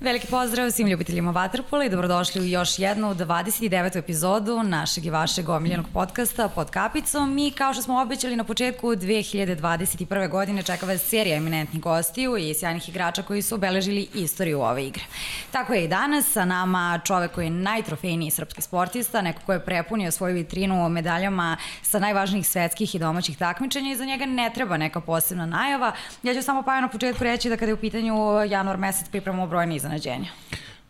Veliki pozdrav svim ljubiteljima Vaterpola i dobrodošli u još jednu 29. epizodu našeg i vašeg omiljenog podcasta pod kapicom i kao što smo obećali na početku 2021. godine čeka vas serija eminentnih gostiju i sjajnih igrača koji su obeležili istoriju ove igre. Tako je i danas sa nama čovek koji je najtrofejniji srpski sportista, neko ko je prepunio svoju vitrinu medaljama sa najvažnijih svetskih i domaćih takmičenja i za njega ne treba neka posebna najava. Ja ću samo pa na početku reći da kada je u pitanju januar mesec pripremamo brojne iznenađenja.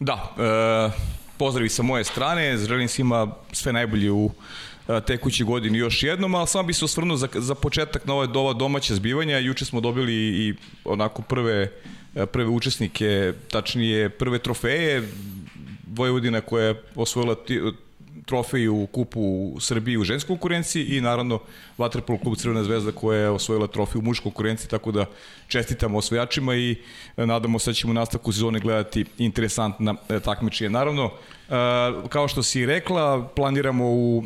Da, e, pozdravi sa moje strane, želim svima sve najbolje u e, tekući godini još jednom, ali samo bi se osvrnuo za, za početak na ova domaće zbivanja. Juče smo dobili i onako prve, e, prve učesnike, tačnije prve trofeje. Vojvodina koja je osvojila trofej u kupu u Srbiji u ženskoj konkurenciji i naravno Vatrpolo klub Crvena zvezda koja je osvojila trofej u muškoj konkurenciji, tako da čestitamo osvojačima i e, nadamo se da ćemo u nastavku sezone gledati interesantna e, takmičenja. Naravno, kao što si rekla, planiramo u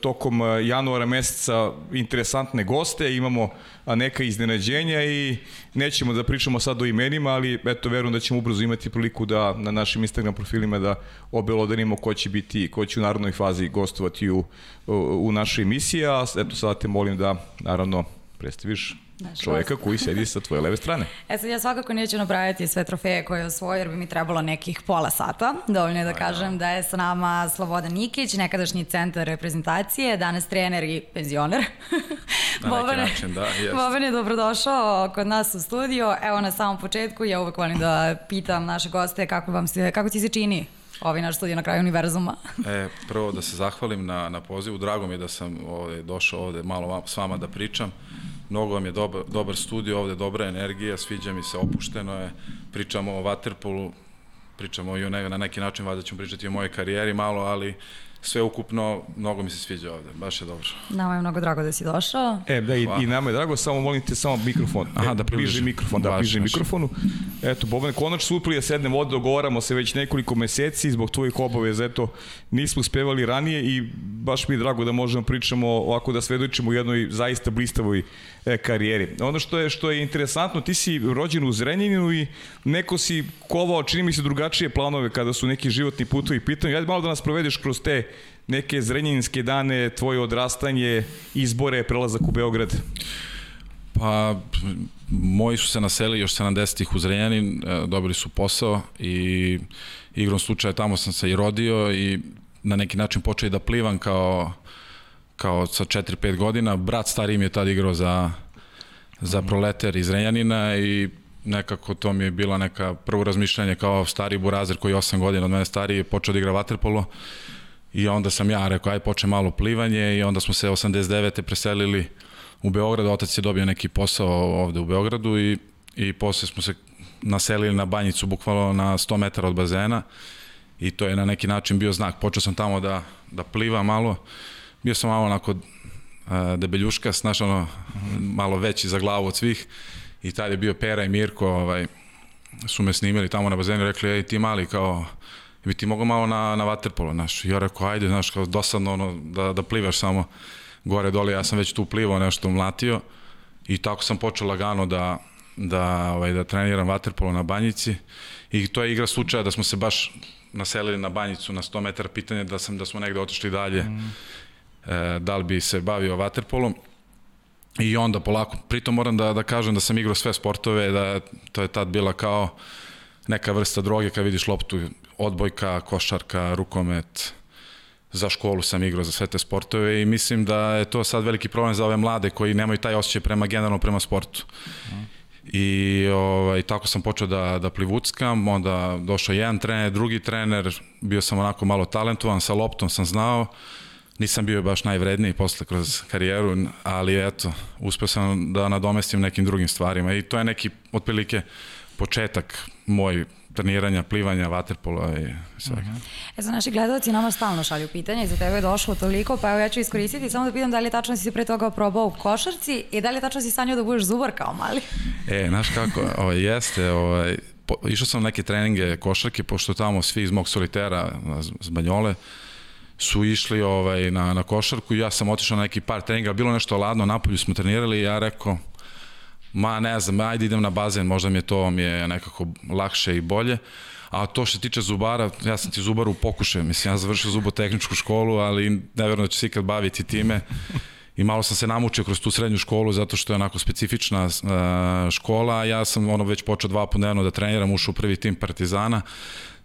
tokom januara meseca interesantne goste, imamo neka iznenađenja i nećemo da pričamo sad o imenima, ali eto, verujem da ćemo ubrzo imati priliku da na našim Instagram profilima da obelodanimo ko će biti, ko će u narodnoj fazi gostovati u, u, u našoj emisiji, a eto sada te molim da naravno predstaviš Naš čoveka koji sedi sa tvoje leve strane. E sad ja svakako neću napraviti sve trofeje koje je osvojio jer bi mi trebalo nekih pola sata. Dovoljno je da kažem da je sa nama Slobodan Nikić, nekadašnji centar reprezentacije, danas trener i penzioner. Na neki Bobane, način, da. Jest. Boban je dobrodošao kod nas u studio. Evo na samom početku ja uvek volim da pitam naše goste kako, vam se, kako ti se čini ovaj naš studio na kraju univerzuma. e, prvo da se zahvalim na, na pozivu. Drago mi je da sam ovde, došao ovde malo s vama da pričam. Mnogo vam je dobar, dobar studio ovde, dobra energija, sviđa mi se, opušteno je. Pričamo o Waterpolu, pričamo i o ne, na neki način, valjda ćemo pričati o mojoj karijeri malo, ali sve ukupno, mnogo mi se sviđa ovde, baš je dobro. Nama je mnogo drago da si došao. E, da, i, i nama je drago, samo molim te, samo mikrofon. Aha, da bliže mikrofon, da, bliže mikrofonu. Eto, Boban, konačno su upili da sednemo ovde, dogovaramo se već nekoliko meseci, zbog tvojih obaveza, eto, nismo uspevali ranije i baš mi je drago da možemo pričamo ovako da svedočimo u jednoj zaista blistavoj e, karijeri. Ono što je što je interesantno, ti si rođen u Zrenjaninu i neko si kovao, čini mi se, drugačije planove kada su neki životni putovi pitanju. Ja malo da nas provedeš kroz te neke zrenjaninske dane, tvoje odrastanje, izbore, prelazak u Beograd. Pa, moji su se naseli još 70-ih u Zrenjanin, e, dobili su posao i igrom slučaja tamo sam se i rodio i na neki način počeo i da plivam kao kao sa 4-5 godina. Brat stariji mi je tad igrao za, za proleter iz Renjanina i nekako to mi je bila neka prvo razmišljanje kao stari burazer koji je 8 godina od mene stariji počeo da igra vaterpolo i onda sam ja rekao aj poče malo plivanje i onda smo se 89. preselili u Beograd, otac je dobio neki posao ovde u Beogradu i, i posle smo se naselili na banjicu bukvalno na 100 metara od bazena i to je na neki način bio znak. Počeo sam tamo da, da plivam malo bio sam malo onako uh, debeljuška, znaš ono, malo veći za glavu od svih. I tad je bio Pera i Mirko, ovaj, su me snimili tamo na bazenu, rekli, ej ti mali, kao, bi ti mogao malo na, na vaterpolo, znaš, ja rekao, ajde, znaš, kao dosadno ono, da, da plivaš samo gore dole, ja sam već tu plivao, nešto mlatio. I tako sam počeo lagano da, da, ovaj, da treniram vaterpolo na banjici. I to je igra slučaja da smo se baš naselili na banjicu na 100 metara, pitanje da sam da smo negde otišli dalje. Mm. e, da li bi se bavio vaterpolom i onda polako, pritom moram da, da kažem da sam igrao sve sportove, da to je tad bila kao neka vrsta droge kad vidiš loptu, odbojka, košarka, rukomet, za školu sam igrao za sve te sportove i mislim da je to sad veliki problem za ove mlade koji nemaju taj osjećaj prema generalno prema sportu. I ovaj, tako sam počeo da, da plivuckam, onda došao jedan trener, drugi trener, bio sam onako malo talentovan, sa loptom sam znao, Nisam bio baš najvredniji posle kroz karijeru, ali eto, uspeo sam da nadomestim nekim drugim stvarima i to je neki otprilike početak moj treniranja, plivanja, vaterpola i svega. Uh mhm. -huh. E za naši gledalci nama stalno šalju pitanja i za tebe je došlo toliko, pa evo ja ću iskoristiti samo da pitam da li je tačno da si se pre toga probao u košarci i da li je tačno da si sanjao da budeš zubar kao mali? E, znaš kako, ovaj, jeste, ovaj, po, išao sam neke treninge košarke, pošto tamo svi iz mog solitera z Banjole, su išli ovaj, na, na košarku ja sam otišao na neki par treninga, bilo nešto ladno, napolju smo trenirali i ja rekao, Ma ne znam, ajde idem na bazen, možda mi je to mi je nekako lakše i bolje. A to što se tiče zubara, ja sam ti zubar u pokušaju, mislim, ja završio zubotehničku školu, ali ne da ću se ikad baviti time. I malo sam se namučio kroz tu srednju školu zato što je onako specifična uh, škola. Ja sam ono već počeo dva puta dnevno da treniram, ušao u prvi tim Partizana.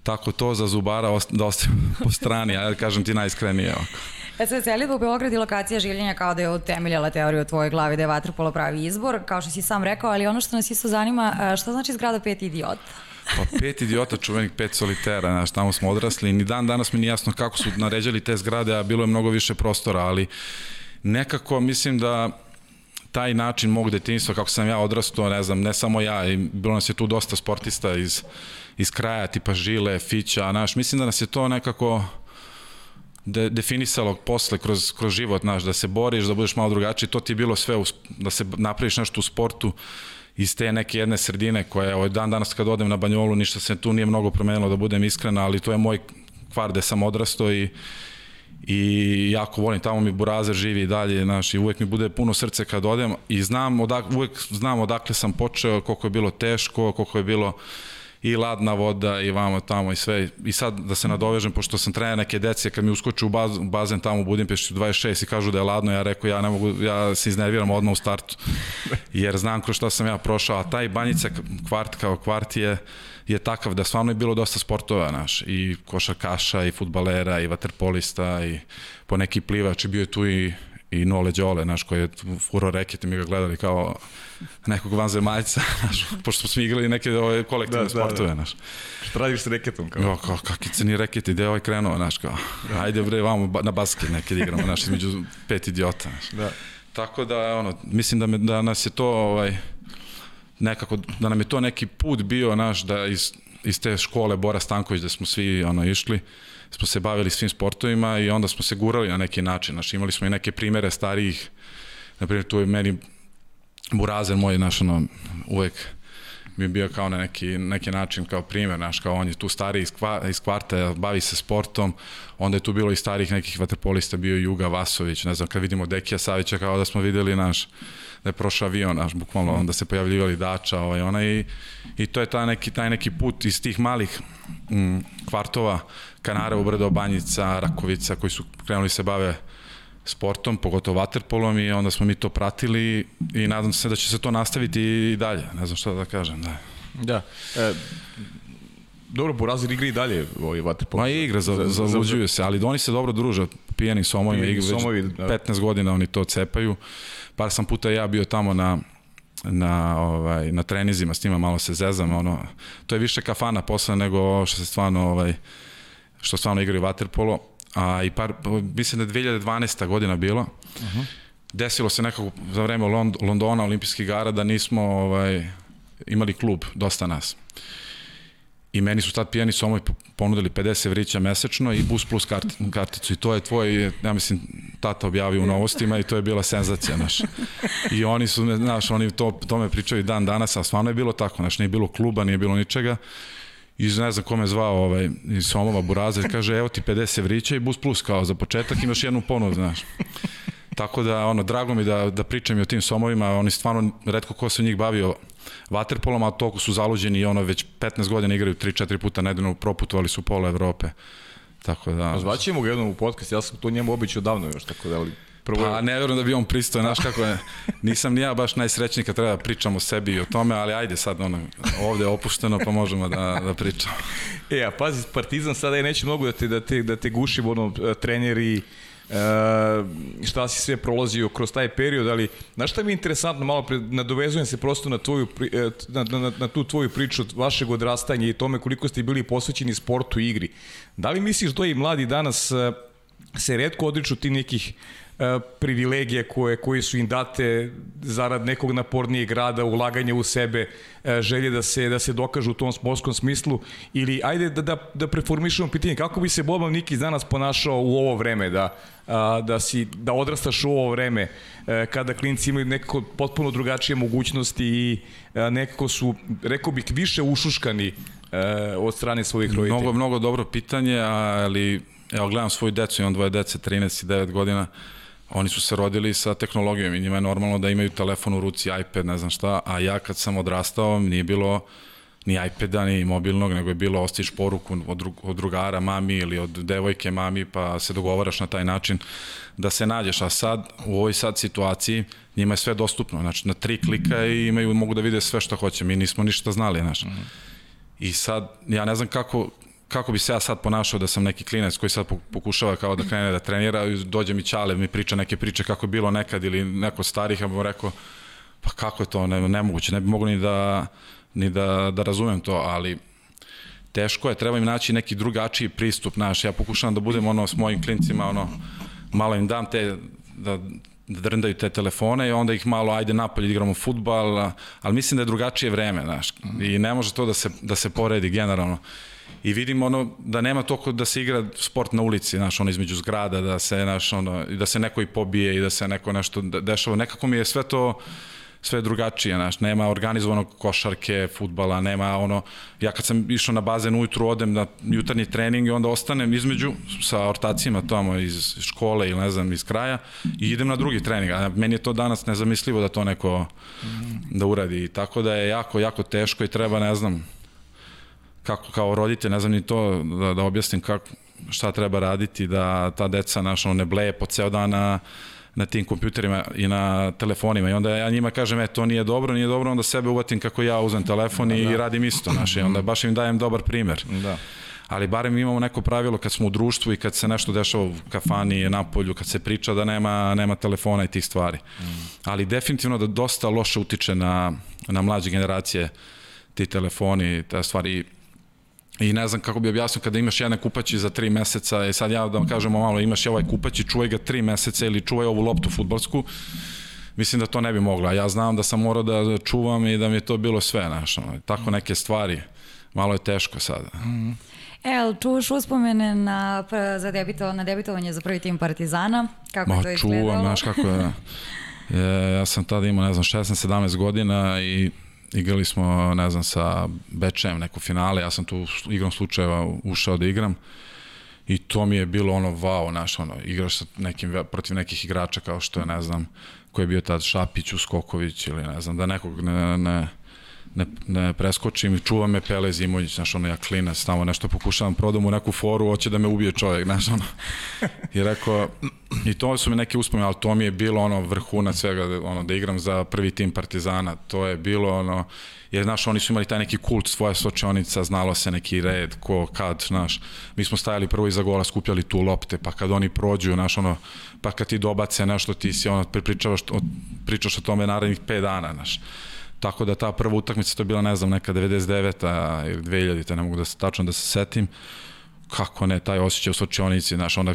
Tako to za zubara da ostavim po strani, ja kažem ti najiskrenije ovako. E sad, selitba u Beograd i lokacija življenja kao da je utemeljala teoriju u tvojoj glavi da je vaterpolo pravi izbor, kao što si sam rekao, ali ono što nas isto zanima, šta znači zgrada pet idiota? Pa pet idiota, čuvenih pet solitera, znaš, tamo smo odrasli. Ni dan danas mi nije jasno kako su naređali te zgrade, a bilo je mnogo više prostora, ali nekako mislim da taj način mog detinjstva, kako sam ja odrastao, ne znam, ne samo ja, i bilo nas je tu dosta sportista iz, iz kraja, tipa Žile, Fića, znaš, mislim da nas je to nekako de, definisalo posle kroz, kroz život, znaš, da se boriš, da budeš malo drugačiji, to ti je bilo sve, u, da se napraviš nešto u sportu iz te neke jedne sredine koja je, ovaj dan danas kad odem na Banjolu, ništa se tu nije mnogo promenilo, da budem iskrena, ali to je moj kvar gde sam odrastao i i jako volim, tamo mi Burazer živi i dalje, znaš, i uvek mi bude puno srce kad odem i znam, odak, uvek znam odakle sam počeo, koliko je bilo teško, koliko je bilo i ladna voda i vamo tamo i sve. I sad da se nadovežem, pošto sam trener neke dece, kad mi uskoču u bazen, bazen tamo u Budimpešti 26 i kažu da je ladno, ja rekao ja ne mogu, ja se iznerviram odmah u startu. Jer znam kroz šta sam ja prošao, a taj banjica kvart kao kvart je je takav da stvarno je bilo dosta sportova, naš, i košarkaša, i futbalera, i vaterpolista, i po neki plivač, i bio je tu i i Nole Đole, naš, koji je furo reket i mi ga gledali kao nekog vanzemaljca, naš, pošto smo svi igrali neke ove kolektivne da, sportove, da, da. naš. Šta radiš sa reketom? Kao? Jo, kao, kakvi ceni reketi, gde je ovaj krenuo, naš, kao, da. ajde bre, vamo na basket neke da igramo, naš, između pet idiota, naš. Da. Tako da, ono, mislim da, me, da nas je to, ovaj, nekako, da nam je to neki put bio, naš, da iz, iz te škole Bora Stanković, da smo svi, ono, išli, smo se bavili svim sportovima i onda smo se gurali na neki način. Znaš, imali smo i neke primere starijih, na primjer tu je meni Burazer moj, naš, ono, uvek je bio kao na neki, neki način kao primer, naš, kao on je tu stari iz, kva, iz kvarta, bavi se sportom, onda je tu bilo i starih nekih vaterpolista, bio Juga Vasović, ne znam, kad vidimo Dekija Savića, kao da smo videli naš, da je prošao avion, naš, bukvalno, onda se pojavljivali dača, ovaj, ona i, i to je taj neki, taj neki put iz tih malih mm, kvartova, Kanara, Ubrdo, Banjica, Rakovica, koji su krenuli se bave sportom, pogotovo vaterpolom i onda smo mi to pratili i nadam se da će se to nastaviti i dalje. Ne znam šta da kažem, da. Da. E, dobro, Burazir igra i dalje ovaj vaterpol. Ma igra, za, za, zaluđuju se, ali oni se dobro druže, pijeni somovi, igra već somovi, da. 15 godina oni to cepaju. Par sam puta ja bio tamo na na ovaj na trenizima s njima malo se zezam ono to je više kafana posle nego što se stvarno ovaj što stvarno igraju vaterpolo, a i par, mislim da je 2012. godina bilo, uh -huh. desilo se nekako za vreme Lond Londona, olimpijskih gara, da nismo ovaj, imali klub, dosta nas. I meni su tad pijani somovi ponudili 50 vrića mesečno i bus plus kart, karticu. I to je tvoj, ja mislim, tata objavio u novostima i to je bila senzacija, naš. I oni su, znaš, oni to, to me pričaju dan danas, a stvarno je bilo tako, znaš, nije bilo kluba, nije bilo ničega iz ne znam kome zvao ovaj, iz Somova Burazer, kaže evo ti 50 vrića i bus plus kao za početak imaš jednu ponudu, znaš. Tako da, ono, drago mi da, da pričam i o tim somovima, oni stvarno, redko ko se od njih bavio vaterpolom, a toliko su zaluđeni i ono, već 15 godina igraju 3-4 puta nedeljno, proputovali su pola Evrope. Tako da... Zvaćemo ga jednom u podcast, ja sam to njemu običao davno još, tako da, ali Prvo... Pa ne verujem da bi on pristao, znaš kako je, nisam ni ja baš najsrećniji kad treba da pričam o sebi i o tome, ali ajde sad ono, ovde je opušteno pa možemo da, da pričamo. E, a pazi, Partizan sada je neće mnogo da te, da te, da te guši, ono, treneri, Uh, šta si sve prolazio kroz taj period, ali znaš šta mi je interesantno, malo pre, nadovezujem se prosto na, tvoju, e, na, na, na tu tvoju priču od vašeg odrastanja i tome koliko ste bili posvećeni sportu i igri. Da li misliš da i mladi danas uh, se redko odriču ti nekih E, privilegije koje, koje su im date zarad nekog napornijeg rada, ulaganja u sebe, e, želje da se, da se dokažu u tom sportskom smislu ili ajde da, da, da preformišemo pitanje kako bi se Boban Nikić danas ponašao u ovo vreme, da, da, si, da odrastaš u ovo vreme e, kada klinci imaju nekako potpuno drugačije mogućnosti i nekako su, rekao bih, više ušuškani od strane svojih roditelja. Mnogo, mnogo dobro pitanje, ali evo gledam svoju decu, imam dvoje dece, 13 i 9 godina, oni su se rodili sa tehnologijom i njima je normalno da imaju telefon u ruci, iPad, ne znam šta, a ja kad sam odrastao nije bilo ni iPada, ni mobilnog, nego je bilo ostiš poruku od, drug, od drugara mami ili od devojke mami, pa se dogovaraš na taj način da se nađeš, a sad u ovoj sad situaciji njima je sve dostupno, znači na tri klika i imaju, mogu da vide sve što hoće, mi nismo ništa znali, znači. I sad, ja ne znam kako, kako bi se ja sad ponašao da sam neki klinac koji sad pokušava kao da krene da trenira, dođe mi Ćale, mi priča neke priče kako je bilo nekad ili neko starih, ja bih rekao, pa kako je to ne, nemoguće, ne bi mogu ni da, ni da, da razumem to, ali teško je, treba im naći neki drugačiji pristup, naš, ja pokušavam da budem ono s mojim klincima, ono, malo im dam te, da, da drndaju te telefone i onda ih malo ajde napolje igramo futbal, ali mislim da je drugačije vreme, znaš, i ne može to da se, da se poredi generalno. I vidim ono da nema toliko da se igra sport na ulici, znaš, ono između zgrada, da se, znaš, ono, da se neko i pobije i da se neko nešto dešava. Nekako mi je sve to sve drugačije, znaš, nema organizovanog košarke, futbala, nema ono, ja kad sam išao na bazen ujutru odem na jutarnji trening i onda ostanem između sa ortacima tamo iz škole ili ne znam iz kraja i idem na drugi trening, a meni je to danas nezamislivo da to neko da uradi, tako da je jako, jako teško i treba, ne znam, kako kao roditelj, ne znam ni to da, da objasnim kako, šta treba raditi da ta deca naš, ne bleje po ceo dan na, tim kompjuterima i na telefonima i onda ja njima kažem e to nije dobro, nije dobro, onda sebe uvatim kako ja uzem telefon da, i da. radim isto, znaš, i onda baš im dajem dobar primer. Da. Ali barem imamo neko pravilo kad smo u društvu i kad se nešto dešava u kafani, na polju, kad se priča da nema, nema telefona i tih stvari. Mm. Ali definitivno da dosta loše utiče na, na mlađe generacije ti telefoni, ta stvari. I ne znam kako bi objasnio kada imaš jedan kupaći za tri meseca i sad ja da vam kažemo malo imaš ovaj kupać i čuvaj ga tri meseca ili čuvaj ovu loptu futbolsku mislim da to ne bi mogla. Ja znam da sam morao da čuvam i da mi je to bilo sve, znaš, tako neke stvari. Malo je teško sada. Mm. E, ali čuvaš uspomene na, za debito, na debitovanje za prvi tim Partizana? Kako Ma, to izgledalo? čuvam, znaš kako je. je. Ja sam tada imao, ne znam, 16-17 godina i igrali smo, ne znam, sa Bečem neko finale, ja sam tu igrom slučajeva ušao da igram i to mi je bilo ono wow, znaš, ono, igraš sa nekim, protiv nekih igrača kao što je, ne znam, ko je bio tad Šapić, Uskoković ili ne znam, da nekog ne, ne, ne, ne preskočim čuva me Pele Zimonjić, znaš, ono, ja klinac, tamo nešto pokušavam, prodam u neku foru, hoće da me ubije čovjek, znaš, ono. I rekao, i to su mi neke uspomene, ali to mi je bilo ono vrhunac svega, ono, da igram za prvi tim Partizana, to je bilo ono, jer znaš, oni su imali taj neki kult svoje sočionica, znalo se neki red, ko, kad, znaš, mi smo stajali prvo iza gola, skupljali tu lopte, pa kad oni prođu, znaš, ono, pa kad ti dobace nešto, ti si ono, pričaš, pričaš o tome narednih 5 dana, znaš. Tako da ta prva utakmica, to je bila, ne znam, neka 99-a ili 2000-a, ne mogu da se tačno da se setim, kako ne, taj osjećaj u sočionici, znaš, onda,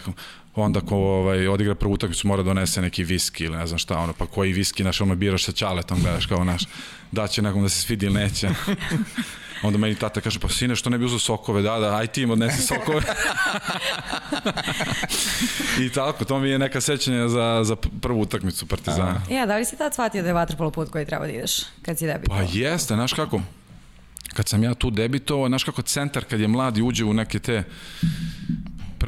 onda ko ovaj, odigra prvu utakmicu mora da donese neki viski ili ne znam šta, ono, pa koji viski, znaš, ono, biraš sa čaletom, gledaš kao, znaš, da će nekom da se svidi ili neće. Onda meni tata kaže, pa sine, što ne bi uzao sokove? Da, da, aj ti im odnesi sokove. I tako, to mi je neka sećanja za, za prvu utakmicu Partizana. Ja, da li si tad shvatio da je vaterpolo put koji treba da ideš kad si debitovao? Pa jeste, znaš kako, kad sam ja tu debitovao, znaš kako centar kad je mladi uđe u neke te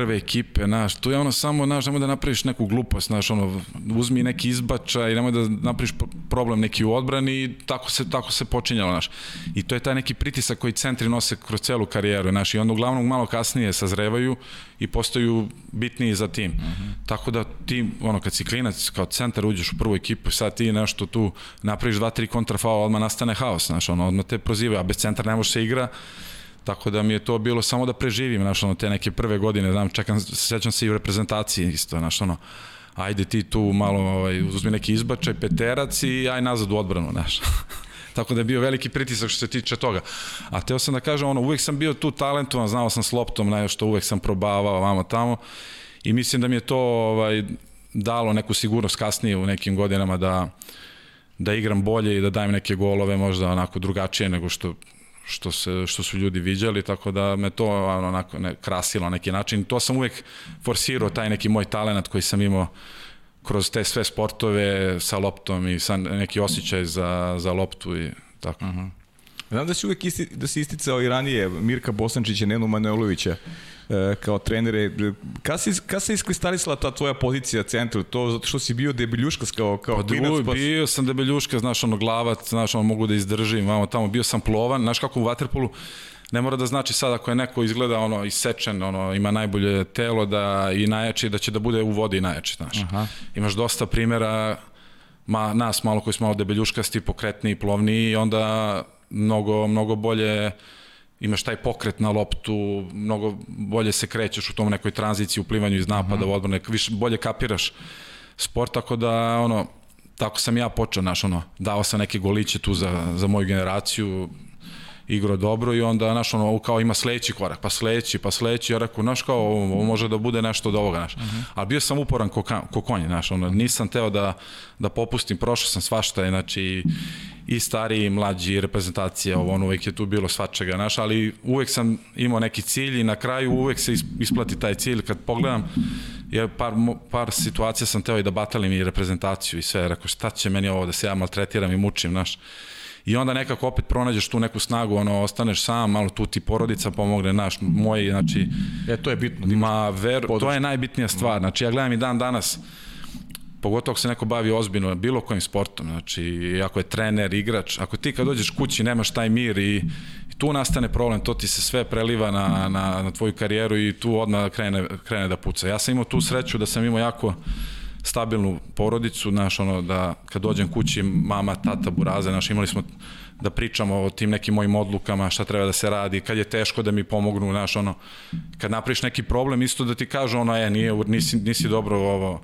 prve ekipe, znaš, tu je ono samo, znaš, nemoj da napraviš neku glupost, znaš, ono, uzmi neki izbačaj, nemoj da napraviš problem neki u odbrani i tako se, tako se počinjalo, znaš. I to je taj neki pritisak koji centri nose kroz celu karijeru, znaš, i onda uglavnom malo kasnije sazrevaju i postaju bitniji za tim. Uh mhm. -huh. Tako da ti, ono, kad si klinac, kao centar uđeš u prvu ekipu, sad ti nešto tu napraviš dva, tri kontrafaula, odmah nastane haos, znaš, ono, odmah te prozivaju, a bez centra ne može se igra, Tako da mi je to bilo samo da preživim, znaš, ono, te neke prve godine, znam, čekam, sećam se i u reprezentaciji isto, znaš, ono, ajde ti tu malo, ovaj, uzmi neki izbačaj, peterac i aj nazad u odbranu, znaš. Tako da je bio veliki pritisak što se tiče toga. A teo sam da kažem, ono, uvek sam bio tu talentovan, znao sam s loptom, znaš, što uvek sam probavao vamo tamo i mislim da mi je to ovaj, dalo neku sigurnost kasnije u nekim godinama da, da igram bolje i da dajem neke golove možda onako drugačije nego što što, se, što su ljudi viđali, tako da me to onako ne, krasilo na neki način. To sam uvek forsirao, taj neki moj talent koji sam imao kroz te sve sportove sa loptom i sa neki osjećaj za, za loptu i tako. Uh mhm. -huh. Znam da si uvek isti, da si isticao i ranije Mirka Bosančića i Nenu Manojlovića e, kao trenere. Kada se, kad se iskristalisala ta tvoja pozicija centru? To zato što si bio debeljuškas kao, kao pa klinac? Pa bio sam debeljuška, znaš, ono glavac, znaš, ono mogu da izdržim, vamo tamo, bio sam plovan, znaš kako u Waterpolu, ne mora da znači sad ako je neko izgleda ono isečen, ono ima najbolje telo da i najjači da će da bude u vodi najjači, znaš. Aha. Imaš dosta primera ma, nas malo koji smo malo debeljuškasti, pokretniji, plovniji i onda mnogo, mnogo bolje imaš taj pokret na loptu, mnogo bolje se krećeš u tom nekoj tranziciji, u plivanju iz napada, -huh. u odbrane, više bolje kapiraš sport, tako da ono, tako sam ja počeo, znaš, ono, dao sam neke goliće tu za, za moju generaciju, igrao dobro i onda, znaš, ono, kao ima sledeći korak, pa sledeći, pa sledeći, ja rekao, znaš, kao, ovo može da bude nešto od ovoga, znaš. Uh -huh. Ali bio sam uporan ko, ko konj, znaš, ono, nisam teo da, da popustim, prošao sam svašta, znači, i stariji i mlađi reprezentacija, ovo ono uvek je tu bilo svačega, znaš, ali uvek sam imao neki cilj i na kraju uvek se isplati taj cilj kad pogledam jer par, par situacija sam teo i da batalim i reprezentaciju i sve, rekao šta će meni ovo da se ja maltretiram i mučim, znaš, i onda nekako opet pronađeš tu neku snagu, ono, ostaneš sam, malo tu ti porodica pomogne, naš, moj, znači... E, to je bitno. Ma, ver, to je najbitnija stvar, znači, ja gledam i dan danas, pogotovo ako se neko bavi ozbiljno bilo kojim sportom, znači ako je trener, igrač, ako ti kad dođeš kući nemaš taj mir i, i tu nastane problem, to ti se sve preliva na, na, na tvoju karijeru i tu odmah krene, krene da puca. Ja sam imao tu sreću da sam imao jako stabilnu porodicu, znaš, ono, da kad dođem kući, mama, tata, buraze, znaš, imali smo da pričamo o tim nekim mojim odlukama, šta treba da se radi, kad je teško da mi pomognu, znaš, ono, kad napriš neki problem, isto da ti kažu, ono, e, nije, nisi, nisi dobro ovo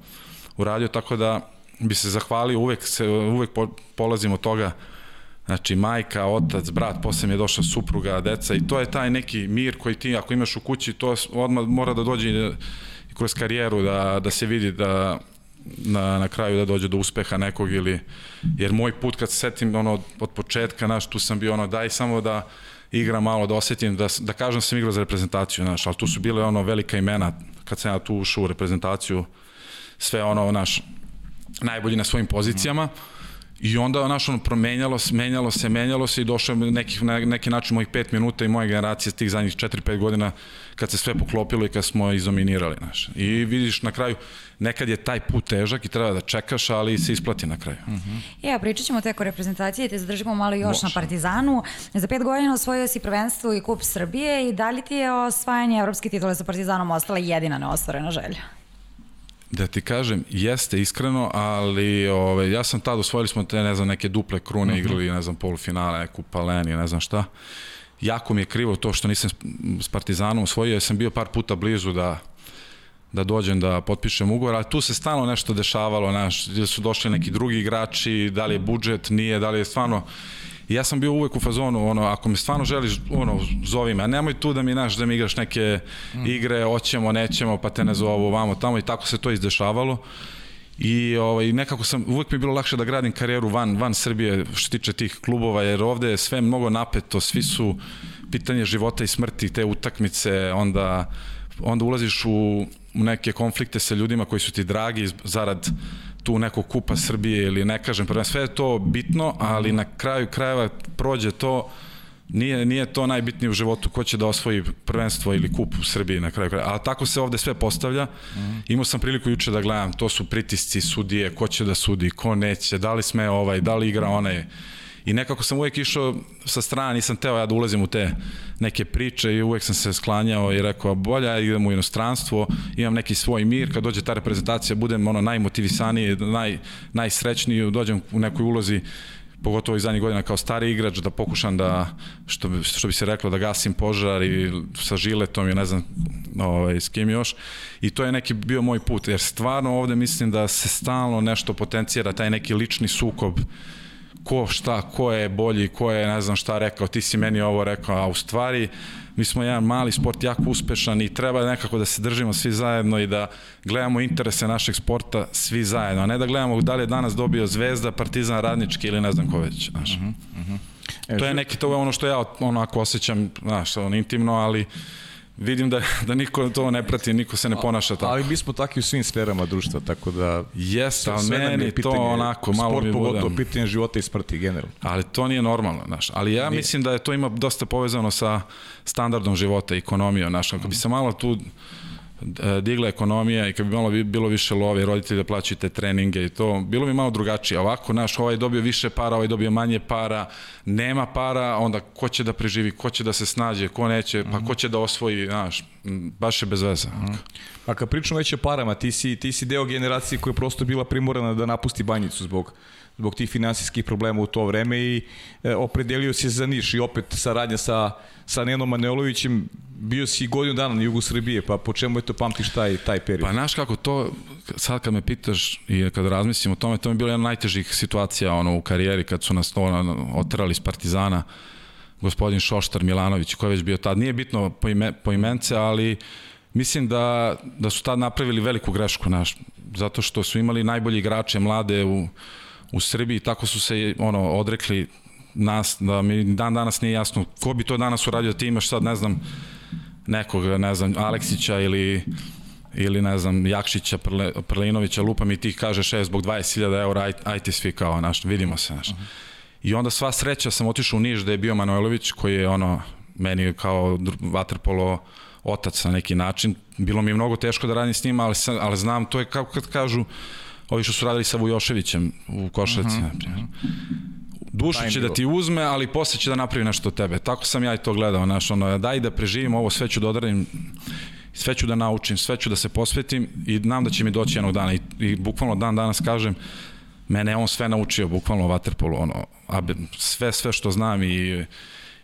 uradio, tako da bi se zahvalio, uvek, se, uvek po, polazim od toga, Znači, majka, otac, brat, posle mi je došla supruga, deca i to je taj neki mir koji ti, ako imaš u kući, to odmah mora da dođe i kroz karijeru, da, da se vidi da, na, na kraju da dođe do uspeha nekog ili, jer moj put kad se setim ono, od početka, naš, tu sam bio ono, daj samo da igram malo, da osetim, da, da kažem da sam igrao za reprezentaciju, naš, ali tu su bile ono velika imena, kad sam ja tu ušao u reprezentaciju, sve ono, naš, najbolji na svojim pozicijama, I onda, znaš, ono, promenjalo se, menjalo se, menjalo se i došlo je neki, na neki način mojih 5 minuta i moje generacije tih zadnjih 4-5 godina kad se sve poklopilo i kad smo izominirali, znaš. I vidiš na kraju, nekad je taj put težak i treba da čekaš, ali se isplati na kraju. Mm -hmm. Ja, pričat ćemo teko reprezentacije te zadržimo malo još Može. na Partizanu. Za pet godina osvojio si prvenstvo i kup Srbije i da li ti je osvajanje evropske titule sa Partizanom ostala jedina neostvarena želja? Da ti kažem, jeste iskreno, ali ove, ja sam tad osvojili smo te, ne znam, neke duple krune, uh mhm. -huh. igrali, ne znam, polufinale, kupa Leni, ne znam šta. Jako mi je krivo to što nisam s Partizanom osvojio, ja sam bio par puta blizu da da dođem da potpišem ugovor, ali tu se stalno nešto dešavalo, znaš, gde su došli neki drugi igrači, da li je budžet, nije, da li je stvarno I ja sam bio uvek u fazonu, ono, ako me stvarno želiš, ono, zovi me, a nemoj tu da mi, naš, da mi igraš neke mm. igre, hoćemo, nećemo, pa te ne zovu, vamo, tamo i tako se to izdešavalo. I ovaj, nekako sam, uvek mi je bilo lakše da gradim karijeru van, van Srbije što tiče tih klubova, jer ovde je sve mnogo napeto, svi su pitanje života i smrti, te utakmice, onda, onda ulaziš u, neke konflikte sa ljudima koji su ti dragi zarad tu nekog kupa Srbije ili ne kažem, sve je to bitno, ali na kraju krajeva prođe to nije, nije to najbitnije u životu ko će da osvoji prvenstvo ili kup u Srbiji na kraju kraja. A tako se ovde sve postavlja. -hmm. Imao sam priliku juče da gledam, to su pritisci sudije, ko će da sudi, ko neće, da li sme ovaj, da li igra onaj. I nekako sam uvek išao sa strane, nisam teo ja da ulazim u te neke priče i uvek sam se sklanjao i rekao bolje ja idem u inostranstvo, imam neki svoj mir, kad dođe ta reprezentacija budem ono najmotivisaniji, naj, najsrećniji, dođem u nekoj ulozi pogotovo iz zadnjih godina kao stari igrač da pokušam da što bi, što bi se reklo da gasim požar i sa žiletom i ne znam ovaj, s kim još. I to je neki bio moj put jer stvarno ovde mislim da se stalno nešto potencijera taj neki lični sukob ko šta, ko je bolji, ko je ne znam šta rekao, ti si meni ovo rekao, a u stvari mi smo jedan mali sport jako uspešan i treba nekako da se držimo svi zajedno i da gledamo interese našeg sporta svi zajedno, a ne da gledamo da li je danas dobio Zvezda, Partizan, Radnički ili ne znam ko već. Znaš. Uh -huh, uh -huh. E, to je neki to je ono što ja onako osjećam, znaš, on intimno, ali vidim da, da niko to ne prati, niko se ne ponaša tako. Ali mi smo takvi u svim sferama društva, tako da... Jeste, ali meni to onako malo sport, mi pogotovo pitanje života i smrti generalno. Ali to nije normalno, znaš. Ali ja nije. mislim da je to ima dosta povezano sa standardom života ekonomijom, znaš. Ako bi se malo tu digla ekonomija i kad bi malo bilo više love, roditelji da plaćaju te treninge i to, bilo bi malo drugačije. Ovako, naš, ovaj dobio više para, ovaj dobio manje para, nema para, onda ko će da preživi, ko će da se snađe, ko neće, pa ko će da osvoji, znaš, baš je bez veze. Mm. A kad pričamo već o parama, ti si, ti si deo generacije koja je prosto bila primorana da napusti banjicu zbog zbog tih finansijskih problema u to vreme i e, opredelio se za Niš. I opet saradnja sa, sa Nenom Manojlovićem, bio si godinu dana na jugu Srbije, pa po čemu je to pamtiš taj, taj period? Pa znaš kako to, sad kad me pitaš i kad razmislim o tome, to mi je bilo jedna najtežih situacija ono, u karijeri kad su nas ono, otrali iz Partizana, gospodin Šoštar Milanović, koji je već bio tad, nije bitno po, ime, po imence, ali mislim da, da su tad napravili veliku grešku, naš, zato što su imali najbolji igrače mlade u, u Srbiji, tako su se ono odrekli nas, da mi dan danas nije jasno ko bi to danas uradio, ti imaš sad, ne znam, nekog, ne znam, Aleksića ili ili ne znam, Jakšića, Prle, Prlinovića, lupa mi ti kaže šest zbog 20.000 eura, aj, aj ti svi kao, naš, vidimo se, naš. Uh -huh. I onda sva sreća sam otišao u Niš da je bio Manojlović, koji je ono, meni kao vaterpolo otac na neki način. Bilo mi je mnogo teško da radim s njima, ali, ali znam, to je kao kad kažu, ovi što su radili sa Vujoševićem u Košarci, -huh. na primjer. Dušu će da ti uzme, ali posle će da napravi nešto od tebe. Tako sam ja i to gledao, znaš, ono, daj da preživim ovo, sve ću da odradim, sve ću da naučim, sve ću da se posvetim i znam da će mi doći jednog dana i, i bukvalno dan danas kažem, mene on sve naučio, bukvalno o vaterpolu, ono, a sve, sve što znam i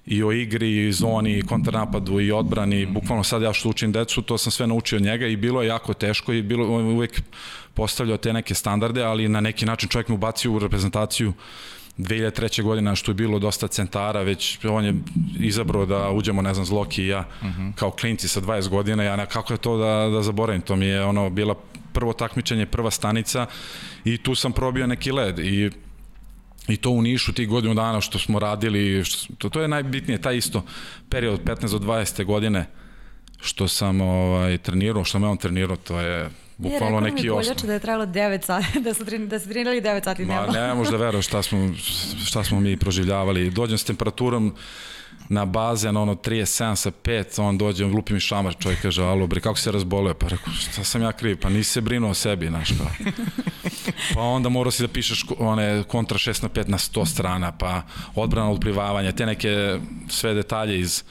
i o igri, i zoni, i kontranapadu, i odbrani, bukvalno sad ja što učim decu, to sam sve naučio od njega i bilo je jako teško i bilo uvek postavljao te neke standarde, ali na neki način čovjek me ubacio u reprezentaciju 2003. godina što je bilo dosta centara, već on je izabrao da uđemo, ne znam, Zloki i ja uh mhm. -huh. kao klinci sa 20 godina, ja kako je to da, da zaboravim, to mi je ono bila prvo takmičenje, prva stanica i tu sam probio neki led i i to u Nišu tih godinu dana što smo radili, što, to, to je najbitnije, taj isto period od 15 do 20 godine što sam ovaj, trenirao, što me on trenirao, to je bukvalno je, neki osnov. da je trajalo 9 sati, da su, da su trenirali 9 sati dnevno. Ma, ne možda veruješ šta smo, šta smo mi proživljavali. Dođem s temperaturom na bazen, ono 37 sa 5, on dođe, on lupi mi šamar, čovjek kaže, alo bre, kako se razboleo? Pa rekao, šta sam ja kriv? Pa nisi se brinuo o sebi, znaš kao. Pa onda morao si da pišeš one kontra 6 na 5 na 100 strana, pa odbrana od plivavanja, te neke sve detalje iz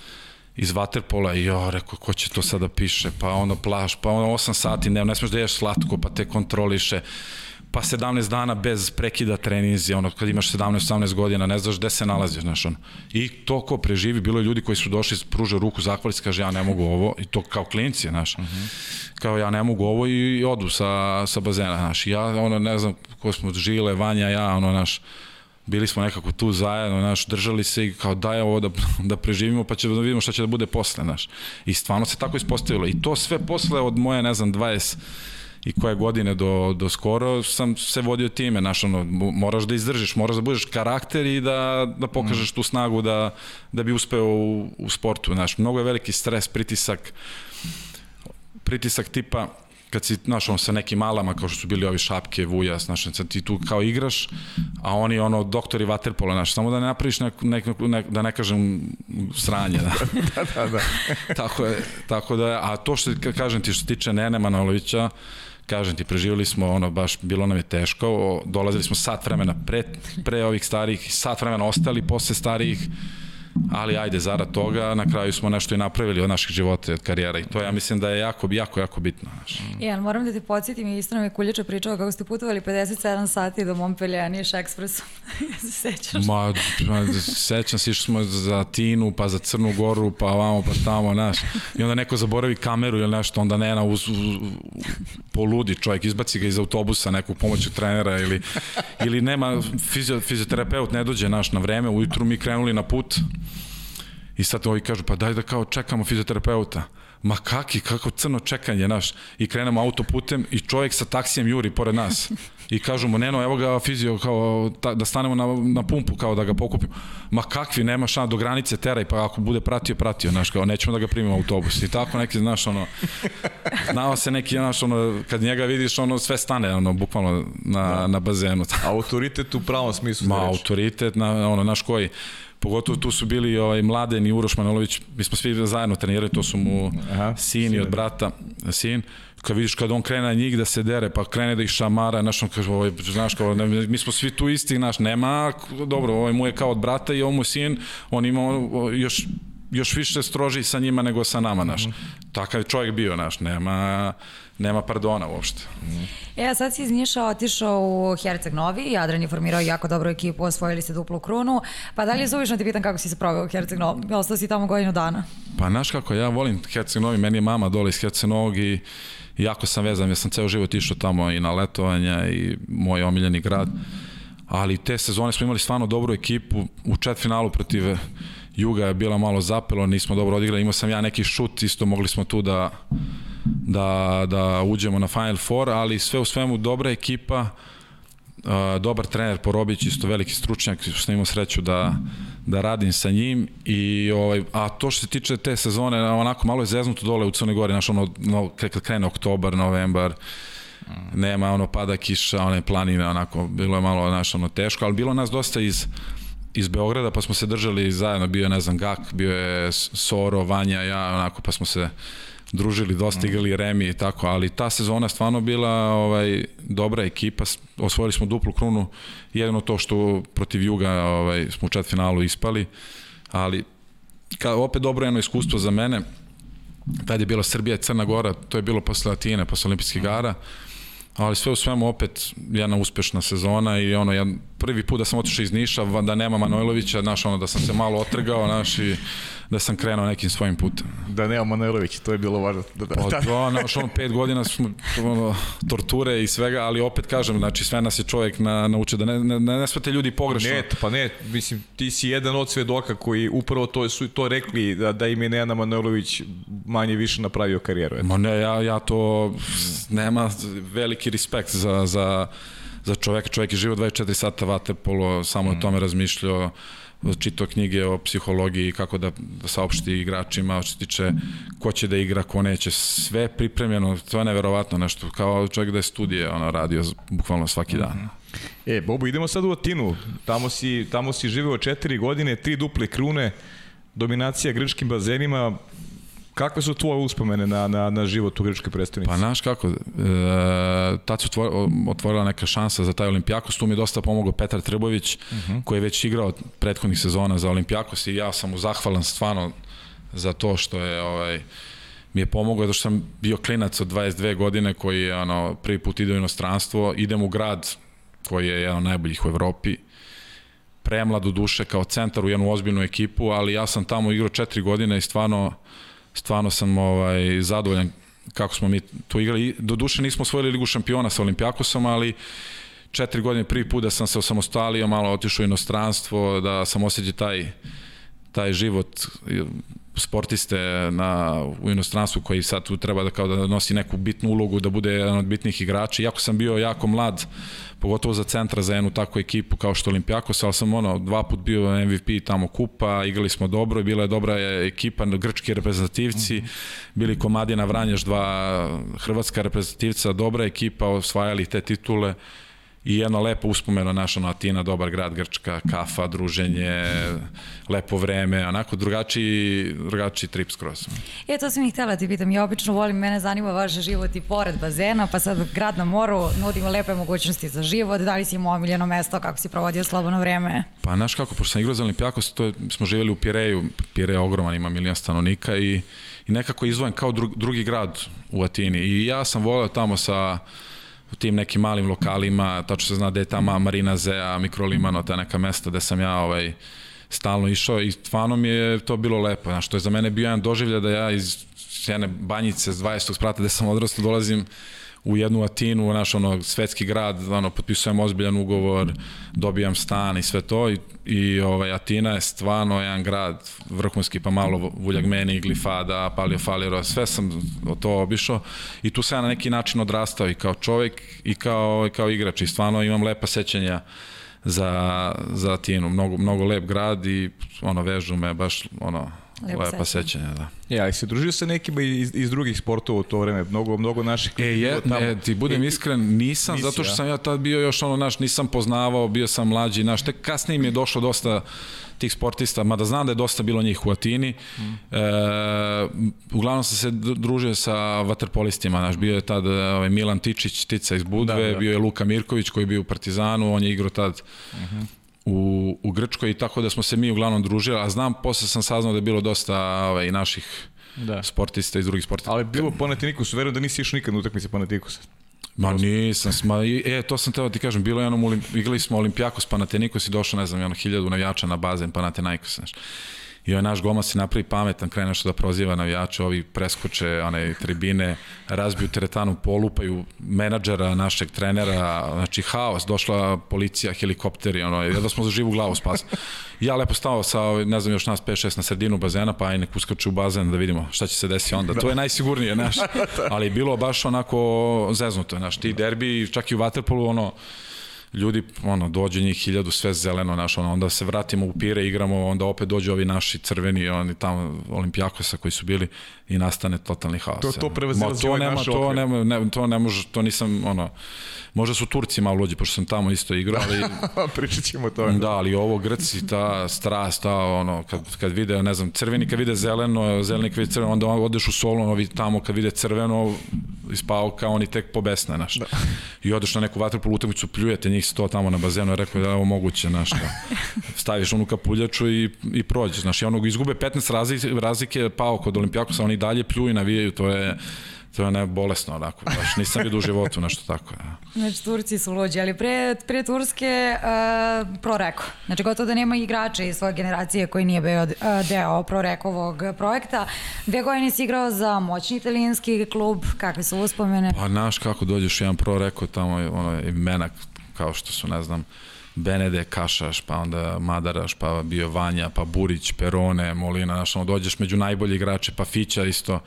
iz Waterpola i ja rekao ko će to sada piše, pa ono plaš, pa ono 8 sati ne, ne smeš da ješ slatko, pa te kontroliše, pa 17 dana bez prekida treninzi, ono kad imaš 17-18 godina, ne znaš gde se nalaziš, znaš ono. I to ko preživi, bilo je ljudi koji su došli, pruže ruku, zahvali se, kaže ja ne mogu ovo, i to kao klinci, znaš. Uh. -huh. Kao ja ne mogu ovo i, i odu sa, sa bazena, znaš. Ja, ono, ne znam, ko smo žile, Vanja, ja, ono, znaš, bili smo nekako tu zajedno, znaš, držali se i kao daj ovo da, da preživimo pa ćemo da vidimo šta će da bude posle, znaš. I stvarno se tako ispostavilo. I to sve posle od moje, ne znam, 20 i koje godine do, do skoro sam se vodio time, znaš, ono, moraš da izdržiš, moraš da budeš karakter i da, da pokažeš mm. tu snagu da, da bi uspeo u, u sportu, znaš. Mnogo je veliki stres, pritisak, pritisak tipa kad si, znaš, on sa nekim malama, kao što su bili ovi Šapke, Vuja, znaš, sad ti tu kao igraš, a oni, ono, doktori Waterpola, znaš, samo da ne napraviš neku, neku, ne, da ne kažem sranje, da. da, da, da. tako je, tako da, a to što, kažem ti, što se tiče Nene Manojlovića, kažem ti, preživjeli smo, ono, baš, bilo nam je teško, dolazili smo sat vremena pre, pre ovih starih, sat vremena ostali posle starijih, ali ajde, zarad toga, na kraju smo nešto i napravili od naših života i od karijera i to ja mislim da je jako, jako, jako bitno. Znaš. Jan, moram da te podsjetim i isto nam je Kuljiča pričao kako ste putovali 57 sati do Montpellier, Niš ekspresom. se sećaš? Ma, ma, sećam se, išli smo za Tinu, pa za Crnu Goru, pa ovamo, pa tamo, znaš. I onda neko zaboravi kameru ili nešto, onda Nena uz, uz, poludi čovjek, izbaci ga iz autobusa nekog pomoću trenera ili, ili nema fizio, fizioterapeut, ne dođe naš na vreme, ujutru mi krenuli na put, I sad ovi kažu, pa daj da kao čekamo fizioterapeuta. Ma kaki, kako crno čekanje, naš. I krenemo autoputem i čovjek sa taksijem juri pored nas. I kažu mu, Neno, evo ga fizio, kao, ta, da stanemo na, na pumpu, kao da ga pokupimo. Ma kakvi, nema šan, do granice teraj, pa ako bude pratio, pratio, znaš, kao, nećemo da ga primimo autobus. I tako neki, znaš, ono, znao se neki, znaš, ono, kad njega vidiš, ono, sve stane, ono, bukvalno na, da. na bazenu. Autoritet u pravom smislu. Ma, autoritet, na, ono, naš koji, Pogotovo tu su bili ovaj Mladen i Uroš Manolović, mi smo svi zajedno trenirali, to su mu Aha, sin i od brata, sin. Kad vidiš kad on krene na njih da se dere, pa krene da ih šamara, znaš, on kaže, ovaj, znaš, kao, ne, mi smo svi tu isti, znaš, nema, dobro, ovaj mu je kao od brata i ovo mu sin, on ima još još više stroži sa njima nego sa nama, naš. Mm. Takav je čovjek bio, naš, nema, nema pardona uopšte. Mm. E, sad si iz Niša otišao u Herceg Novi, Jadran je formirao jako dobru ekipu, osvojili ste duplu krunu, pa da li je suvišno ti pitan kako si se proveo u Herceg Novi? Ostao si tamo godinu dana. Pa, znaš kako, ja volim Herceg Novi, meni je mama dole iz Herceg Novog i jako sam vezan, ja sam ceo život išao tamo i na letovanja i moj omiljeni grad. Ali te sezone smo imali stvarno dobru ekipu u četvrtfinalu protiv Juga je bila malo zapelo, nismo dobro odigrali, imao sam ja neki šut, isto mogli smo tu da, da, da uđemo na Final Four, ali sve u svemu dobra ekipa, dobar trener Porobić, isto veliki stručnjak, što imao sreću da, da radim sa njim i ovaj a to što se tiče te sezone onako malo je zeznuto dole u Crnoj Gori, znači ono no, kad krene oktobar, novembar, nema ono pada kiša, one planine, onako bilo je malo znaš, ono teško, ali bilo nas dosta iz iz Beograda, pa smo se držali zajedno, bio je, ne znam, Gak, bio je Soro, Vanja, ja, onako, pa smo se družili, dosta igrali Remi i tako, ali ta sezona je stvarno bila ovaj, dobra ekipa, osvojili smo duplu krunu, jedino to što protiv Juga ovaj, smo u četvrtfinalu ispali, ali ka, opet dobro jedno iskustvo za mene, tad je bila Srbija i Crna Gora, to je bilo posle Latine, posle olimpijskih gara, ali sve u svemu opet jedna uspešna sezona i ono, jedan, prvi put da sam otišao iz Niša, da nema Manojlovića, znaš, ono, da sam se malo otrgao, znaš, i da sam krenuo nekim svojim putem. Da nema Manojlovića, to je bilo važno. Da, da, pa, da. Znaš, ono, pet godina smo, ono, torture i svega, ali opet kažem, znači, sve nas je čovjek na, naučio da ne, ne, ne, ne ljudi pogrešno. Ne, pa ne, mislim, ti si jedan od svedoka koji upravo to su to rekli, da, da im je Nenad Manojlović manje više napravio karijeru. Eto. Ma ne, ja, ja to, nema veliki respekt za, za za čoveka, čovek je živo 24 sata vaterpolo, samo mm. o tome razmišljao, čitao knjige o psihologiji kako da, saopšti igračima, što tiče ko će da igra, ko neće, sve pripremljeno, to je neverovatno nešto, kao čovjek da je studije ono, radio bukvalno svaki dan. E, Bobo, idemo sad u Atinu, tamo si, tamo si živeo četiri godine, tri duple krune, dominacija grčkim bazenima, Kakve su tvoje uspomene na, na, na život u grčkoj predstavnici? Pa znaš kako, e, tad se otvorila neka šansa za taj Olimpijakos, tu mi je dosta pomogao Petar Trbović, uh mhm. -huh. koji je već igrao prethodnih sezona za Olimpijakos i ja sam mu zahvalan stvarno za to što je ovaj, mi je pomogao zato što sam bio klinac od 22 godine koji je ono, prvi put ide u inostranstvo, idem u grad koji je jedan od najboljih u Evropi, premlad u duše kao centar u jednu ozbiljnu ekipu, ali ja sam tamo igrao četiri godine i stvarno stvarno sam ovaj, zadovoljan kako smo mi tu igrali. Do duše nismo osvojili ligu šampiona sa Olimpijakosom, ali četiri godine prvi put da sam se osamostalio, malo otišao u inostranstvo, da sam osjećao taj, taj život sportiste na, u inostranstvu koji sad tu treba da kao da nosi neku bitnu ulogu, da bude jedan od bitnih igrača. Iako sam bio jako mlad, pogotovo za centra za jednu takvu ekipu kao što Olimpijakos, ali sam ono, dva put bio MVP tamo kupa, igrali smo dobro i bila je dobra ekipa, grčki reprezentativci, bili Komadina Vranješ, dva hrvatska reprezentativca, dobra ekipa, osvajali te titule i jedno lepo uspomeno naša Atina, dobar grad, Grčka, kafa, druženje, lepo vreme, onako drugačiji, drugačiji trip skroz. E, to sam ih htela da ti pitam, ja obično volim, mene zanima vaš život i pored bazena, pa sad grad na moru, nudimo lepe mogućnosti za život, da li si imao omiljeno mesto, kako si provodio slobodno vreme? Pa, znaš kako, pošto sam igrao za Olimpijakos, to je, smo živjeli u Pireju, Pirej je ogroman, ima milijon stanovnika i, i nekako izvojen kao dru, drugi grad u Atini i ja sam voleo tamo sa u tim nekim malim lokalima, tačno se zna gde je tamo Marina Zea, Mikrolimano, ta neka mesta gde sam ja ovaj, stalno išao i stvarno mi je to bilo lepo. Znaš, to je za mene bio jedan doživlja da ja iz jedne banjice s 20. sprata gde sam odrastao dolazim u jednu Atinu, naš ono svetski grad, ono potpisujem ozbiljan ugovor, dobijam stan i sve to i, i ovaj Atina je stvarno jedan grad vrhunski pa malo Vuljagmeni, Glifada, Palio Faliro, sve sam to obišao i tu sam ja na neki način odrastao i kao čovek i kao, kao igrač i stvarno imam lepa sećanja za, za Atinu, mnogo, mnogo lep grad i ono vežu me baš ono Lepo lepa sećanja, da. Ja, ali se družio sa nekima iz, iz drugih sportova u to vreme, mnogo, mnogo naših... E, je, tamo. e, ti budem e, iskren, nisam, nisi, zato što sam ja tad bio još ono, naš, nisam poznavao, bio sam mlađi, naš, tek kasnije mi je došlo dosta tih sportista, mada znam da je dosta bilo njih u Atini. Mm. E, uglavnom sam se družio sa vaterpolistima, naš, bio je tad ovaj, Milan Tičić, Tica iz Budve, da, da. bio je Luka Mirković koji je bio u Partizanu, on je igrao tad mm -hmm u, u Grčkoj i tako da smo se mi uglavnom družili, a znam, posle sam saznao da je bilo dosta ovaj, naših da. sportista iz drugih sportista. Ali bilo Panathinaikos, verujem da nisi išao nikad na utakmice Panathinaikosa. Ma nisam, sma, e, to sam teo da ti kažem, bilo je ono, igrali smo Olimpijakos Panathinaikos i došlo, ne znam, ono, hiljadu navijača na bazen Panathinaikos, znaš. I ovaj naš goma se napravi pametan, krene nešto da proziva navijače, ovi preskoče one tribine, razbiju teretanu, polupaju menadžera, našeg trenera, znači haos, došla policija, helikopteri, ono, jedva smo za živu glavu spasili. Ja lepo stao sa, ne znam, još nas 5-6 na sredinu bazena, pa aj nek uskaču u bazen da vidimo šta će se desiti onda. To je najsigurnije, znaš. Ali bilo baš onako zeznuto, znaš, ti derbi, čak i u Waterpolu, ono, ljudi, ono, dođe njih hiljadu, sve zeleno, naš, ono, onda se vratimo u pire, igramo, onda opet dođu ovi naši crveni, oni tamo Olimpijakosa koji su bili i nastane totalni haos. To, to prevazilazi ovaj nema, naš to, nema, ne, to ne može, to nisam, ono, možda su Turci malo luđi, pošto sam tamo isto igrao, ali... Pričat ćemo to. Da, ali ovo Grci, ta strast, ta, ono, kad, kad vide, ne znam, crveni kad vide zeleno, zeleni kad vide crveno, onda odeš u solo, ono, tamo kad vide crveno, ispao kao oni tek pobesne, znaš. Da. I odeš na neku vaterpolu utakmicu, pljujete njih sto tamo na bazenu, rekao da je ovo moguće, znaš, da. Staviš onu kapuljaču i, i prođeš, znaš, i onog izgube 15 razlike, razlike pao kod Olimpijakosa, oni dalje pljuju i navijaju, to je to je ne bolesno onako, baš nisam vidio u životu nešto tako. Ja. Znači Turci su luđi, ali pre, pre Turske uh, Proreko. Znači gotovo da nema igrača iz svoje generacije koji nije bio uh, deo Prorekovog projekta. Dve godine si igrao za moćni italijanski klub, kakve su uspomene? Pa znaš kako dođeš jedan Proreko tamo, ono, imena kao što su, ne znam, Benede Kašaš, pa onda Madaraš, pa bio Vanja, pa Burić, Perone, Molina, znaš, ono, dođeš među najbolji igrače, pa Fića isto,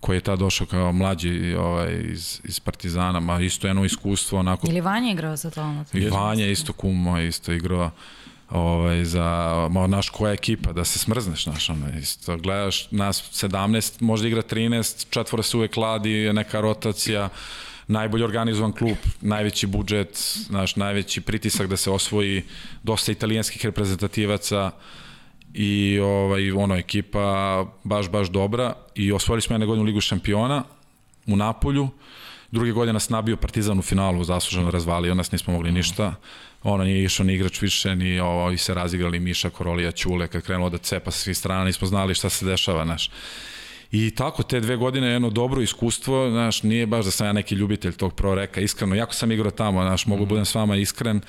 koji je tad došao kao mlađi ovaj, iz, iz Partizana, ma isto jedno iskustvo. Onako, Ili Vanja igrao sa tom? I Vanja isto kumo, isto igrao ovaj, za, ma, naš koja ekipa, da se smrzneš, naš, ono, isto, gledaš nas 17, možda igra 13, četvora se uvek kladi, neka rotacija, najbolje organizovan klub, najveći budžet, naš najveći pritisak da se osvoji dosta italijanskih reprezentativaca, i ovaj, ono, ekipa baš, baš dobra. I osvojili smo jedne godine Ligu šampiona u Napolju, druge godine nas nabio Partizan u finalu, zasluženo razvalio, nas nismo mogli ništa, ono nije išao ni igrač više, ni ovo, i se razigrali Miša, Korolija, Ćule, kad krenulo da cepa sa svih strana, nismo znali šta se dešava, znaš. I tako, te dve godine jedno dobro iskustvo, znaš, nije baš da sam ja neki ljubitelj tog proreka, iskreno, jako sam igrao tamo, znaš, mogu mm. budem s vama iskren,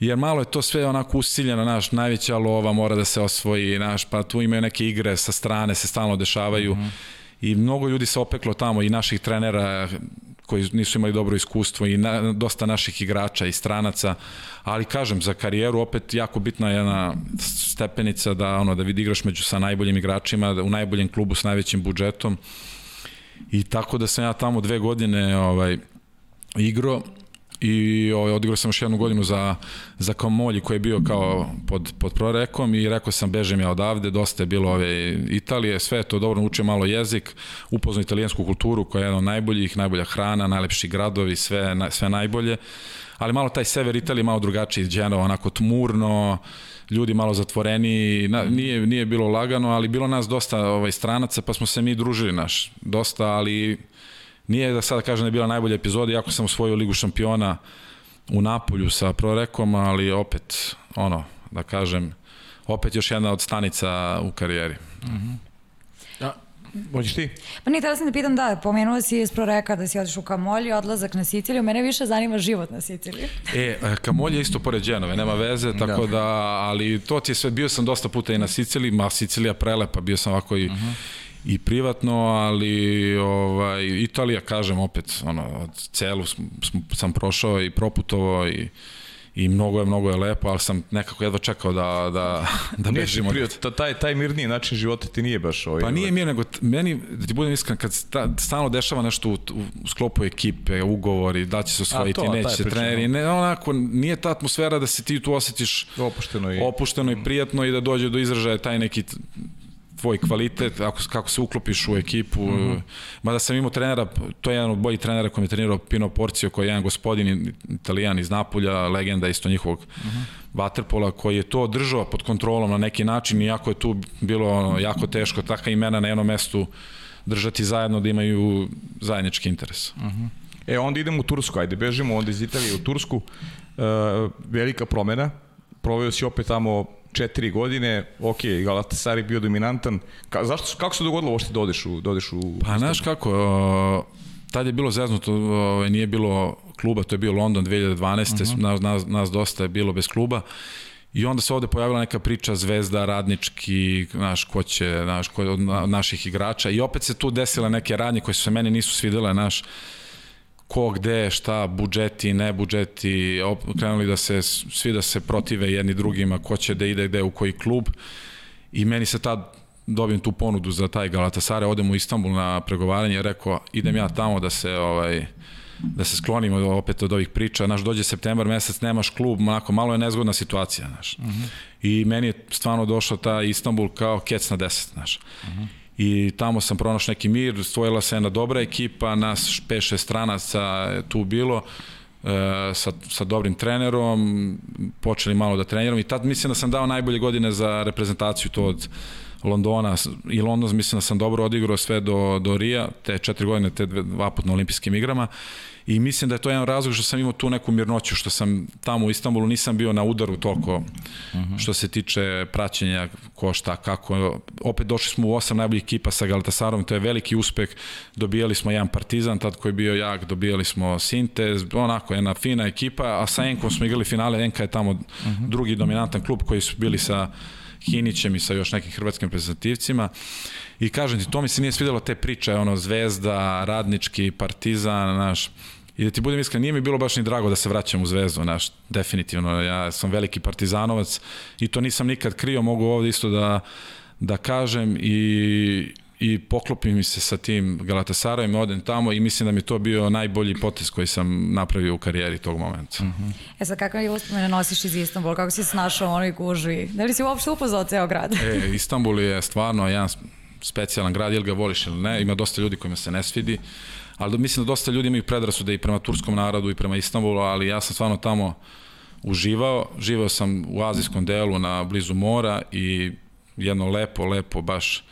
jer malo je to sve onako usiljeno, naš, najveća lova mora da se osvoji, naš, pa tu imaju neke igre sa strane, se stalno dešavaju mm -hmm. I mnogo ljudi se opeklo tamo i naših trenera koji nisu imali dobro iskustvo i na, dosta naših igrača i stranaca, ali kažem, za karijeru opet jako bitna je jedna stepenica da, ono, da vidi igraš među sa najboljim igračima, da, u najboljem klubu s najvećim budžetom. I tako da sam ja tamo dve godine ovaj, igro i ovaj, odigrao sam još jednu godinu za, za Komolji koji je bio kao pod, pod prorekom i rekao sam bežem ja odavde, dosta je bilo ove Italije, sve to dobro, naučio malo jezik, upoznao italijansku kulturu koja je jedna od najboljih, najbolja hrana, najlepši gradovi, sve, na, sve najbolje, ali malo taj sever Italije malo drugačiji, Genova, onako tmurno, ljudi malo zatvoreni, na, nije, nije bilo lagano, ali bilo nas dosta ovaj, stranaca, pa smo se mi družili naš, dosta, ali Nije da sada kažem da je bila najbolja epizoda, iako sam osvojio Ligu šampiona u Napolju sa Prorekom, ali opet, ono, da kažem, opet još jedna od stanica u karijeri. Mm -hmm. Ja, Hoćeš ti? Pa nije, tada sam da pitam, da, pomenuo si iz Proreka da si odiš u Kamolji, odlazak na Siciliju, mene više zanima život na Siciliji. E, Kamolje je isto pored Dženove, nema veze, da. tako da. da, ali to ti je sve, bio sam dosta puta i na Siciliji, ma Sicilija prelepa, bio sam ovako i, uh mhm. -huh i privatno, ali ovaj, Italija, kažem opet, ono, celu sm, sam prošao i proputovao i i mnogo je, mnogo je lepo, ali sam nekako jedva čekao da, da, da bežim od... taj, taj mirniji način života ti nije baš ovaj... Pa nije mir, nego meni, da ti budem iskren, kad sta, stalno dešava nešto u, u sklopu ekipe, ugovori, da će se osvojiti, to, neće se treneri, ne, onako, nije ta atmosfera da se ti tu osjetiš opušteno i, opušteno i prijatno i da dođe do izražaja taj neki tvoj kvalitet, ako, kako se uklopiš u ekipu. Mm -hmm. Mada sam imao trenera, to je jedan od boljih trenera koji je trenirao Pino Porcio, koji je jedan gospodin italijan iz Napulja, legenda isto njihovog mm -hmm. Waterpola, koji je to držao pod kontrolom na neki način, iako je tu bilo ono, jako teško, taka imena na jednom mestu držati zajedno da imaju zajednički interes. Mm -hmm. E, onda idemo u Tursku, ajde, bežimo onda iz Italije u Tursku. E, velika promena, proveo si opet tamo četiri godine, ok, Galatasaray bio dominantan. Ka, zašto, kako se dogodilo uopšte da odeš u... Da odeš u pa znaš kako, o, tad je bilo zeznuto, o, nije bilo kluba, to je bio London 2012. Uh -huh. nas, nas, nas dosta je bilo bez kluba. I onda se ovde pojavila neka priča zvezda, radnički, znaš, ko će, znaš, ko, od naših igrača. I opet se tu desile neke radnje koje su se meni nisu svidele, znaš, ko gde, šta, budžeti, ne budžeti, krenuli da se, svi da se protive jedni drugima, ko će da ide gde u koji klub. I meni se tad dobijem tu ponudu za taj Galatasaray, odem u Istanbul na pregovaranje, rekao idem ja tamo da se ovaj da se sklonimo opet od ovih priča. Naš dođe septembar mesec, nemaš klub, onako malo je nezgodna situacija, znaš. Uh -huh. I meni je stvarno došao ta Istanbul kao kec na 10, znaš. Uh -huh i tamo sam pronašao neki mir, stvojila se jedna dobra ekipa, nas 5-6 stranaca tu bilo, e, sa, sa dobrim trenerom, počeli malo da treniram i tad mislim da sam dao najbolje godine za reprezentaciju to od Londona. I London mislim da sam dobro odigrao sve do, do Rija, te četiri godine, te dva put na olimpijskim igrama i mislim da je to jedan razlog što sam imao tu neku mirnoću, što sam tamo u Istanbulu nisam bio na udaru toliko uh -huh. što se tiče praćenja ko šta, kako. Opet došli smo u osam najboljih ekipa sa Galatasarom, to je veliki uspeh. Dobijali smo jedan Partizan, tad koji je bio jak, dobijali smo Sintez, onako jedna fina ekipa, a sa Enkom smo igrali finale, Enka je tamo uh -huh. drugi dominantan klub koji su bili sa Hinićem i sa još nekim hrvatskim reprezentativcima. I kažem ti, to mi se nije svidelo te priče, ono, Zvezda, Radnički, Partizan, naš, I da ti budem iskren, nije mi bilo baš ni drago da se vraćam u Zvezdu, naš, definitivno, ja sam veliki partizanovac i to nisam nikad krio, mogu ovde isto da, da kažem i, i poklopim mi se sa tim Galatasarajem, odem tamo i mislim da mi to bio najbolji potez koji sam napravio u karijeri tog momenta. Uh. -huh. E sad, kakve je uspomene nosiš iz Istanbula? Kako si se našao u onoj gužvi? Da li si uopšte upozao ceo grad? e, Istanbul je stvarno jedan specijalan grad, ili ga voliš ili ne, ima dosta ljudi kojima se ne svidi, ali mislim da dosta ljudi imaju predrasude i prema turskom narodu i prema Istanbulu, ali ja sam stvarno tamo uživao, živao sam u azijskom delu na blizu mora i jedno lepo, lepo baš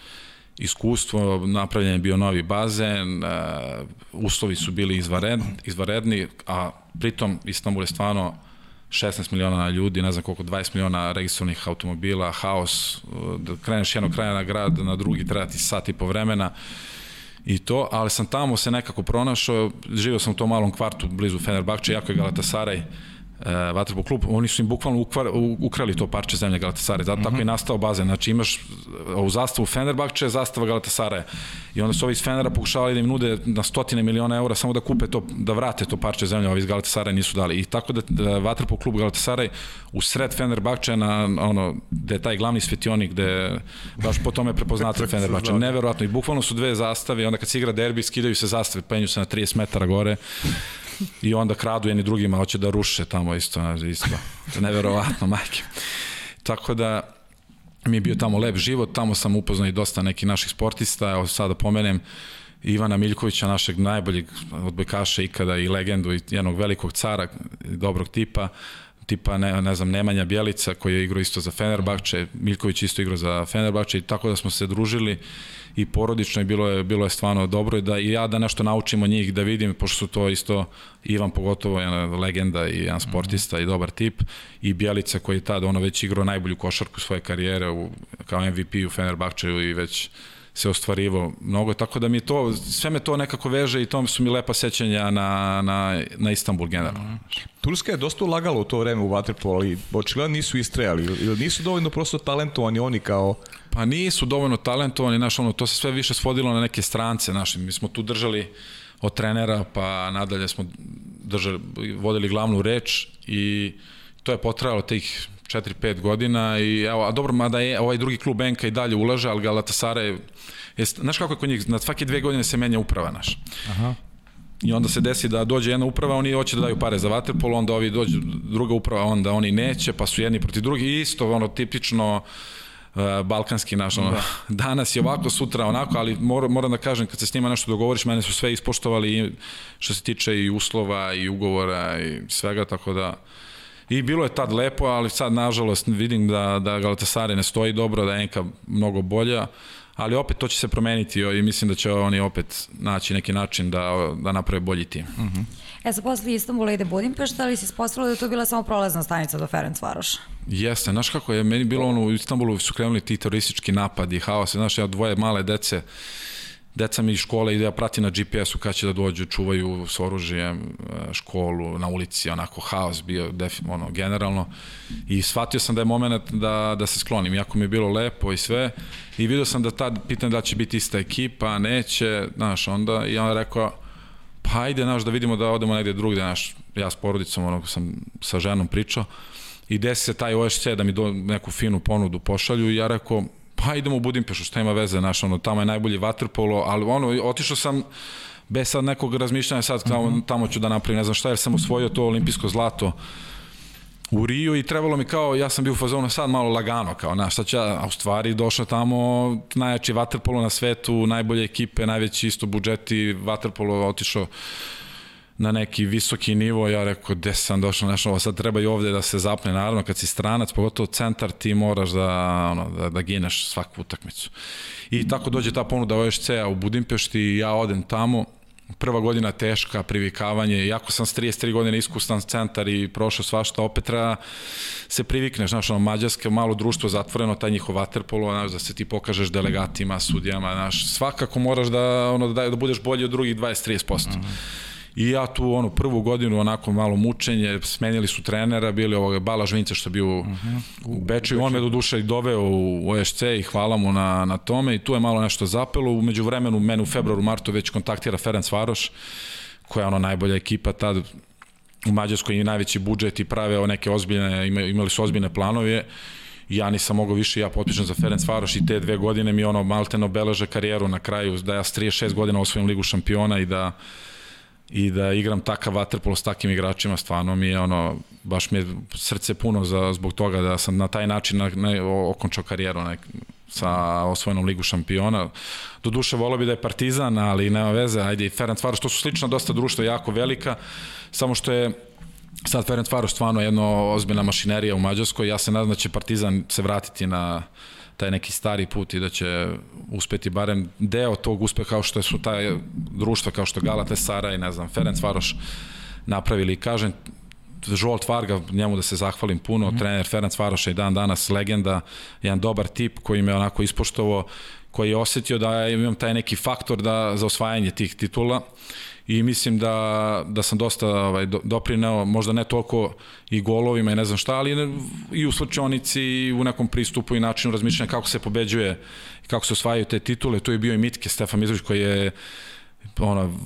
iskustvo, napravljen je bio novi bazen, uh, uslovi su bili izvared, izvaredni, a pritom Istanbul je stvarno 16 miliona ljudi, ne znam koliko, 20 miliona registrovanih automobila, haos, da kreneš jednog kraja na grad, na drugi treba ti sat i po vremena i to, ali sam tamo se nekako pronašao, živio sam u tom malom kvartu blizu Fenerbahče, jako je Galatasaray, uh, Vatrbo klub, oni su im bukvalno ukvar, ukrali to parče zemlje Galatasaray, zato mm -hmm. tako je mhm. nastao bazen, znači imaš u zastavu Fenerbahče, zastava Galatasaraja i onda su ovi iz Fenera pokušavali da im nude na stotine miliona eura samo da kupe to, da vrate to parče zemlje, ovi iz Galatasaraja nisu dali. I tako da, da Vatrbo klub Galatasaray u sred Fenerbahče na ono, gde je taj glavni svetionik gde baš po tome prepoznate Fenerbahče, neverovatno. I bukvalno su dve zastave i onda kad se igra derbi skidaju se zastave, penju se na 30 metara gore i onda kradu jedni drugima, hoće da ruše tamo isto, isto. Neverovatno, majke. Tako da, mi je bio tamo lep život, tamo sam upoznao i dosta nekih naših sportista, evo sada pomenem Ivana Miljkovića, našeg najboljeg odbojkaša ikada i legendu i jednog velikog cara, dobrog tipa, tipa ne, ne znam Nemanja Bjelica koji je igrao isto za Fenerbahče, Miljković isto igrao za Fenerbahče i tako da smo se družili i porodično i bilo je, bilo je stvarno dobro i da i ja da nešto naučim od njih, da vidim, pošto su to isto Ivan pogotovo jedna legenda i jedan sportista mm -hmm. i dobar tip i Bjelica koji je tada ono već igrao najbolju košarku svoje karijere u, kao MVP u Fenerbahčeju i već se ostvarivo mnogo, tako da mi to, sve me to nekako veže i to su mi lepa sećanja na, na, na Istanbul generalno. Mm -hmm. Turska je dosta ulagala u to vreme u Waterpolo, ali očigledno nisu istrajali, ili nisu dovoljno prosto talentovani oni kao Pa nisu dovoljno talentovani, znaš, ono, to se sve više svodilo na neke strance, znaš, mi smo tu držali od trenera, pa nadalje smo držali, vodili glavnu reč i to je potrajalo tih 4-5 godina i evo, a dobro, mada je ovaj drugi klub Enka i dalje ulaže, ali Galatasaray je, znaš kako je kod njih, na svake dve godine se menja uprava naš. Aha. I onda se desi da dođe jedna uprava, oni hoće da daju pare za vaterpolo, onda ovi dođe druga uprava, onda oni neće, pa su jedni protiv drugih, isto ono tipično uh, balkanski naš, ono, da. danas je ovako, sutra onako, ali mor, moram da kažem, kad se s njima nešto dogovoriš, mene su sve ispoštovali što se tiče i uslova i ugovora i svega, tako da I bilo je tad lepo, ali sad nažalost vidim da, da Galatasaray ne stoji dobro, da je Enka mnogo bolja, ali opet to će se promeniti i mislim da će oni opet naći neki način da, da naprave bolji tim. Uh -huh. E sad posle Istanbula ide Budimpešta, ali si ispostavilo da je to bila samo prolazna stanica do Ferenc Varoša? Jeste, znaš kako je, meni bilo ono, u Istanbulu su krenuli ti teroristički napadi, haos, znaš, ja dvoje male dece, deca mi iz škole ide ja prati na GPS-u kad će da dođu, čuvaju s oružjem e, školu, na ulici, onako haos bio def, ono, generalno i shvatio sam da je moment da, da se sklonim, iako mi je bilo lepo i sve i vidio sam da tad pitan da će biti ista ekipa, neće, znaš, onda i on rekao pa ajde, znaš, da vidimo da odemo negde drugde, znaš, ja s porodicom, ono, sam sa ženom pričao i desi se taj OSC da mi do, neku finu ponudu pošalju i ja rekao, pa idemo u Budimpešu, šta ima veze, znaš, ono, tamo je najbolji vaterpolo, ali ono, otišao sam bez sad nekog razmišljanja, sad tamo, mhm. tamo ću da napravim, ne znam šta, jer sam osvojio to olimpijsko zlato u Riju i trebalo mi kao, ja sam bio u fazonu sad malo lagano, kao, znaš, šta ja, a u stvari došao tamo najjači vaterpolo na svetu, najbolje ekipe, najveći isto budžeti, vaterpolo otišao na neki visoki nivo, ja rekao, gde sam došao, znaš, ovo sad treba i ovde da se zapne, naravno, kad si stranac, pogotovo centar, ti moraš da, ono, da, da gineš svaku utakmicu. I tako dođe ta ponuda OSC-a u Budimpešti ja odem tamo, prva godina teška, privikavanje, jako sam s 33 godine iskustan centar i prošao svašta, opet treba se privikneš, znaš, ono, mađarske, malo društvo zatvoreno, taj njihov vaterpolo, znaš, da se ti pokažeš delegatima, sudijama, znaš, svakako moraš da, ono, da, da budeš bolji od drugih 20-30%. Mm -hmm. I ja tu onu prvu godinu onako malo mučenje, smenili su trenera, bili ovog Bala Žvinca što je bio uh -huh. u Beču i on me do duše i doveo u OSC i hvala mu na, na tome i tu je malo nešto zapelo. Umeđu vremenu, mene u februaru, martu već kontaktira Ferenc Varoš, koja je ono najbolja ekipa tad u Mađarskoj i najveći budžet i prave neke ozbiljne, imali su ozbiljne planove ja nisam mogao više, ja potpišem za Ferenc Varoš i te dve godine mi ono malteno obeleže karijeru na kraju, da ja s 36 godina osvojim ligu šampiona i da i da igram takav vaterpolo s takim igračima, stvarno mi je ono, baš mi je srce puno za, zbog toga da sam na taj način na, na, okončao karijeru nek, sa osvojenom ligu šampiona. Do duše volio bi da je Partizan, ali nema veze, ajde i Ferenc Varoš, to su slično dosta društva, jako velika, samo što je sad Ferenc Varoš stvarno jedno ozbiljna mašinerija u Mađarskoj, ja se nadam da će Partizan se vratiti na taj neki stari put i da će uspeti barem deo tog uspeha kao što su taj društva kao što Galate Sara i ne znam Ferenc Varoš napravili. Kažem, Žolt Varga, njemu da se zahvalim puno, mm -hmm. trener Ferenc Varoš je dan danas legenda, jedan dobar tip koji me onako ispoštovao, koji je osetio da imam taj neki faktor da, za osvajanje tih titula i mislim da, da sam dosta ovaj, doprineo, možda ne toliko i golovima i ne znam šta, ali i u slučajonici i u nekom pristupu i načinu razmišljanja kako se pobeđuje i kako se osvajaju te titule. Tu je bio i Mitke Stefan Mitrović koji je ono,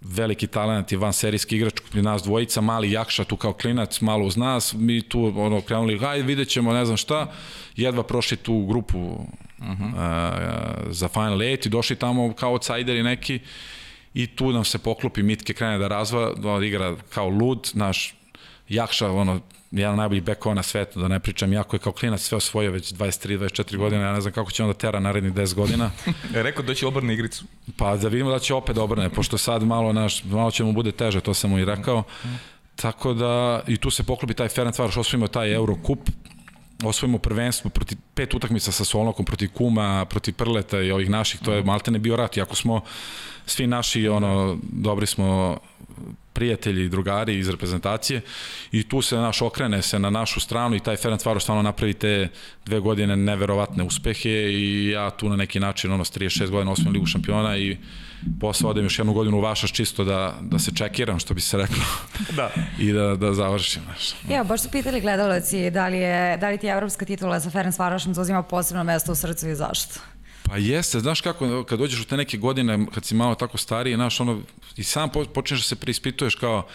veliki talent i van serijski igrač nas dvojica, mali Jakša tu kao klinac, malo uz nas, mi tu ono krenuli, hajde vidjet ćemo, ne znam šta, jedva prošli tu grupu uh -huh. uh, za Final 8 i došli tamo kao outsideri neki i tu nam se poklopi Mitke krene da razva, da igra kao lud, naš Jakša, ono, jedan najbolji bekova na svetu, da ne pričam, jako je kao klinac sve osvojio već 23-24 godine, ja ne znam kako će onda tera naredni 10 godina. e, rekao da će obrne igricu. Pa da vidimo da će opet obrne, pošto sad malo, naš, malo će mu bude teže, to sam mu i rekao. Tako da, i tu se poklopi taj Ferenc Varoš, osvojimo taj Eurocup, osvojimo prvenstvo protiv pet utakmica sa Solnokom, protiv Kuma, protiv Prleta i ovih naših, to je maltene bio rat, iako smo svi naši, ono, dobri smo prijatelji i drugari iz reprezentacije i tu se naš okrene se na našu stranu i taj Ferenc Varoš stvarno napravi te dve godine neverovatne uspehe i ja tu na neki način ono s 36 godina osmem ligu šampiona i posle odem još jednu godinu u Vašaš čisto da, da se čekiram što bi se reklo da. i da, da završim. Znaš. Ja, baš su pitali gledalci da li, je, da li ti evropska titula sa Ferenc Varošom zauzima posebno mesto u srcu i zašto? Pa jeste, znaš kako, kad dođeš u te neke godine, kad si malo tako stariji, znaš, ono, i sam počneš da se preispituješ kao,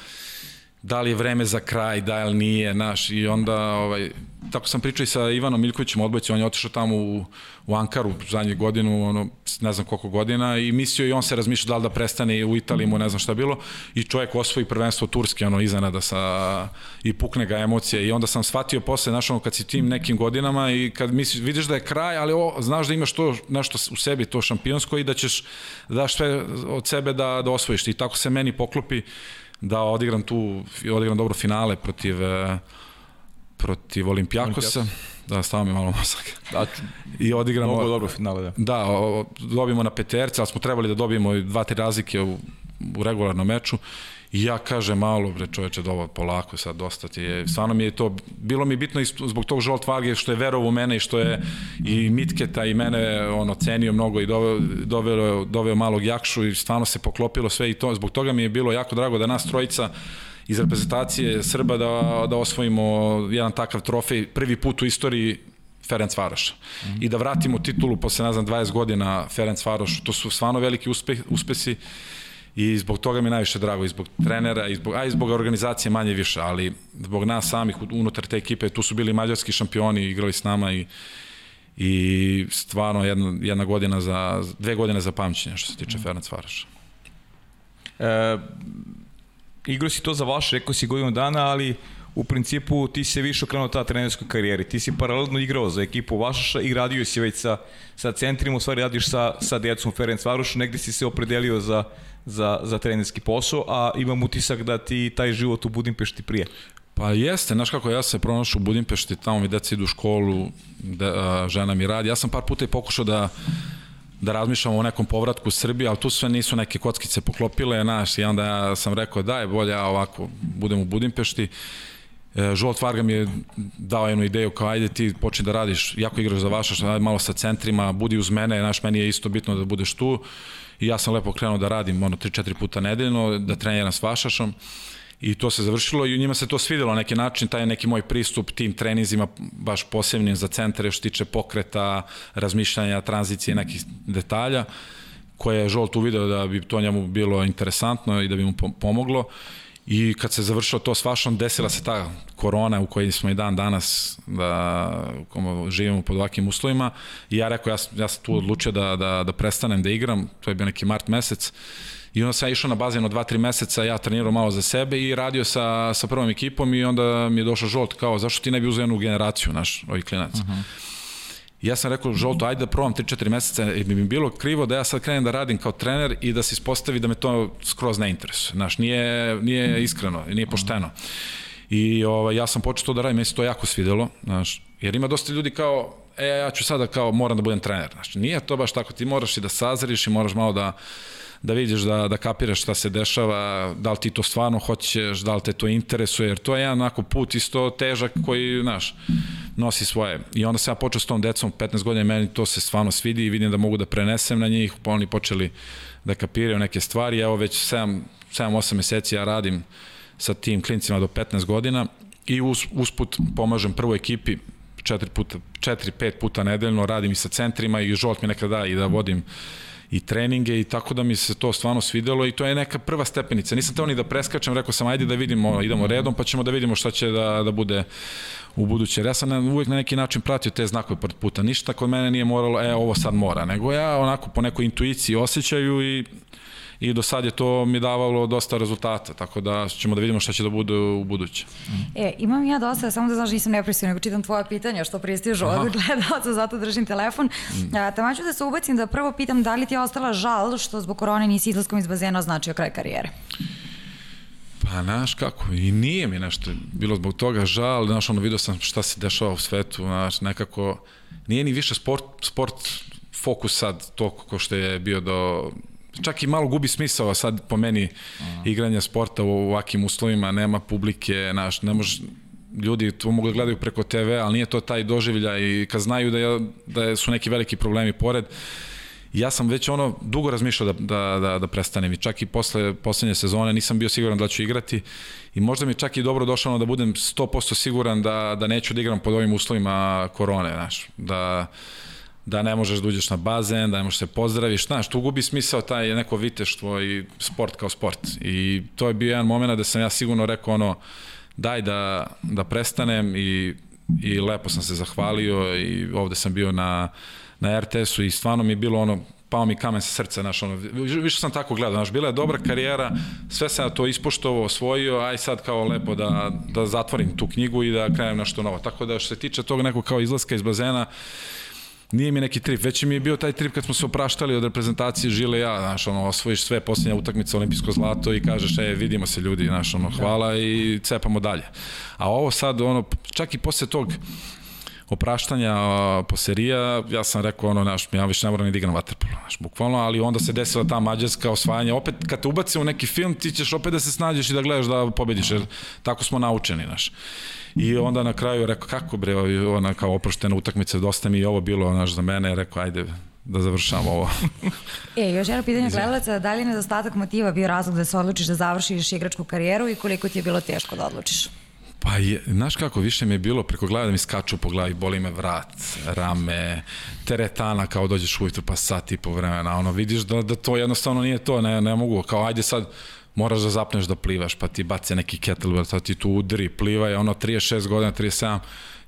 da li je vreme za kraj, da li nije, naš, i onda, ovaj, tako sam pričao i sa Ivanom Miljkovićem Odbojcem, on je otišao tamo u, u Ankaru zadnju godinu, ono, ne znam koliko godina, i mislio i on se razmišljao da li da prestane u Italiji, mu ne znam šta bilo, i čovjek osvoji prvenstvo Turske, ono, iznenada sa, i pukne ga emocije, i onda sam shvatio posle, znaš, ono, kad si tim nekim godinama i kad misliš, vidiš da je kraj, ali o, znaš da imaš to, nešto u sebi, to šampionsko i da ćeš, da daš sve od sebe da, da osvojiš, i tako se meni poklopi, da odigram tu, odigram dobro finale protiv e, protiv Olimpijakosa. Da, stava mi malo mozak. Da, I odigramo... Mnogo dobro finale, da. Da, o, dobijemo na peterce, ali smo trebali da dobijemo dva, tri razlike u, u regularnom meču I ja kažem malo, bre čoveče, dovo polako sad dosta ti je. Stvarno mi je to, bilo mi bitno zbog tog Žolt Varge što je verovo u mene i što je i Mitketa i mene ono cenio mnogo i doveo, doveo, doveo malog Jakšu i stvarno se poklopilo sve i to. Zbog toga mi je bilo jako drago da nas trojica iz reprezentacije Srba da, da osvojimo jedan takav trofej prvi put u istoriji Ferenc Varoša. Mm -hmm. I da vratimo titulu posle, ne znam, 20 godina Ferenc Varoš. To su stvarno veliki uspeh, uspesi i zbog toga mi je najviše drago, i zbog trenera, i zbog, a i zbog organizacije manje više, ali zbog nas samih unutar te ekipe, tu su bili mađarski šampioni, igrali s nama i i stvarno jedna, jedna godina za, dve godine za pamćenje što se tiče mm. Ferenc Varaša. E, igrao si to za vaše, rekao si godinu dana, ali u principu ti se više okrenuo ta trenerskoj karijeri. Ti si paralelno igrao za ekipu Vašaša i radio si već sa, sa centrima, u stvari radiš sa, sa djecom Ferenc Varoša, negde si se opredelio za, za, za trenerski posao, a imam utisak da ti taj život u Budimpešti prije. Pa jeste, znaš kako ja se pronašu u Budimpešti, tamo mi deca idu u školu, da, a, žena mi radi. Ja sam par puta i pokušao da da razmišljamo o nekom povratku u Srbiju, ali tu sve nisu neke kockice poklopile, znaš, i onda ja sam rekao da je bolje ja ovako budem u Budimpešti. E, Žolt Varga mi je dao jednu ideju kao ajde ti počni da radiš, jako igraš za vaša, malo sa centrima, budi uz mene, znaš, meni je isto bitno da budeš tu. I ja sam lepo krenuo da radim ono 3-4 puta nedeljno, da treniram s Vašašom. I to se završilo i njima se to svidelo na neki način, taj neki moj pristup tim treninzima baš posebnim za centre što tiče pokreta, razmišljanja, tranzicije, nekih detalja koje je Žolt uvideo da bi to njemu bilo interesantno i da bi mu pomoglo I kad se završilo to s vašom, desila se ta korona u kojoj smo i dan danas da živimo pod ovakvim uslovima i ja rekao, ja, ja sam tu odlučio da, da, da prestanem da igram, to je bio neki mart mesec, I onda sam ja išao na bazen od 2-3 meseca, ja trenirao malo za sebe i radio sa, sa prvom ekipom i onda mi je došao žolt kao zašto ti ne bi uzeo jednu generaciju naš, ovih klinaca. Uh -huh. Ja sam rekao, Žolto, ajde da probam 3-4 meseca, jer bi mi bilo krivo da ja sad krenem da radim kao trener i da se ispostavi da me to skroz ne interesuje. Znaš, nije, nije iskreno, nije pošteno. I ovaj, ja sam počeo to da radim, meni se to jako svidelo, znaš, jer ima dosta ljudi kao, e, ja ću sada kao, moram da budem trener. Znači, nije to baš tako, ti moraš i da sazriš i moraš malo da, da vidiš da, da kapiraš šta se dešava, da li ti to stvarno hoćeš, da li te to interesuje, jer to je jedan onako put isto težak koji, znaš, nosi svoje. I onda sam ja počeo s tom decom, 15 godina meni to se stvarno svidi i vidim da mogu da prenesem na njih, pa oni počeli da kapiraju neke stvari. Evo već 7-8 meseci ja radim sa tim klincima do 15 godina i us, usput pomažem prvoj ekipi četiri puta, četiri, pet puta nedeljno, radim i sa centrima i žolt mi nekada da i da vodim i treninge i tako da mi se to stvarno svidelo i to je neka prva stepenica. Nisam teo ni da preskačem, rekao sam ajde da vidimo, idemo redom pa ćemo da vidimo šta će da, da bude u buduće. Ja sam uvijek na neki način pratio te znakove pred puta. Ništa kod mene nije moralo, e, ovo sad mora, nego ja onako po nekoj intuiciji osjećaju i i do sad je to mi davalo dosta rezultata, tako da ćemo da vidimo šta će da bude u buduće. E, imam ja dosta, samo da znaš, nisam nepristojna, nego čitam tvoja pitanja što pristižu od gledalca, zato držim telefon. Mm. A, tamo ću da se ubacim da prvo pitam da li ti je ostala žal što zbog korone nisi izlaskom iz bazena označio kraj karijere? Pa, znaš kako, i nije mi nešto bilo zbog toga žal, znaš, ono, vidio sam šta se dešava u svetu, znaš, nekako, nije ni više sport, sport fokus sad to ko što je bio do čak i malo gubi smisao sad po meni igranja sporta u ovakvim uslovima, nema publike, naš, ne može, ljudi to mogu da gledaju preko TV, ali nije to taj doživlja i kad znaju da, je, da su neki veliki problemi pored, ja sam već ono dugo razmišljao da, da, da, da prestanem i čak i posle poslednje sezone nisam bio siguran da ću igrati i možda mi čak i dobro došlo da budem 100% siguran da, da neću da igram pod ovim uslovima korone, znaš, da da ne možeš da uđeš na bazen, da ne možeš se pozdraviš, znaš, tu gubi smisao taj neko viteštvo i sport kao sport. I to je bio jedan moment da sam ja sigurno rekao ono, daj da, da prestanem i, i lepo sam se zahvalio i ovde sam bio na, na RTS-u i stvarno mi je bilo ono, pao mi kamen sa srca, znaš, ono, više sam tako gledao, znaš, bila je dobra karijera, sve sam to ispoštovao, osvojio, aj sad kao lepo da, da zatvorim tu knjigu i da krenem nešto novo. Tako da što se tiče toga nekog kao izlaska iz bazena, nije mi neki trip, već mi je bio taj trip kad smo se opraštali od reprezentacije Žile ja, znaš, ono, osvojiš sve, posljednja utakmica olimpijsko zlato i kažeš, e, vidimo se ljudi, znaš, ono, hvala i cepamo dalje. A ovo sad, ono, čak i posle tog opraštanja po serija, ja sam rekao ono, naš, ja više ne moram ni da vaterpolo, bukvalno, ali onda se desila ta mađarska osvajanja, opet kad te ubace u neki film, ti ćeš opet da se snađeš i da gledaš da pobediš, jer tako smo naučeni, naš. I onda na kraju rekao, kako bre, ona kao oproštena utakmica, dosta mi je ovo bilo, naš, za mene, rekao, ajde, da završam ovo. e, još jedno pitanje gledalaca, da li je nedostatak motiva bio razlog da se odlučiš da završiš igračku karijeru i koliko ti je bilo teško da odlučiš? Pa je, znaš kako, više mi je bilo preko glave da mi skaču po glavi, boli me vrat, rame, teretana kao dođeš ujutru pa sat i po vremena, ono, vidiš da, da to jednostavno nije to, ne, ne mogu, kao ajde sad, moraš da zapneš da plivaš, pa ti baci neki kettlebell, pa ti tu udri, plivaj, ono 36 godina, 37,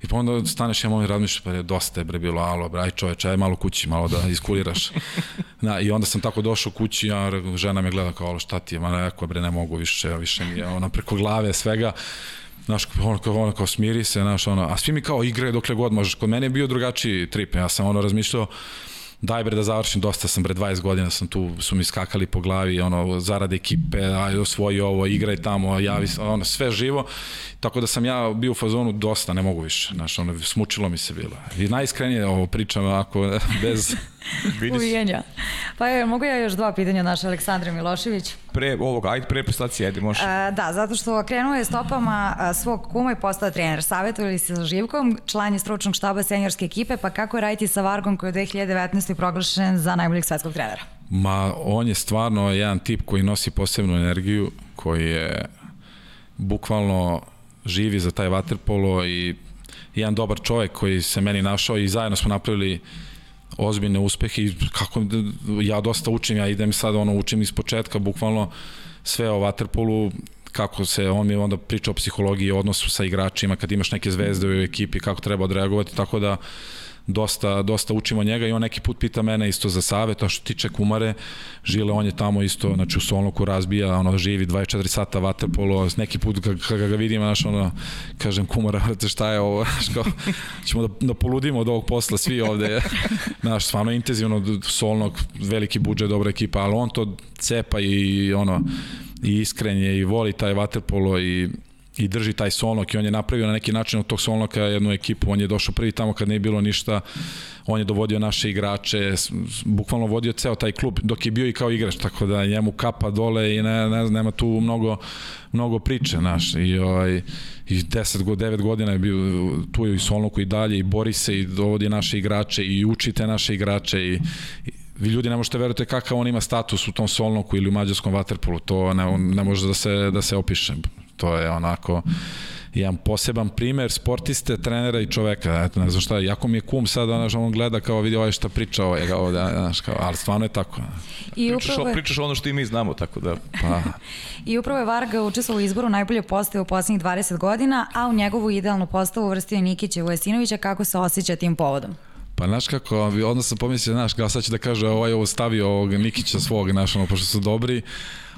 i pa onda staneš ja moj razmišljaš, pa je dosta je bre bilo, alo, bre, aj čoveče, aj malo kući, malo da iskuliraš. Na, I onda sam tako došao kući, ja, žena me gleda kao, alo, šta ti je, ma rekao, bre, ne mogu više, više mi je, ono, preko glave svega, znaš, ono kao, ono kao smiri se, znaš, ono, a svi mi kao igre dokle god možeš. Kod mene je bio drugačiji trip, ja sam ono razmišljao, daj bre da završim, dosta sam bre 20 godina sam tu, su mi skakali po glavi, ono, zarade ekipe, aj osvoji ovo, igraj tamo, javi, ono, sve živo, tako da sam ja bio u fazonu dosta, ne mogu više, znaš, ono, smučilo mi se bilo. I najiskrenije ovo pričam, ako, bez... Uvijenja. Pa je, mogu ja još dva pitanja naša Aleksandra Milošević? Pre ovog, ajde pre prestacije, ajde može. A, da, zato što krenuo je stopama a, svog kuma i postao trener. Savjetovali se sa Živkom, član je stručnog štaba senjorske ekipe, pa kako je raditi sa Vargom koji je 2019. proglašen za najboljeg svetskog trenera? Ma, on je stvarno jedan tip koji nosi posebnu energiju, koji je bukvalno živi za taj vaterpolo i jedan dobar čovek koji se meni našao i zajedno smo napravili ozbiljne uspehe i kako ja dosta učim, ja idem sad ono učim iz početka bukvalno sve o vaterpolu kako se on mi onda priča o psihologiji, odnosu sa igračima, kad imaš neke zvezde u ekipi, kako treba odreagovati, tako da dosta, dosta učimo njega i on neki put pita mene isto za savet, a što tiče Kumare, Žile, on je tamo isto, znači u Solnoku razbija, ono, živi 24 sata vaterpolo, neki put kada ga vidim, znaš, ono, kažem, Kumara, vrate, šta je ovo, znaš, kao, ćemo da, da poludimo od ovog posla svi ovde, znaš, stvarno intenzivno, Solnog, veliki budžet, dobra ekipa, ali on to cepa i, ono, i iskren je i voli taj vaterpolo i i drži taj Solnok i on je napravio na neki način od tog Solnoka jednu ekipu, on je došao prvi tamo kad nije bilo ništa, on je dovodio naše igrače, bukvalno vodio ceo taj klub dok je bio i kao igrač, tako da njemu kapa dole i ne, ne, nema tu mnogo, mnogo priče, naš, i, ovaj, i 10 go, 9 godina je bio tu i Solnoku i dalje i bori se i dovodi naše igrače i uči te naše igrače i, i vi ljudi ne možete verujete kakav on ima status u tom Solnoku ili u mađarskom vaterpolu, to ne, ne može da se, da se opiše to je onako jedan poseban primer sportiste, trenera i čoveka. Eto, ne znam šta, jako mi je kum sad, znaš, on gleda kao vidi ovaj šta priča ovaj, kao, da, znaš, kao, ali stvarno je tako. I pričaš, upravo pričaš ono što i mi znamo, tako da... Pa. I upravo je Varga učestvovao u izboru najbolje postave u poslednjih 20 godina, a u njegovu idealnu postavu uvrstio je Nikića Vujasinovića. Kako se osjeća tim povodom? Pa znaš kako, sam pomislio, znaš, kao sad će da kaže ovaj ovo stavio ovog Nikića svog, znaš, ono, pošto su dobri,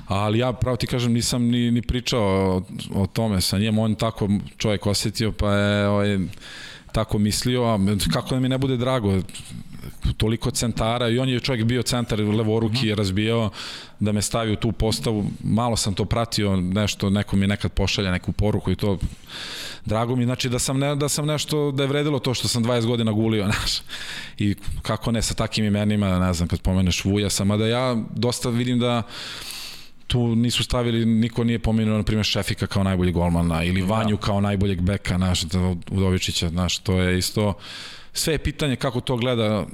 ali ja pravo ti kažem nisam ni, ni pričao o, o tome sa njim, on tako čovjek osetio pa je ovaj, tako mislio, a kako da mi ne bude drago, toliko centara. I on je čovjek bio centar levoruki mhm. je razbijao da me stavi u tu postavu. Malo sam to pratio nešto neko mi nekad pošalja neku poruku i to. Drago mi znači da sam ne, da sam nešto da je vredilo to što sam 20 godina gulio znaš. I kako ne sa takim imenima ne znam kad pomeneš Vuja sam a da ja dosta vidim da tu nisu stavili, niko nije pomenuo, na primjer, Šefika kao najbolji golmana ili da. Vanju da. kao najboljeg beka, naš, Udovičića, znaš, to je isto, sve je pitanje kako to gleda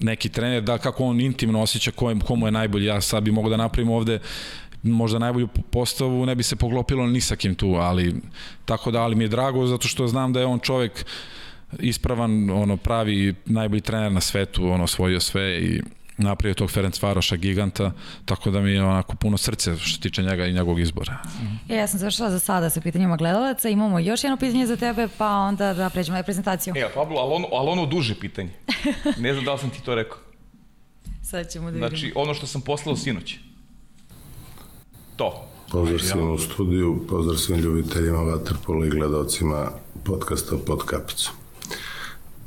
neki trener, da kako on intimno osjeća kojem, komu je najbolji. Ja sad bi mogo da napravim ovde možda najbolju postavu, ne bi se poglopilo ni sa kim tu, ali tako da, ali mi je drago zato što znam da je on čovek ispravan, ono pravi najbolji trener na svetu, ono osvojio sve i napravio tog Ferenc Varoša giganta, tako da mi je onako puno srce što tiče njega i njegovog izbora. Ja, ja sam završila za sada sa pitanjima gledalaca, imamo još jedno pitanje za tebe, pa onda da pređemo na prezentaciju. E, Pablo, ali ono, ali ono duže pitanje. Ne znam da li sam ti to rekao. Sad ćemo da vidimo. Znači, ono što sam poslao sinoć. To. Pozdrav svim u studiju, pozdrav svim ljubiteljima Waterpola i gledalcima podcasta Pod kapicom.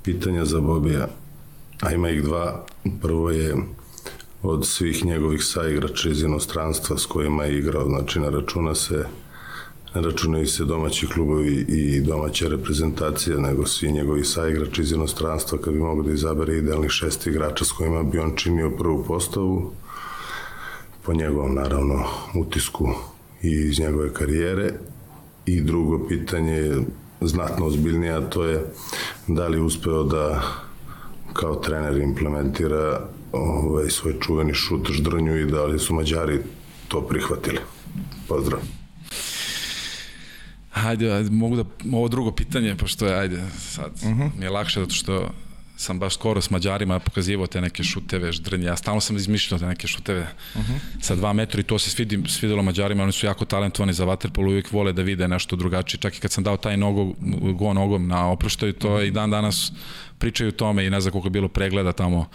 Pitanja za Bobija a ima ih dva. Prvo je od svih njegovih saigrača iz inostranstva s kojima je igrao, znači na računa se računaju se domaći klubovi i domaća reprezentacija, nego svi njegovi saigrači iz inostranstva, kad bi mogo da izabere idealnih šest igrača s kojima bi on činio prvu postavu, po njegovom, naravno, utisku i iz njegove karijere. I drugo pitanje je znatno ozbiljnije, a to je da li uspeo da kao trener implementira ovaj, svoj čuveni šut ždrnju i da li su Mađari to prihvatili. Pozdrav. Hajde, ajde, mogu da, ovo drugo pitanje, pošto je, ajde, sad, uh mhm. -huh. mi je lakše zato što sam baš skoro s Mađarima pokazivao te neke šuteve, ždrnje, ja stalno sam izmišljao te neke šuteve uh mhm. -huh. sa dva metra i to se svidi, svidelo Mađarima, oni su jako talentovani za vaterpolu, uvijek vole da vide nešto drugačije, čak i kad sam dao taj nogo, go nogom na oproštaju, to uh -huh. i dan danas pričaju o tome i ne znam koliko je bilo pregleda tamo uh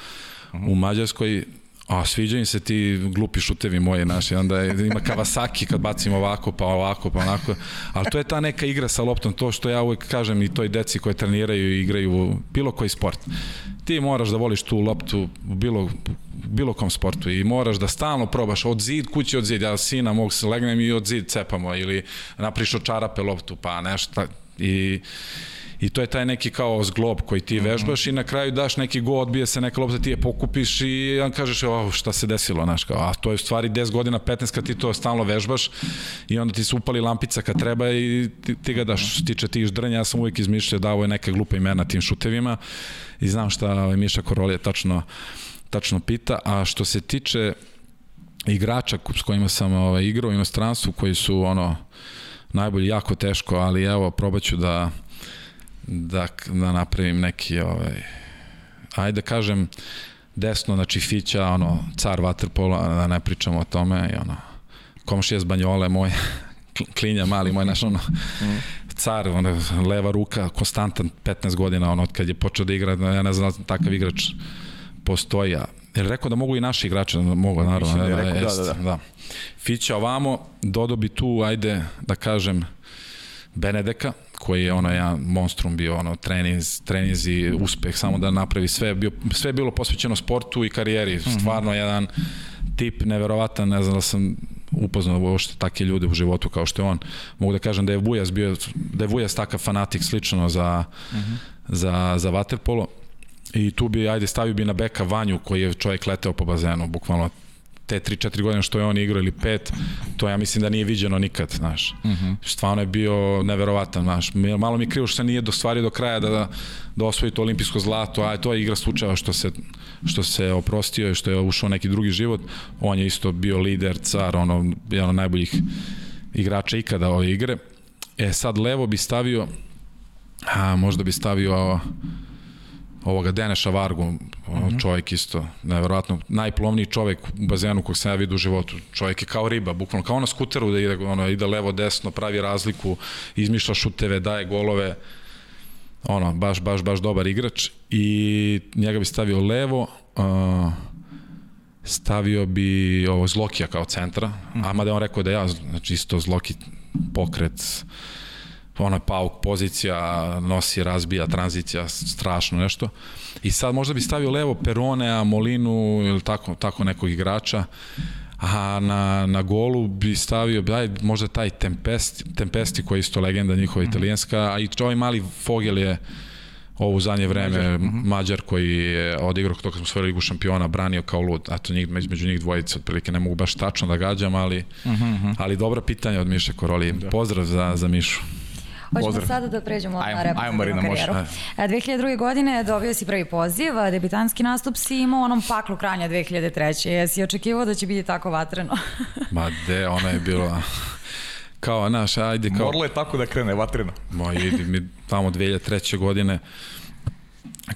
-huh. u Mađarskoj, a sviđaju im se ti glupi šutevi moji naši, onda ima Kawasaki kad bacim ovako, pa ovako, pa onako, ali to je ta neka igra sa loptom, to što ja uvek kažem i toj deci koje treniraju i igraju bilo koji sport. Ti moraš da voliš tu loptu u bilo, bilo kom sportu i moraš da stalno probaš od zid kući od zid, ja sina mogu se legnem i od zid cepamo ili napriš od čarape loptu, pa nešto i i to je taj neki kao zglob koji ti mhm. vežbaš mm -hmm. i na kraju daš neki go, odbije se neka lopta, ti je pokupiš i on kažeš oh, šta se desilo, znaš, kao, a to je u stvari 10 godina, 15 kad ti to stalno vežbaš i onda ti se upali lampica kad treba i ti, ti ga daš, što tiče tih ždrnja, ja sam uvijek izmišljao da ovo je neka glupa imena tim šutevima i znam šta ovaj, Miša Korolje tačno, tačno pita, a što se tiče igrača s kojima sam ovaj, igrao u inostranstvu koji su ono najbolji jako teško, ali evo probaću da da, da napravim neki ovaj, ajde da kažem desno, znači Fića, ono, car Waterpola, da ne pričamo o tome i ono, komšija z Banjole, moj klinja mali, moj naš ono, car, ono, leva ruka, konstantan 15 godina, ono, od kad je počeo da igra, ja ne znam, takav igrač postoji, a Jer rekao da mogu i naši igrači, da mogu, naravno. Da, da, da, da, da. da. Fića ovamo, Dodo bi tu, ajde, da kažem, Benedeka, koji je ono jedan monstrum bio, ono treniz, trenizi, uspeh, samo da napravi sve, bio, sve je bilo posvećeno sportu i karijeri, mhm. stvarno jedan tip neverovatan, ne znam da sam upoznao uopšte takve ljude u životu kao što je on. Mogu da kažem da je Vujas bio, da je Vujas takav fanatik slično za, mhm. -huh. za, za vaterpolo. I tu bi, ajde, stavio bi na beka Vanju koji je čovjek leteo po bazenu, bukvalno te 3-4 godine što je on igrao ili 5, to ja mislim da nije viđeno nikad, znaš. Uh mhm. -huh. Stvarno je bio neverovatan, znaš. Malo mi krivo što se nije dostvario do kraja da, da osvoji to olimpijsko zlato, a to je igra slučajeva što se, što se oprostio i što je ušao neki drugi život. On je isto bio lider, car, ono, jedan od najboljih igrača ikada ove igre. E, sad levo bi stavio, a možda bi stavio ovoga Deneša Vargu, mm -hmm. čovjek isto, nevjerojatno, najplovniji čovjek u bazenu kog sam ja vidio u životu. Čovjek je kao riba, bukvalno kao na skuteru da ide, ono, ide levo, desno, pravi razliku, izmišlja šuteve, daje golove, ono, baš, baš, baš dobar igrač i njega bi stavio levo, uh, stavio bi ovo Zlokija kao centra, mm -hmm. a mada on rekao da ja, znači isto Zloki pokret, ona pauk pozicija, nosi, razbija, tranzicija, strašno nešto. I sad možda bi stavio levo Peronea, Molinu ili tako, tako nekog igrača, a na, na golu bi stavio daj, možda taj Tempesti, Tempesti koji je isto legenda njihova mm -hmm. italijanska, a i ovaj mali Fogel je ovo zadnje vreme Mađar, mm -hmm. Mađar koji je odigrao to kad smo svojili ligu šampiona branio kao lud. A to njih, među njih dvojice otprilike ne mogu baš tačno da gađam, ali, mm -hmm. ali dobra pitanja od Miše Koroli. Da. Pozdrav za, za Mišu. Hoćemo Pozdrav. sada da pređemo ajmo, na reprezentativnu karijeru. Može. 2002. godine dobio si prvi poziv, debitanski nastup si imao onom paklu kranja 2003. Jesi očekivao da će biti tako vatreno? Ma de, ona je bila kao, naš, ajde kao... Moralo je tako da krene, vatreno. Ma, idi, mi tamo 2003. godine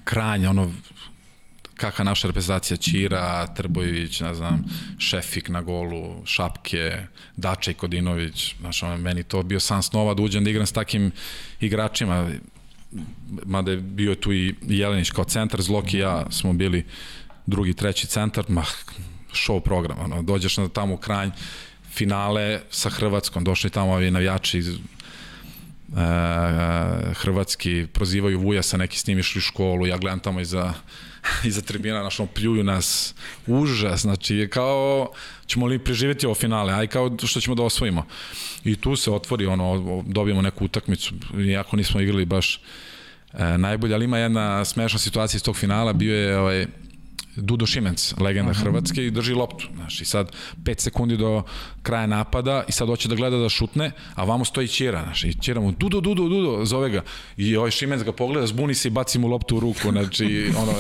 kranje, ono, kakva naša reprezentacija Ćira, Trbojević, ne znam, Šefik na golu, Šapke, Dačej Kodinović, znaš, ono, meni to bio san snova da uđem da igram s takim igračima, mada je bio tu i Jelenić kao centar, Zloki i ja smo bili drugi, treći centar, ma, show program, ono, dođeš na tamo u kranj, finale sa Hrvatskom, došli tamo ovi navijači iz e, hrvatski prozivaju Vuja sa neki s njim išli u školu, ja gledam tamo iza, iza tribina, našom pljuju nas, užas, znači je kao ćemo li preživeti ovo finale, aj kao što ćemo da osvojimo. I tu se otvori, ono, dobijemo neku utakmicu, iako nismo igrali baš e, najbolje, ali ima jedna smešna situacija iz tog finala, bio je ovaj, Dudo Šimenc, legenda Aha. Hrvatske i drži loptu. Znaš, I sad 5 sekundi do kraja napada i sad hoće da gleda da šutne, a vamo stoji Ćira. Znaš, I Ćira mu Dudo, Dudo, Dudo, zove ga. I ovaj Šimenc ga pogleda, zbuni se i baci mu loptu u ruku. Znači, ono,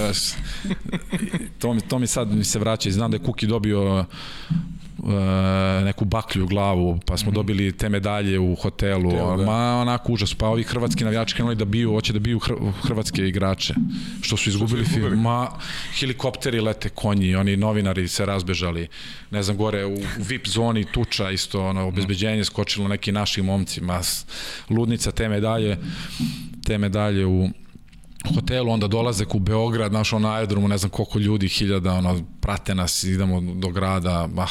to mi, to mi sad mi se vraća i znam da je Kuki dobio neku baklju u glavu, pa smo mhm. dobili te medalje u hotelu, Teo, da. ma onako užas, pa ovi hrvatski navijači krenuli da biju, hoće da biju hrvatske igrače, što su izgubili, što su izgubili? ma helikopteri lete konji, oni novinari se razbežali, ne znam, gore u, u VIP zoni tuča isto, ono, obezbeđenje skočilo neki naši momci, ma ludnica te medalje, te medalje u hotelu, onda dolaze u Beograd, naš on aerodromu, ne znam koliko ljudi, hiljada, ono, prate nas, idemo do grada, ba,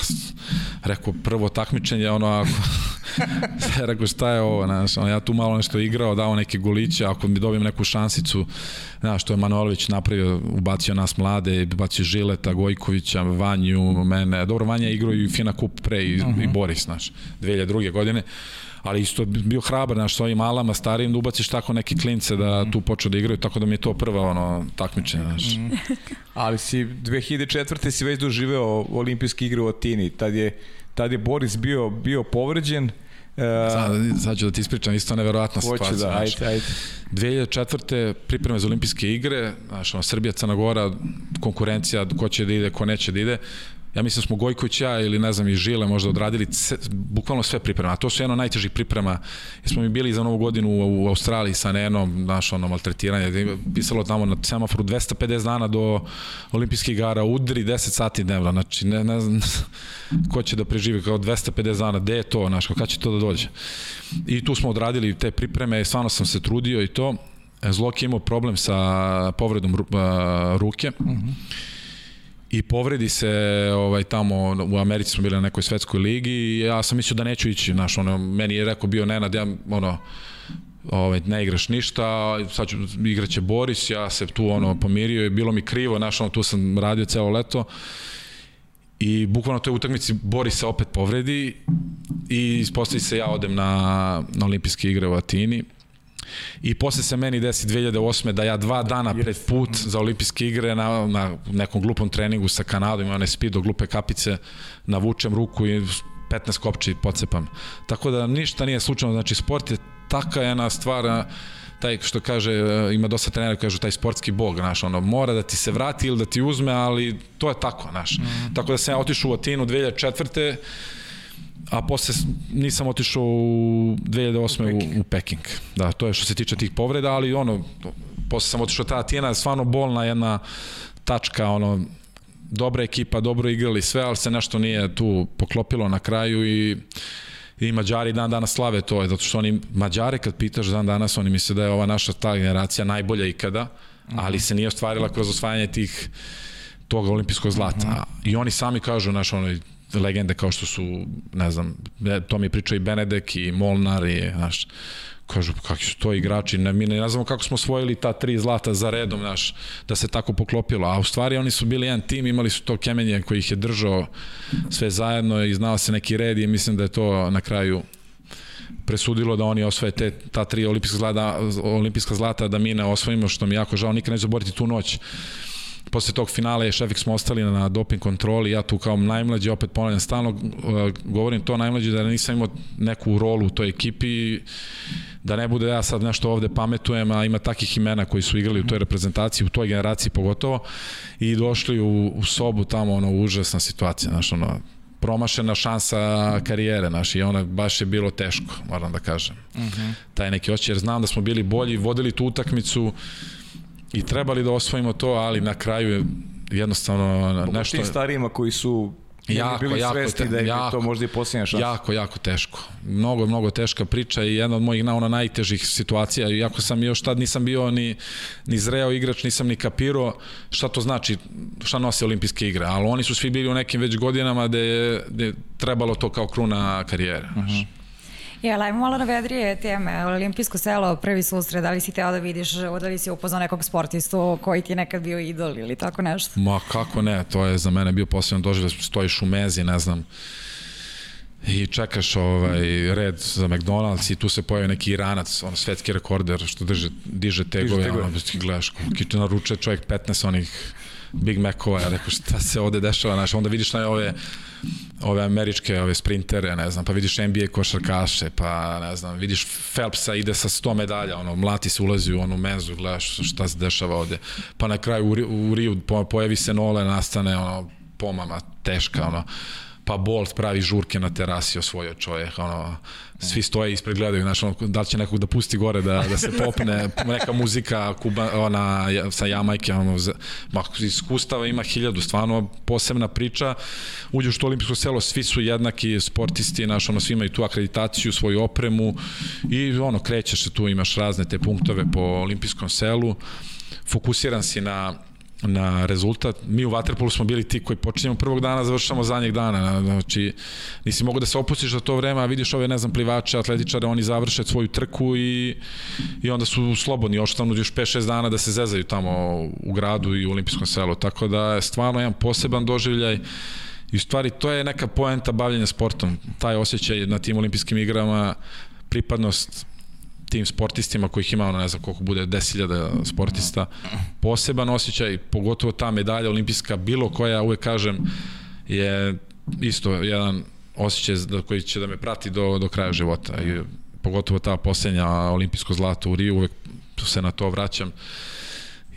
rekao, prvo takmičenje, ono, ako, rekao, šta je ovo, znaš, ono, ja tu malo nešto igrao, dao neke goliće, ako mi dobijem neku šansicu, znaš, što je Manojlović napravio, ubacio nas mlade, ubacio Žileta, Gojkovića, Vanju, mene, dobro, Vanja igrao i Fina Kup pre i, uh -huh. i mhm. Boris, znaš, 2002. godine, ali isto bio hrabar na svojim malama, starijim, da ubaciš tako neke klince da tu počnu da igraju, tako da mi je to prva ono, takmičenje. Znaš. Mm. ali si 2004. si već doživeo olimpijske igre u Atini, tad je, tad je Boris bio, bio povređen, Uh, sad, sad ću da ti ispričam, isto neverovatna situacija. Da, ajde, ajde. 2004. pripreme za olimpijske igre, znaš, ono, Srbija, Crna Gora, konkurencija, ko će da ide, ko neće da ide ja mislim da smo Gojković ja ili ne znam i Žile možda odradili ce, bukvalno sve priprema, a to su jedno najtežih priprema, jer smo mi bili za novu godinu u, u Australiji sa Nenom, naš ono maltretiranje, pisalo tamo na semaforu 250 dana do olimpijskih igara, udri 10 sati dnevno, znači ne, ne znam ko će da preživi kao 250 dana, gde je to, znaš, kada će to da dođe. I tu smo odradili te pripreme, stvarno sam se trudio i to, Zlok je imao problem sa povredom ruke, uh mhm. -huh i povredi se ovaj tamo u Americi smo bili na nekoj svetskoj ligi i ja sam mislio da neću ići, znaš, ono meni je rekao bio Nenad, ja ono ovaj, ne igraš ništa, sad ću, igraće Boris, ja se tu ono pomirio i bilo mi krivo, znaš, ono, tu sam radio celo leto. I bukvalno toj utakmici Boris se opet povredi i ispostavi se ja odem na, na olimpijske igre u Atini I posle se meni desi 2008. da ja dva dana pred put za olimpijske igre na, na nekom glupom treningu sa Kanadom, ima onaj speed do glupe kapice, navučem ruku i 15 kopči pocepam. Tako da ništa nije slučajno, znači sport je taka jedna stvar, taj što kaže, ima dosta trenera kažu taj sportski bog, znaš, ono, mora da ti se vrati ili da ti uzme, ali to je tako, znaš. Mm. Tako da sam ja otišao u Atinu 2004 a posle nisam otišao u 2008. U, u Peking. Da, to je što se tiče tih povreda, ali ono, posle sam otišao ta Tijena, stvarno bolna jedna tačka, ono, dobra ekipa, dobro igrali sve, ali se nešto nije tu poklopilo na kraju i i Mađari dan danas slave to, zato što oni, Mađare kad pitaš dan danas, oni misle da je ova naša ta generacija najbolja ikada, ali se nije ostvarila kroz osvajanje tih toga olimpijskog zlata. Mhm. I oni sami kažu, naš, ono, legende kao što su, ne znam, to mi pričao i Benedek i Molnar i, znaš, kažu kakvi su to igrači, ne, mi ne znamo kako smo osvojili ta tri zlata za redom naš, da se tako poklopilo, a u stvari oni su bili jedan tim, imali su to kemenje koji ih je držao sve zajedno i znao se neki red i mislim da je to na kraju presudilo da oni osvoje te, ta tri olimpijska zlata, olimpijska zlata da mi ne osvojimo, što mi jako žao, nikad neću zaboriti tu noć posle tog finala je Šefik smo ostali na doping kontroli, ja tu kao najmlađi, opet ponavljam, stalno uh, govorim to najmlađi da nisam imao neku rolu u toj ekipi, da ne bude ja sad nešto ovde pametujem, a ima takih imena koji su igrali u toj reprezentaciji, u toj generaciji pogotovo, i došli u, u sobu tamo, ono, užasna situacija, znaš, ono, promašena šansa karijere, naš, i ona baš je bilo teško, moram da kažem. Uh mhm. -huh. Taj neki oči, jer znam da smo bili bolji, vodili tu utakmicu, i trebali da osvojimo to, ali na kraju jednostavno Pogotovo nešto... Tim starijima koji su jako, bili jako, svesti te, da je jako, to možda i posljednja šansa. Jako, jako teško. Mnogo, mnogo teška priča i jedna od mojih na, ona najtežih situacija. Iako sam još tad nisam bio ni, ni zreo igrač, nisam ni kapirao šta to znači, šta nose olimpijske igre. Ali oni su svi bili u nekim već godinama gde je, gde je trebalo to kao kruna karijere. Uh -huh. Je, ajmo malo na vedrije teme. Olimpijsko selo, prvi susret, da li si teo da vidiš, da li si upoznao nekog sportistu koji ti je nekad bio idol ili tako nešto? Ma kako ne, to je za mene bio posebno doživlje, stojiš u mezi, ne znam, i čekaš ovaj red za McDonald's i tu se pojavi neki Iranac, on svetski rekorder što drže, diže tegove, diže tegove. ono, ti gledaš, ki naruče čovjek 15 onih Big Macova, ja rekao šta se ovde dešava, znaš, onda vidiš na ove ove američke ove sprintere, ne znam, pa vidiš NBA košarkaše, pa ne znam, vidiš Phelpsa ide sa 100 medalja, ono, mlati se ulazi u onu menzu, gledaš šta se dešava ovde. Pa na kraju u, u pojavi se Nole, nastane ono, pomama teška, ono, pa Bolt pravi žurke na terasi osvojio čovjek, ono, svi stoje ispred gledaju, znaš, ono, da li će nekog da pusti gore da, da se popne, neka muzika kuba, ona, sa Jamajke, ono, ma, iskustava ima hiljadu, stvarno posebna priča, uđeš u to olimpijsko selo, svi su jednaki sportisti, znaš, ono, svi imaju tu akreditaciju, svoju opremu i ono, krećeš se tu, imaš razne te punktove po olimpijskom selu, fokusiran si na na rezultat. Mi u Waterpolu smo bili ti koji počinjemo prvog dana, završamo zadnjeg dana. Znači, nisi mogu da se opustiš za to vreme, a vidiš ove, ne znam, plivače, atletičare, oni završe svoju trku i, i onda su slobodni, ostanu još 5-6 dana da se zezaju tamo u gradu i u olimpijskom selu. Tako da je stvarno jedan poseban doživljaj i u stvari to je neka poenta bavljenja sportom. Taj osjećaj na tim olimpijskim igrama, pripadnost tim sportistima kojih ima, ne znam koliko bude, 10.000 sportista, poseban osjećaj, pogotovo ta medalja olimpijska, bilo koja, uvek kažem, je isto jedan osjećaj koji će da me prati do, do kraja života. I pogotovo ta poslednja olimpijsko zlato u Riju, uvek se na to vraćam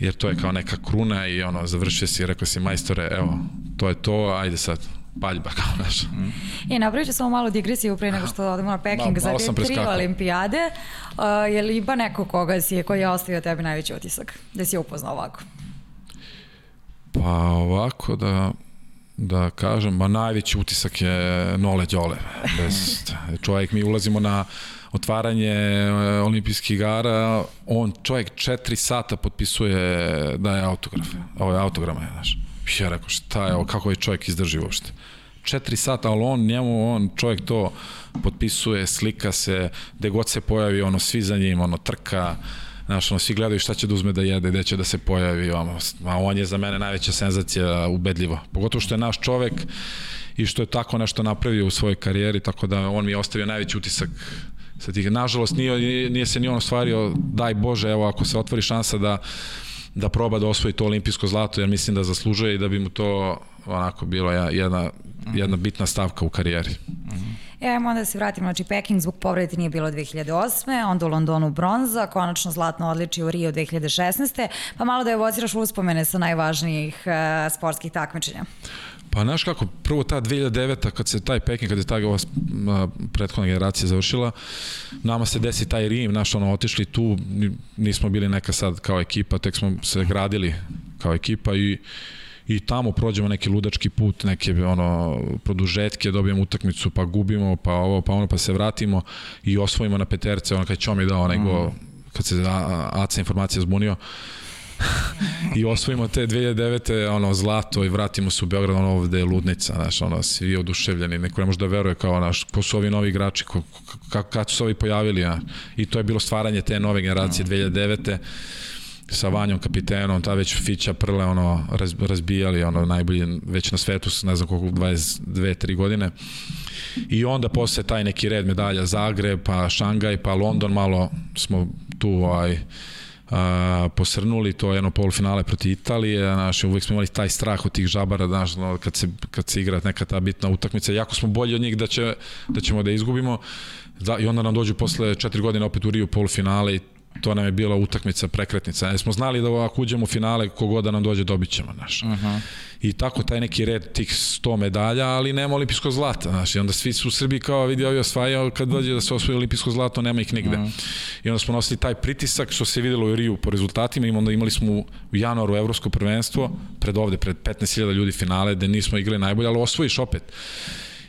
jer to je kao neka kruna i ono, završio si, rekao si majstore, evo, to je to, ajde sad, paljba kao naša. Mm. I napravit ću samo malu digresiju pre nego što odemo na Peking Ma, za te tri olimpijade. Uh, je li ima neko koga si, koji je ostavio tebi najveći utisak? Da si upoznao ovako? Pa ovako da da kažem, ma najveći utisak je Nole Đole. Bez, čovjek, mi ulazimo na otvaranje e, olimpijskih igara, on čovjek četiri sata potpisuje da je autograf. Ovo je autograma, je, znaš. Ja rekao, šta je ovo, kako je čovjek izdrži uopšte? Četiri sata, ali on, njemu, on, čovjek to potpisuje, slika se, gde god se pojavi, ono, svi za njim, ono, trka, znaš, ono, svi gledaju šta će da uzme da jede, gde će da se pojavi, ono, a on je za mene najveća senzacija, ubedljivo. Pogotovo što je naš čovek i što je tako nešto napravio u svojoj karijeri, tako da on mi je ostavio najveći utisak sa tih. Nažalost, nije, nije se ni on ostvario, daj Bože, evo, ako se otvori šansa da da proba da osvoji to olimpijsko zlato, jer mislim da zaslužuje i da bi mu to onako bilo jedna, jedna bitna stavka u karijeri. E, ajmo onda da se vratimo, znači Peking zbog povrede nije bilo 2008. Onda u Londonu bronza, konačno zlatno odličije u Rio 2016. Pa malo da je voziraš uspomene sa najvažnijih uh, sportskih takmičenja. Pa znaš kako, prvo ta 2009. kad se taj Peking, kad je ta ova prethodna generacija završila, nama se desi taj Rim, znaš, ono, otišli tu, nismo bili neka sad kao ekipa, tek smo se gradili kao ekipa i i tamo prođemo neki ludački put, neke ono produžetke, dobijemo utakmicu, pa gubimo, pa ovo, pa ono, pa se vratimo i osvojimo na peterce, ono kad Ćomi dao onaj mm. go, kad se Aca informacija zbunio, I osvojimo te 2009. ono zlato i vratimo se u Beograd, ono ovde je ludnica, znaš, ono, svi oduševljeni, neko ne može da veruje kao, naš, ko su ovi novi igrači, ko, kako, kad su se ovi pojavili, ja. I to je bilo stvaranje te nove generacije 2009 sa Vanjom kapitenom, ta već Fića Prle ono raz, razbijali, ono najbolji već na svetu, ne znam koliko 22 3 godine. I onda posle taj neki red medalja Zagreb, pa Šangaj, pa London malo smo tu ovaj a, posrnuli, to je jedno polufinale proti Italije, znaš, uvek smo imali taj strah od tih žabara, znaš, no, kad, se, kad se igra neka ta bitna utakmica, jako smo bolji od njih da, će, da ćemo da izgubimo, da, i onda nam dođu posle četiri godine opet u Riju polufinale i to nam je bila utakmica prekretnica. Jer smo znali da ako uđemo u finale, kogoda nam dođe, dobit ćemo, znaš. Uh -huh. I tako taj neki red tih 100 medalja, ali nema olimpijsko zlata, znaš. I onda svi su u Srbiji kao vidi ovi osvajao, kad dođe da se osvoji olimpijsko zlato, nema ih nigde. Uh -huh. I onda smo nosili taj pritisak, što se videlo u Riju po rezultatima, i onda imali smo u januaru evropsko prvenstvo, pred ovde, pred 15.000 ljudi finale, da nismo igrali najbolje, ali osvojiš opet.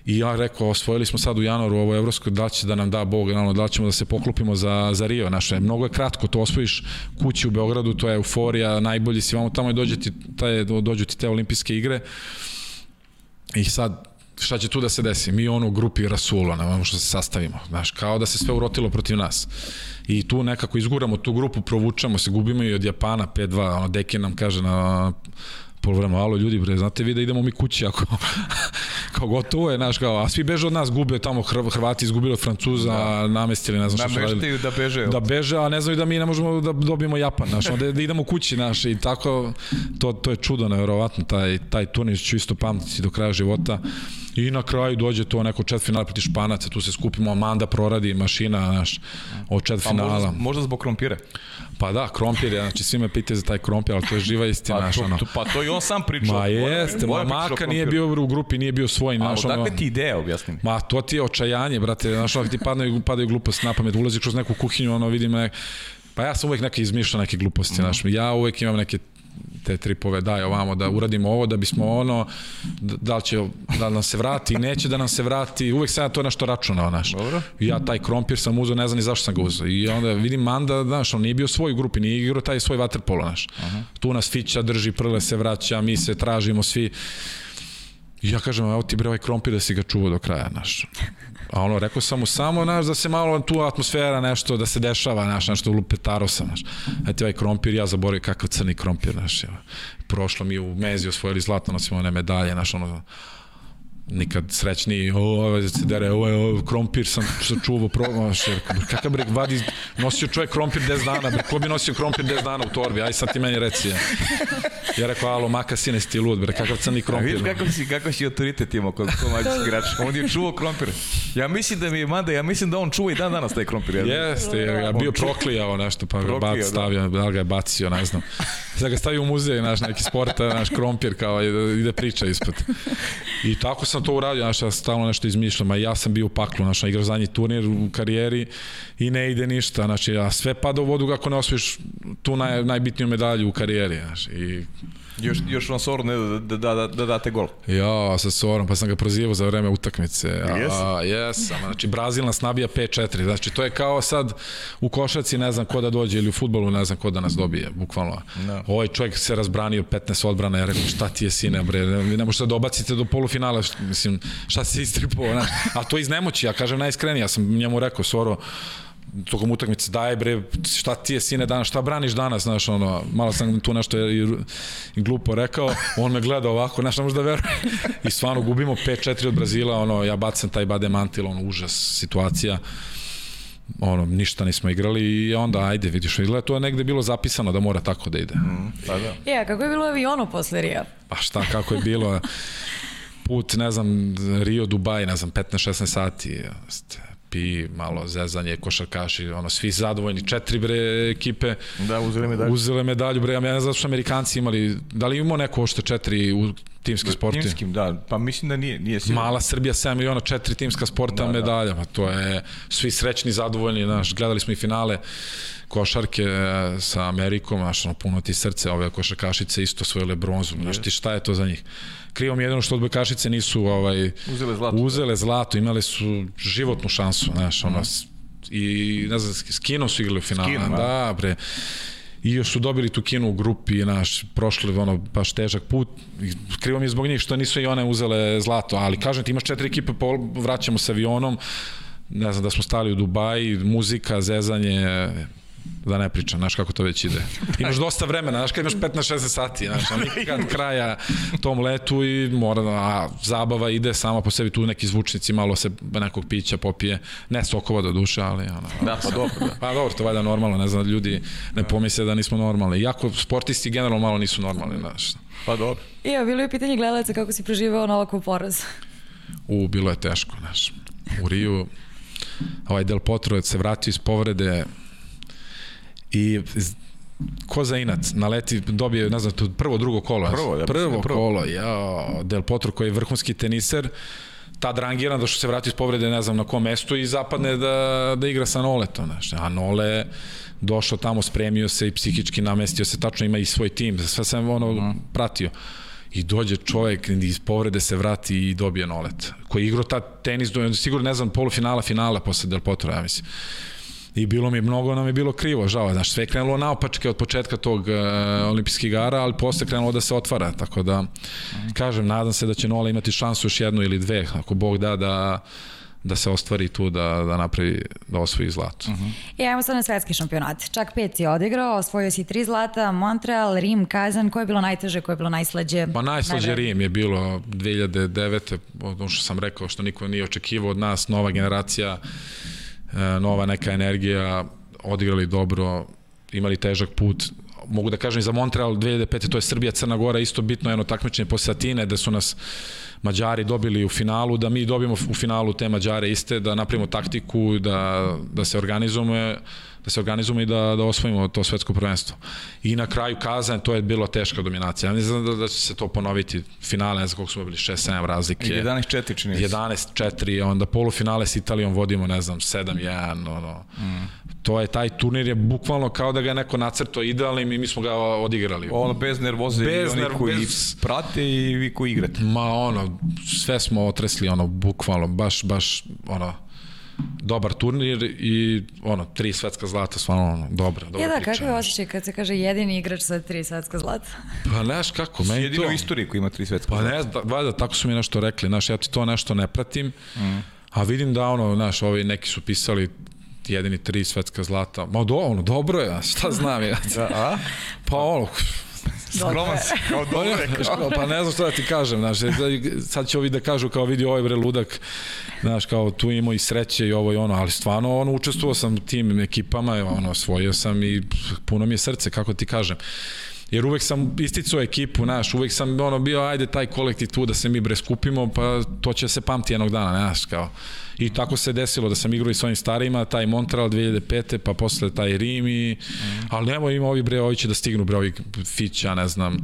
I ja rekao, osvojili smo sad u januaru ovo evropsko, da će da nam da Bog, naravno, da ćemo da se poklopimo za, za Rio naše. Mnogo je kratko, to osvojiš kući u Beogradu, to je euforija, najbolji si vamo tamo i dođe ti, taj, dođu ti te olimpijske igre. I sad, šta će tu da se desi? Mi ono u grupi Rasula, možemo što se sastavimo. Znaš, kao da se sve urotilo protiv nas. I tu nekako izguramo tu grupu, provučamo se, gubimo i od Japana 5-2, ono Deki nam kaže na polovremeno, alo ljudi bre, znate vi da idemo mi kući ako kao gotovo je, znaš, kao, a svi beže od nas, gube tamo Hrv, Hrvati izgubili od Francuza, da. namestili, ne znam šta su radili. Da beže. Da beže, a ne znaju da mi ne možemo da dobijemo Japan, znaš, da, da idemo kući, znaš, i tako, to, to je čudo, nevjerovatno, taj, taj turnir ću isto pamtiti do kraja života. I na kraju dođe to neko četvrtfinale protiv Španaca, tu se skupimo, Amanda proradi mašina, znaš, od četvrtfinala. Pa možda, možda zbog krompire. Pa da, krompir, znači svi me pitaju za taj krompir, ali to je živa istina. Pa, to, ono. pa to i on sam pričao. Ma jeste, ma Maka nije bio u grupi, nije bio svoj. A odakle ti ideja, objasni mi? Ma to ti je očajanje, brate, znaš, ono ti padaju, padaju gluposti na pamet, ulazi kroz neku kuhinju, ono vidim nek... Pa ja sam uvek neke izmišljao neke gluposti, mm. znaš, ja uvek imam neke te tripove daj ovamo da uradimo ovo da bismo ono da li će da nam se vrati neće da nam se vrati uvek sam ja to nešto računao naš Dobro. ja taj krompir sam uzeo ne znam ni zašto sam ga uzeo i onda vidim Manda znaš on nije bio svoj u grupi nije igrao taj svoj waterpolo naš -huh. tu nas fića drži prle se vraća mi se tražimo svi I ja kažem, evo ti bre ovaj krompir da si ga čuvao do kraja, naš. A ono, rekao sam mu samo, naš, da se malo tu atmosfera nešto, da se dešava, naš, nešto lupetaro sam, naš. Eto ovaj krompir, ja zaboravim kakav crni krompir, naš, evo. Prošlo mi u Mezi osvojili zlato, nosimo one medalje, naš, ono, nikad srećniji, o, ovaj se dere, ovo je ovo, krompir sam sačuvao, probaš, kakav bre, vadi, nosio čovjek krompir 10 dana, bre, ko bi nosio krompir 10 dana u torbi, aj sad ti meni reci. Ja, ja rekao, alo, maka sine, si ti lud, bre, kakav crni krompir. Vidiš kako si, kako si autoritet imao kod komađić igrač, on je čuvao krompir. Ja mislim da mi je Manda, ja mislim da on čuva i dan danas taj krompir. Ja. Jeste, ja, ja bio proklijao nešto, pa ga bac, da. stavio, da ga je bacio, ne znam. Sad ga stavio u muzej, naš neki sporta, naš krompir, kao ide priča ispod. I tako sam to uradio, znaš, ja stalno nešto izmišljam, a ja sam bio u paklu, znaš, igraš zadnji turnir u karijeri i ne ide ništa, znači, ja sve pada u vodu kako ne osvojiš tu naj, najbitniju medalju u karijeri, znaš, i Još, još vam Soru ne da, da, da, da date gol. Ja, sa Sorom, pa sam ga prozivao za vreme utakmice. Ja, jesam. Znači, Brazil nas nabija 5-4. Znači, to je kao sad u košaci ne znam ko da dođe ili u futbolu ne znam ko da nas dobije, bukvalno. No. Da. Ovaj čovjek se razbranio 15 odbrana, ja rekao, šta ti je sine, bre, ne, ne možete da dobacite do polufinala, mislim, šta se istripo, znači. A to iz nemoći, ja kažem najiskrenije, ja sam njemu rekao, Soro, tokom utakmice daj bre šta ti je sine danas šta braniš danas znaš ono malo sam tu nešto i, i glupo rekao on me gleda ovako znaš ne može da veruje i stvarno gubimo 5-4 od Brazila ono ja bacam taj bade mantil ono užas situacija ono, ništa nismo igrali i onda ajde, vidiš, izgleda to je negde bilo zapisano da mora tako da ide. Mm, pa da. Ja, kako je bilo avionu posle Rija? Pa šta, kako je bilo put, ne znam, Rio, Dubaj, ne znam, 15-16 sati, ekipi, malo zezanje, košarkaši, ono, svi zadovoljni, četiri bre ekipe. Da, uzeli medalju. Uzeli medalju, bre, ja ne znam što Amerikanci imali, da li imamo neko ošte četiri u timski sporti? Timskim, da, pa mislim da nije, nije sigurno. Mala Srbija, 7 miliona, četiri timska sporta, da, da. medalja, pa to je, svi srećni, zadovoljni, znaš, gledali smo i finale košarke e, sa Amerikom, znaš, ono, puno ti srce, ove košarkašice isto svojile bronzu, znaš ti šta je to za njih? krivo mi jedino što odbojkašice nisu ovaj, uzele zlato, uzele zlato imale su životnu šansu, znaš, ono, mm. i ne znam, s Kinom su igrali u finalu, da, bre. i još su dobili tu kinu u grupi, naš, prošli ono, baš težak put. Krivo mi je zbog njih što nisu i one uzele zlato, ali kažem ti imaš četiri ekipe, vraćamo se avionom, ne znam da smo stali u Dubaji, muzika, zezanje, da ne pričam, znaš kako to već ide. Imaš dosta vremena, znaš kad imaš 15-16 sati, znaš, a nikad kraja tom letu i mora da, a zabava ide sama po sebi, tu neki zvučnici, malo se nekog pića popije, ne sokova do duše, ali ono. Da, pa dobro. Da. Pa dobro, to valjda normalno, ne znam, ljudi ne pomisle da nismo normalni. Iako sportisti generalno malo nisu normalni, znaš. Pa dobro. I ja, bilo je pitanje gledalaca kako si preživao na ovakvu poraz. U, bilo je teško, znaš. U Riju, ovaj Del Potro se vratio iz povrede, i ko za inac, naleti, dobije, ne znam, prvo, drugo kolo. Prvo, ja, prvo, prvo kolo, ja, Del Potro koji je vrhunski teniser, tad rangiran da što se vrati iz povrede ne znam na kom mestu i zapadne da, da igra sa Noletom. Znaš. A Nole došao tamo, spremio se i psihički namestio se, tačno ima i svoj tim, sve sam ono uh pratio. I dođe čovjek iz povrede se vrati i dobije Nolet. Koji je igrao ta tenis, sigurno ne znam, polufinala, finala posle Del Potro, ja mislim i bilo mi mnogo nam je bilo krivo, žao, znaš, sve je krenulo naopačke od početka tog uh, olimpijskih igara, ali posle krenulo da se otvara, tako da, kažem, nadam se da će Nola imati šansu još jednu ili dve, ako Bog da, da da se ostvari tu da, da napravi, da osvoji zlato. Uh -huh. I ajmo sad na svetski šampionat. Čak pet si odigrao, osvojio si tri zlata, Montreal, Rim, Kazan, koje je bilo najteže, koje je bilo najslađe? Pa najslađe najbolje. Rim je bilo 2009. ono što sam rekao, što niko nije očekivao od nas, nova generacija E, nova neka energija, odigrali dobro, imali težak put, mogu da kažem i za Montreal 2005. to je Srbija, Crna Gora, isto bitno jedno takmičenje posle Atine, da su nas Mađari dobili u finalu, da mi dobijemo u finalu te Mađare iste, da napravimo taktiku, da, da se organizujemo da se organizujemo i da, da osvojimo to svetsko prvenstvo. I na kraju Kazan, to je bila teška dominacija. Ja ne znam da, da će se to ponoviti. Finale, ne znam koliko smo bili, 6-7 razlike. 11-4 čini 11-4, onda polufinale s Italijom vodimo, ne znam, 7-1, ono. Mm. To je, taj turnir je bukvalno kao da ga je neko nacrto idealnim i mi smo ga odigrali. Ono, bez nervoze bez i oni koji bez... prate i vi koji igrate. Ma ono, sve smo otresli, ono, bukvalno, baš, baš, ono, dobar turnir i ono, tri svetska zlata, stvarno ono, dobra, dobra ja, da, kakav je osjećaj kad se kaže jedini igrač sa tri svetska zlata? Pa znaš kako, meni Jedino to... u istoriji koji ima tri svetska pa, zlata. Pa ne, valjda, tako su mi nešto rekli, znaš, ja ti to nešto ne pratim, mm. a vidim da ono, znaš, ovi neki su pisali jedini tri svetska zlata. Ma do, ono, dobro je, šta znam ja. da, a? Pa ono, Skroman si, kao dobro rekao. pa ne znam što da ti kažem, znaš, sad će ovi da kažu kao vidi ovaj bre ludak, znaš, kao tu imao i sreće i ovo i ono, ali stvarno ono, učestvovao sam tim ekipama, ono, osvojio sam i puno mi je srce, kako ti kažem jer uvek sam isticao ekipu, znaš, uvek sam ono bio, ajde taj kolektiv tu da se mi bre skupimo, pa to će se pamti jednog dana, znaš, kao. I tako se desilo da sam igrao i s ovim starima, taj Montreal 2005. pa posle taj Rim i, mm. ali nemo ima ovi bre, ovi će da stignu bre, ovi Fića, ne znam,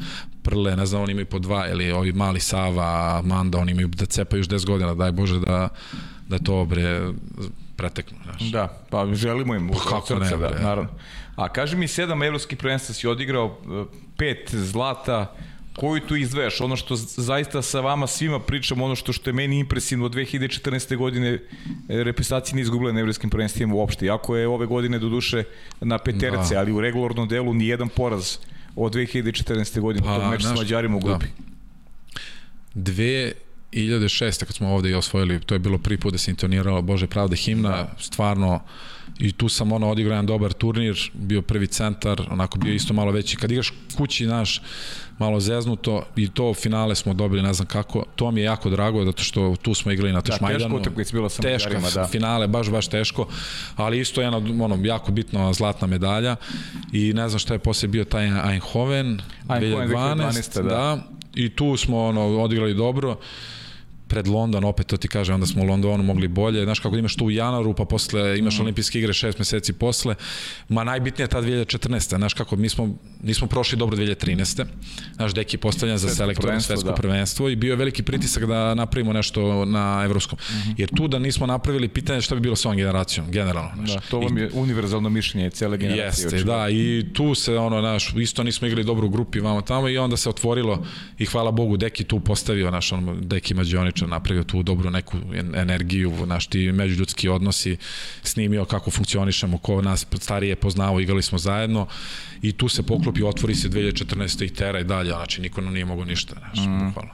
Prle, ne znam, oni imaju po dva, ili ovi mali Sava, Manda, oni imaju da cepaju još 10 godina, daj Bože da, da to bre preteknu. Znaš. Da, pa želimo im. Pa kako srca, ne, da, naravno. A kaži mi, sedam evropskih prvenstva si odigrao, pet zlata, koju tu izdvajaš? Ono što zaista sa vama svima pričam, ono što što je meni impresivno od 2014. godine e, reprezentacije nije izgubile na evropskim prvenstvima uopšte. Iako je ove godine do duše na peterce, da. ali u regularnom delu ni jedan poraz od 2014. godine pa, tog meča s Mađarima u grupi. Da. Dve 2006. kad smo ovde i osvojili, to je bilo prvi put da se intonirala Bože pravde himna, da. stvarno i tu sam ono odigrao jedan dobar turnir, bio prvi centar, onako bio isto malo veći. Kad igraš kući naš, malo zeznuto i to finale smo dobili, ne znam kako, to mi je jako drago, zato što tu smo igrali na Tešmajdanu. Da, teško utakmica bila sa Teška da. finale, baš, baš teško, ali isto jedna ono, jako bitna zlatna medalja i ne znam šta je posle bio taj Eindhoven, Eindhoven 2012, 2012 da. da. I tu smo ono, odigrali dobro pred London, opet to ti kaže, onda smo u Londonu mogli bolje. Znaš kako imaš tu u januaru, pa posle imaš mm. olimpijske igre šest meseci posle. Ma najbitnije je ta 2014. Znaš kako, mi smo, nismo prošli dobro 2013. Znaš, deki postavljan za selektorno svetsko da. prvenstvo i bio je veliki pritisak da napravimo nešto na evropskom. Mm -hmm. Jer tu da nismo napravili pitanje šta bi bilo sa ovom generacijom, generalno. Znaš. Da, to vam je univerzalno mišljenje cele generacije. Jeste, očinu. da, i tu se ono, naš, isto nismo igrali dobro u grupi vamo tamo i onda se otvorilo i hvala Bogu Deki tu postavio, naš, on, Deki Mađonič priča, napravio tu dobru neku energiju, naš ti međuljudski odnosi, snimio kako funkcionišemo, ko nas starije poznao, igrali smo zajedno i tu se poklopi, otvori se 2014. i tera i dalje, znači niko nam nije mogo ništa, znaš, mm. bukvalno.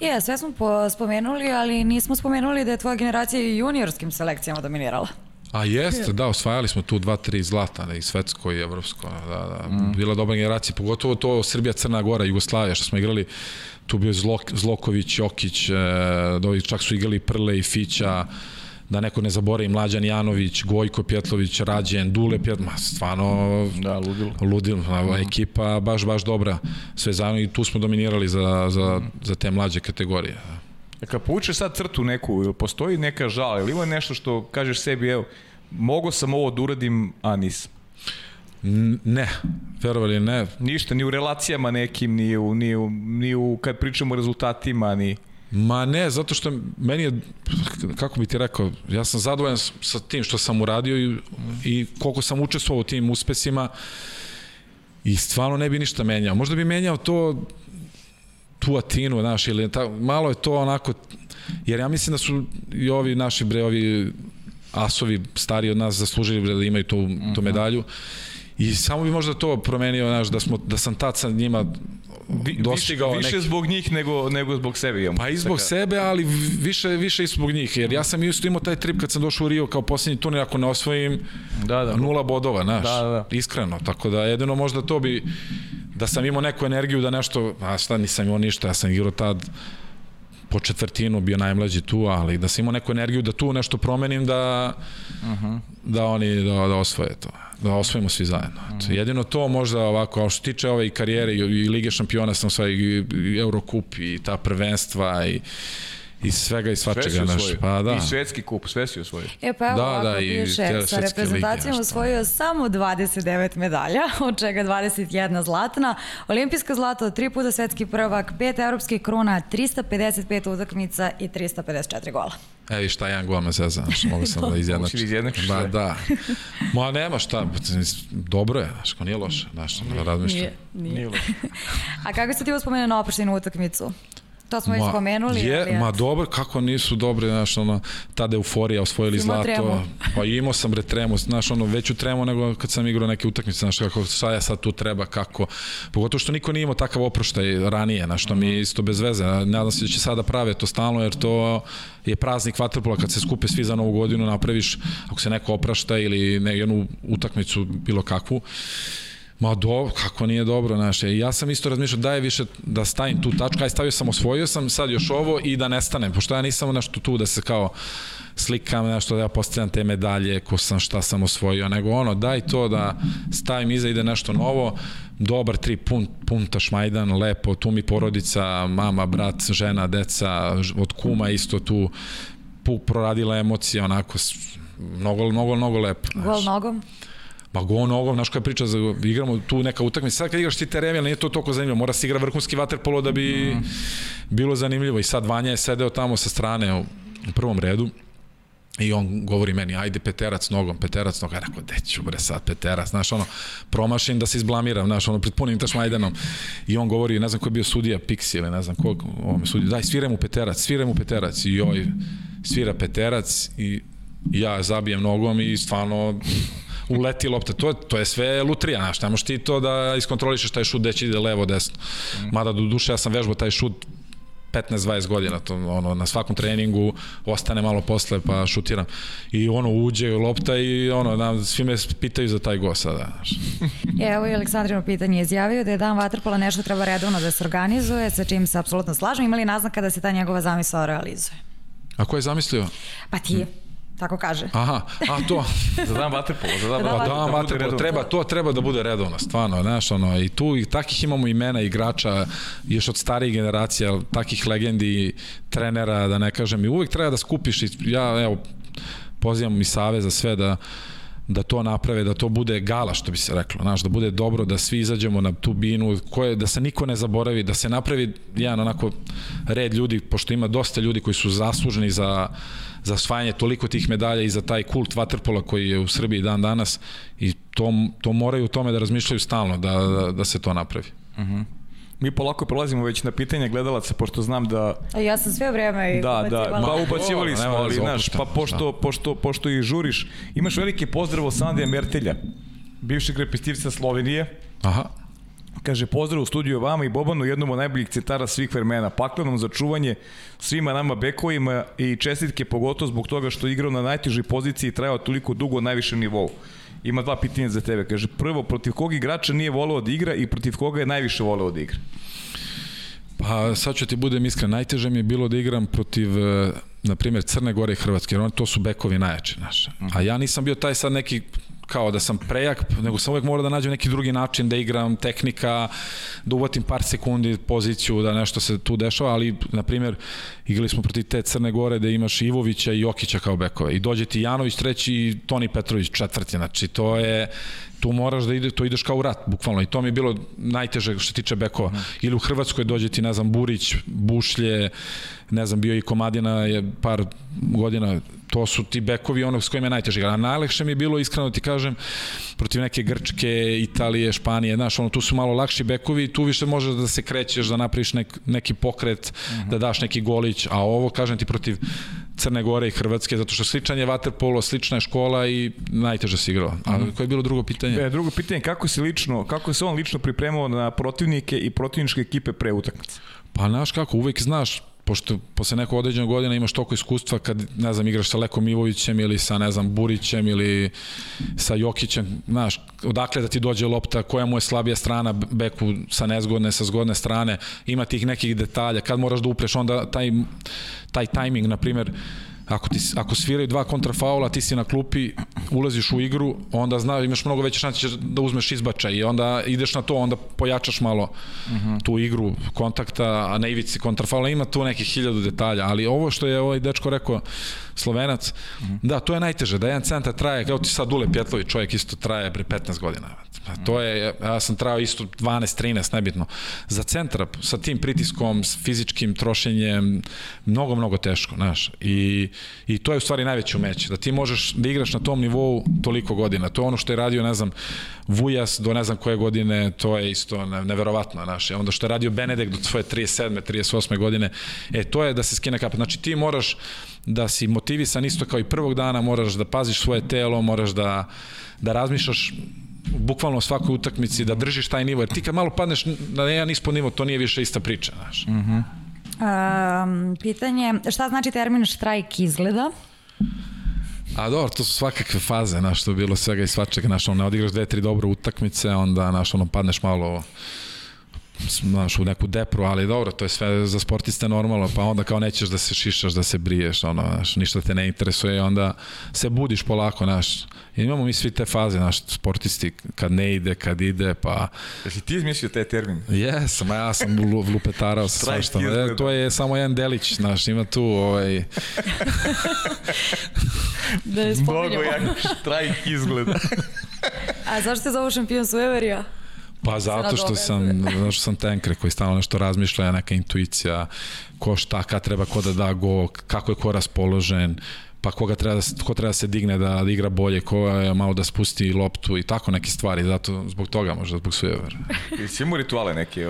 Je, sve smo po, spomenuli, ali nismo spomenuli da je tvoja generacija i juniorskim selekcijama dominirala. A jeste, da, osvajali smo tu dva, tri zlata, da, i svetsko i evropsko, da, da. Mm. Bila dobra generacija, pogotovo to Srbija, Crna Gora, Jugoslavija, što smo igrali, tu bio Zlok, Zloković, Jokić, e, da čak su igrali Prle i Fića, da neko ne zaboravi Mlađan Janović, Gojko Pjetlović, Rađen, Dule Pjet, ma stvarno da, ludilo. ludilo mm. ekipa baš, baš dobra, sve zajedno i tu smo dominirali za, za, za te mlađe kategorije. E, kad povučeš sad crtu neku, ili postoji neka žala, ili ima nešto što kažeš sebi, evo, mogo sam ovo da uradim, a nisam? Ne, verovali ne. Ništa, ni u relacijama nekim, ni u, ni u, ni u kad pričamo o rezultatima, ni... Ma ne, zato što meni je, kako bi ti rekao, ja sam zadovoljan sa tim što sam uradio i, i koliko sam učestvovao u tim uspesima i stvarno ne bi ništa menjao. Možda bi menjao to tu Atinu, znaš, ili ta, malo je to onako, jer ja mislim da su i ovi naši bre, ovi asovi stari od nas zaslužili da imaju tu, tu mhm. medalju. I samo bi možda to promenio, znaš, da, smo, da sam tad sa njima dostigao više, više neki... zbog njih nego, nego zbog sebe imamo. Pa i zbog Taka... sebe, ali više, više i zbog njih, jer ja sam isto imao taj trip kad sam došao u Rio kao posljednji turnir, ako ne osvojim da, da. nula bodova, znaš, da, da. iskreno, tako da jedino možda to bi da sam imao neku energiju da nešto, a šta nisam imao ništa, ja sam igrao tad po četvrtinu bio najmlađi tu, ali da sam imao neku energiju da tu nešto promenim da, uh -huh. da oni da, da osvoje to da osvojimo svi zajedno. Uh -huh. Jedino to možda ovako, a što tiče ove karijere i, i Lige šampiona sam sve i, i Eurokup i ta prvenstva i i svega i svačega naš. Pa da. I svetski kup, sve si osvojio. E pa evo, da, da, piše, sa reprezentacijom osvojio samo 29 medalja, od čega 21 zlatna, olimpijska zlata, tri puta svetski prvak, pet evropskih kruna, 355 utakmica i 354 gola. E, vi šta, jedan gol me zeza, znaš, mogu sam da izjednačim. izjednačiš Ba, da. Ma, nema šta, dobro je, znaš, ko nije loše, znaš, razmišljam. Nije, nije. nije loše. A kako se ti uspomene na oproštenu utakmicu? To smo već spomenuli. Je, ali ma dobro, kako nisu dobre, znaš, ono, tada euforija, osvojili zlato. Tremu. Pa imao sam bre tremu, znaš, ono, veću tremu nego kad sam igrao neke utakmice, znaš, kako, šta ja sad tu treba, kako. Pogotovo što niko nije imao takav oproštaj ranije, znaš, što mi je isto bez veze. Nadam se da će sada prave to stalno, jer to je praznik vaterpola kad se skupe svi za novu godinu, napraviš, ako se neko oprašta ili ne, jednu utakmicu bilo kakvu, Ma do, kako nije dobro, znaš, ja sam isto razmišljao da je više da stavim tu tačku, aj stavio sam, osvojio sam sad još ovo i da nestanem, pošto ja nisam nešto tu da se kao slikam, nešto da ja postavljam te medalje, ko sam, šta sam osvojio, nego ono, daj to da stavim iza ide nešto novo, dobar tri pun, punta šmajdan, lepo, tu mi porodica, mama, brat, žena, deca, od kuma isto tu proradila emocija, onako, mnogo, mnogo, mnogo lepo. Gol nogom? Pa go nogom, znaš koja priča, za, igramo tu neka utakmica, sad kad igraš ti ali nije to toliko zanimljivo, mora se igra vrhunski vaterpolo da bi mm. bilo zanimljivo i sad Vanja je sedeo tamo sa strane u, prvom redu I on govori meni, ajde peterac nogom, peterac nogom, ja rekao, gde ću bre sad peterac, znaš ono, promašim da se izblamiram, znaš ono, pred punim tašmajdenom. I on govori, ne znam ko je bio sudija, Pixi ili ne znam ko, on me sudi, daj, sviraj mu peterac, sviraj mu peterac. I joj, svira peterac i ja zabijem nogom i stvarno uleti lopta. To, to je sve lutrija, znaš, ne možeš ti to da iskontrolišeš taj šut, gde će ide levo, desno. Mada do duše ja sam vežbao taj šut 15-20 godina, to, ono, na svakom treningu ostane malo posle pa šutiram. I ono, uđe lopta i ono, na, svi me pitaju za taj go sada. Znaš. Evo i Aleksandrino pitanje izjavio da je dan vaterpola nešto treba redovno da se organizuje, sa čim se apsolutno slažem. Imali naznaka da se ta njegova zamisla realizuje? A ko je zamislio? Pa ti. Hmm. Tako kaže. Aha, a to. za dan vaterpola, za dan vaterpola. Da, dan vaterpola, treba, to treba da bude redovno, stvarno, znaš, ono, i tu i takih imamo imena igrača, još od starijih generacija, takih legendi, trenera, da ne kažem, i uvek treba da skupiš, i ja, evo, pozivam i save za sve da, da to naprave, da to bude gala, što bi se reklo, znaš, da bude dobro, da svi izađemo na tu binu, koje, da se niko ne zaboravi, da se napravi jedan onako red ljudi, pošto ima dosta ljudi koji su zasluženi za, za osvajanje toliko tih medalja i za taj kult vaterpola koji je u Srbiji dan danas i to, to moraju u tome da razmišljaju stalno, da, da, da se to napravi. Uh -huh. Mi polako prolazimo već na pitanje gledalaca, pošto znam da... A ja sam sve vreme Da, da, pa ubacivali smo, ali znaš, pa pošto, pošto, pošto i žuriš, imaš veliki pozdrav od Sandija Mertelja, bivšeg repestivca Slovenije, Aha. Kaže, pozdrav u studiju vama i Bobanu, jednom od najboljih centara svih vremena. Paklenom za čuvanje svima nama bekovima i čestitke pogotovo zbog toga što je igrao na najtežoj poziciji i trajao toliko dugo na najvišem nivou. Ima dva pitanja za tebe. Kaže, prvo, protiv kog igrača nije voleo da igra i protiv koga je najviše voleo da igra? Pa sad ću ti budem iskren, najteže mi je bilo da igram protiv, e, na primjer, Crne Gore i Hrvatske, jer oni to su bekovi najjači, znaš. A ja nisam bio taj sad neki kao da sam prejak, nego sam uvek morao da nađem neki drugi način da igram, tehnika, da uvatim par sekundi poziciju, da nešto se tu dešava, ali, na primjer, igrali smo protiv te Crne Gore da imaš Ivovića i Jokića kao bekove. I dođe ti Janović treći i Toni Petrović četvrti, znači to je tu moraš da ide, to ideš kao u rat, bukvalno. I to mi je bilo najteže što se tiče bekova. Ili u Hrvatskoj dođe ti, ne znam, Burić, Bušlje, ne znam, bio i Komadina je par godina, to su ti bekovi onog s kojima je najteže. A najlakše mi je bilo, iskreno ti kažem, protiv neke Grčke, Italije, Španije, znaš, ono, tu su malo lakši bekovi, tu više možeš da se krećeš, da napraviš nek, neki pokret, uh -huh. da daš neki golić, a ovo, kažem ti, protiv Crne Gore i Hrvatske, zato što sličan je vaterpolo, slična je škola i najteže se igralo. A koje je bilo drugo pitanje? E, drugo pitanje, kako se lično, kako se on lično pripremao na protivnike i protivničke ekipe pre utakmice? Pa znaš kako, uvek znaš, pošto posle nekog određenog godina imaš toliko iskustva kad, ne znam, igraš sa Lekom Ivovićem ili sa, ne znam, Burićem ili sa Jokićem, znaš, odakle da ti dođe lopta, koja mu je slabija strana beku sa nezgodne, sa zgodne strane, ima tih nekih detalja, kad moraš da upreš, onda taj, taj timing, na primer, ako, ti, ako sviraju dva kontrafaula, ti si na klupi, ulaziš u igru, onda zna, imaš mnogo veće šanse da uzmeš izbačaj i onda ideš na to, onda pojačaš malo uh -huh. tu igru kontakta, a na ivici kontrafaula ima tu nekih hiljadu detalja, ali ovo što je ovaj dečko rekao, Slovenac, uh -huh. da, to je najteže, da jedan centar traje, kao ti sad Dule Pjetlović, čovjek isto traje pre 15 godina. To je, ja sam trajao isto 12, 13, nebitno. Za centra, sa tim pritiskom, s fizičkim trošenjem, mnogo, mnogo teško, znaš. I, I to je u stvari najveće umeće, da ti možeš da igraš na tom nivou toliko godina. To je ono što je radio, ne znam, Vujas do ne znam koje godine, to je isto neverovatno, znaš. Onda što je radio Benedek do svoje 37. 38. godine, e, to je da se skine kapa. Znači ti moraš da si motivisan isto kao i prvog dana, moraš da paziš svoje telo, moraš da, da razmišljaš bukvalno svakoj utakmici da držiš taj nivo, jer ti kad malo padneš na jedan ispod nivo, to nije više ista priča, znaš. Mm -hmm. um, pitanje, šta znači termin štrajk izgleda? A dobro, to su svakakve faze, znaš, to je bilo svega i svačega, znaš, ono, ne odigraš dve, tri dobre utakmice, onda, znaš, ono, padneš malo znaš, u neku depru, ali dobro, to je sve za sportiste normalno, pa onda kao nećeš da se šišaš, da se briješ, ono, znaš, ništa te ne interesuje, onda se budiš polako, znaš, I imamo mi svi te faze, naš sportisti, kad ne ide, kad ide, pa... Jesi ti izmislio taj termin? Jesam, ja sam lupetarao sa svašta. E, to je samo jedan delić, znaš, ima tu ovaj... da ne spominjamo. Mnogo jak štrajk izgleda. A zašto se zove šampion Sueverija? Pa zato što sam, zato što sam tenkre koji stalno nešto razmišlja, neka intuicija, ko šta, kad treba ko da da go, kako je ko raspoložen, pa koga treba da, ko treba da se digne da, da igra bolje, ko je malo da spusti loptu i tako neke stvari, zato zbog toga možda, zbog Sujever. Jesi imao rituale neke?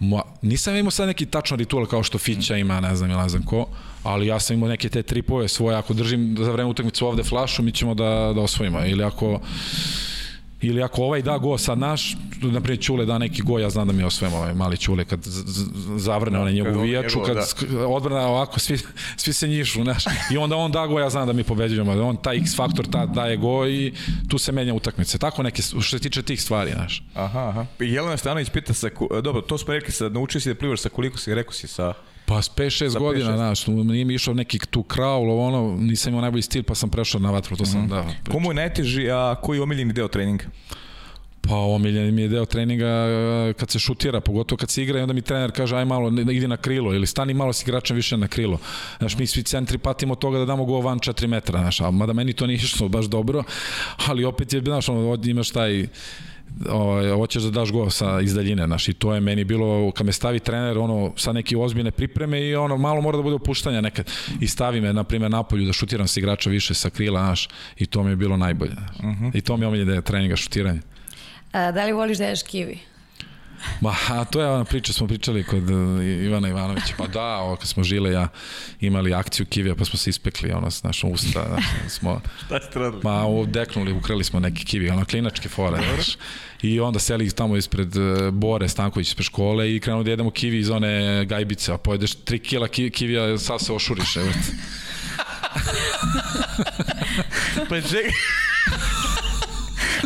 Ma, nisam imao sad neki tačan ritual kao što Fića ima, ne znam, ne znam ko, ali ja sam imao neke te tripove svoje, ako držim za vreme utakmice ovde flašu, mi ćemo da, da osvojimo, ili ako ili ako ovaj da go sad naš, na primjer Ćule da neki go, ja znam da mi osvojimo ovaj mali Ćule kad zavrne onaj njegovu vijaču, kad da. odbrana ovako, svi, svi se njišu, znaš, i onda on da go, ja znam da mi pobeđujemo, on taj X faktor ta, daje go i tu se menja utakmice, tako neke, što se tiče tih stvari, znaš. Aha, aha. Jelena Stanović pita sa, dobro, to smo rekli, sad, naučio si da plivaš sa koliko si, rekao si sa Pa s 5-6 godina, znaš, nije mi išao neki tu kraul, ono, nisam imao najbolji stil, pa sam prešao na vatru, to sam, mm -hmm. da. Priča. Komu je najteži, a koji je omiljeni deo treninga? Pa omiljeni mi je deo treninga kad se šutira, pogotovo kad se igra i onda mi trener kaže aj malo idi na krilo ili stani malo s igračem više na krilo. Znaš, mi svi centri patimo toga da damo go van 4 metra, znaš, a mada meni to nije išlo baš dobro, ali opet je, znaš, ono, imaš taj ovaj, hoćeš da daš go sa iz daljine, znaš, i to je meni bilo, kad me stavi trener, ono, sa neke ozbiljne pripreme i ono, malo mora da bude opuštanja nekad. I stavi me, na primjer, napolju da šutiram sa igrača više sa krila, znaš, i to mi je bilo najbolje. Uh -huh. I to mi je omilje da je treninga šutiranja. A, da li voliš da ješ kiwi? Ma, a to je ona priča, smo pričali kod uh, Ivana Ivanovića. Pa da, ovo, kad smo žile ja imali akciju kivija, pa smo se ispekli, ono, s našom usta, znaš, smo... Šta ste radili? Ma, udeknuli, ukrali smo neki kivi, ono, klinačke fore, znaš. I onda seli tamo ispred uh, Bore Stanković ispred škole i krenuo da jedemo kivi iz one gajbice, a pojedeš 3 kila ki, kivija, sad se ošuriš, evo. Pa čekaj.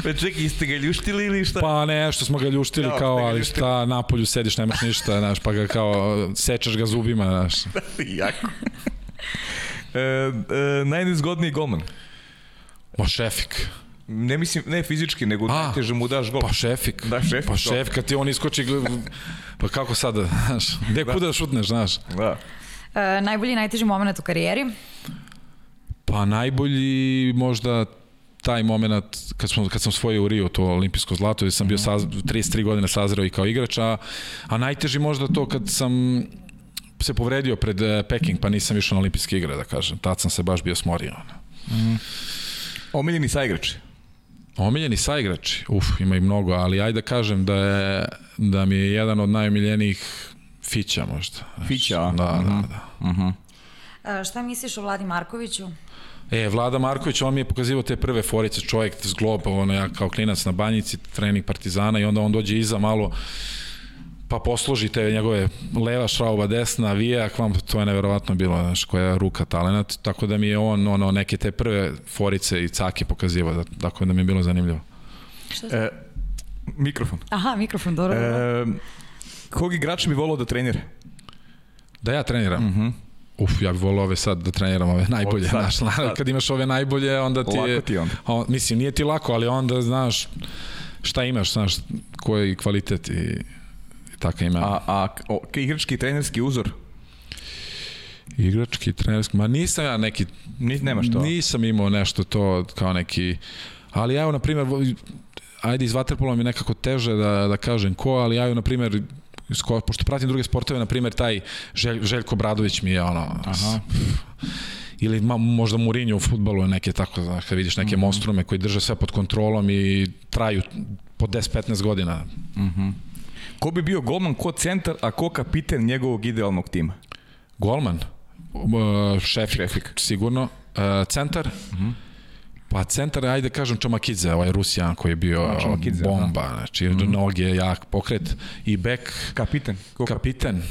Pa čekaj, ste ga ljuštili ili šta? Pa ne, što smo ga ljuštili Ja, kao, ali ljuštili. šta, napolju sediš, nemaš ništa, znaš, pa ga kao, sečeš ga zubima, znaš. jako. E, e, najnezgodniji golman. Ma šefik. Ne mislim, ne fizički, nego A, najteže mu daš gol. Pa šefik. Da, šefik, Pa to. šef, kad ti on iskoči, pa kako sada, znaš, gde kuda da šutneš, znaš. Da. E, najbolji i najteži moment u karijeri? Pa najbolji možda taj moment kad, smo, kad sam svojio u Rio to olimpijsko zlato, gde sam bio saz, 33 godine sazreo i kao igrač, a, a najteži možda to kad sam se povredio pred eh, Peking, pa nisam išao na olimpijske igre, da kažem. Tad sam se baš bio smorio. ono. Omiljeni saigrač. Omiljeni saigrači, uf, ima i mnogo, ali ajde da kažem da, je, da mi je jedan od najomiljenijih Fića možda. Fića, a? Da, da, da. E, šta misliš o Vladi Markoviću? E, Vlada Marković, on mi je pokazivao te prve forice, čovjek s glob, ono ja kao klinac na banjici, trening Partizana i onda on dođe iza malo, pa posloži te njegove leva šrauba, desna, vijak, vam to je neverovatno bilo, znaš, koja je ruka talenat, tako da mi je on ono, neke te prve forice i cake pokazivao, da, tako da mi je bilo zanimljivo. E, mikrofon. Aha, mikrofon, dobro. E, kog igrača bi volao da trenira? Da ja treniram? Uh -huh. Uf, ja bih volao ove sad da treniram ove najbolje, sad, znaš, sad. kad imaš ove najbolje, onda ti je... Lako ti je onda. On, mislim, nije ti lako, ali onda znaš šta imaš, znaš, koji kvalitet i, i tako ima. A, a o, igrački trenerski uzor? Igrački, trenerski, ma nisam ja neki, Ni, nemaš to? nisam imao nešto to kao neki, ali ja, na primjer, ajde iz Waterpola mi nekako teže da, da kažem ko, ali ja, na primjer, sko, pošto pratim druge sportove, na primjer, taj Želj, Željko Bradović mi je ono, Aha. ili ma, možda Mourinho u futbolu je neke tako, znaš, kad vidiš neke mm -hmm. monstrume koji drže sve pod kontrolom i traju po 10-15 godina. Ko bi bio golman, ko centar, a ko kapiten njegovog idealnog tima? Golman, uh, šefik, Šefik. sigurno. Uh, centar, Pa centar, ajde kažem Čomakidze, ovaj Rusijan koji je bio A, Čomakidze, bomba, znači mm. noge, jak pokret i bek, Kapiten. Ko ka... kapiten.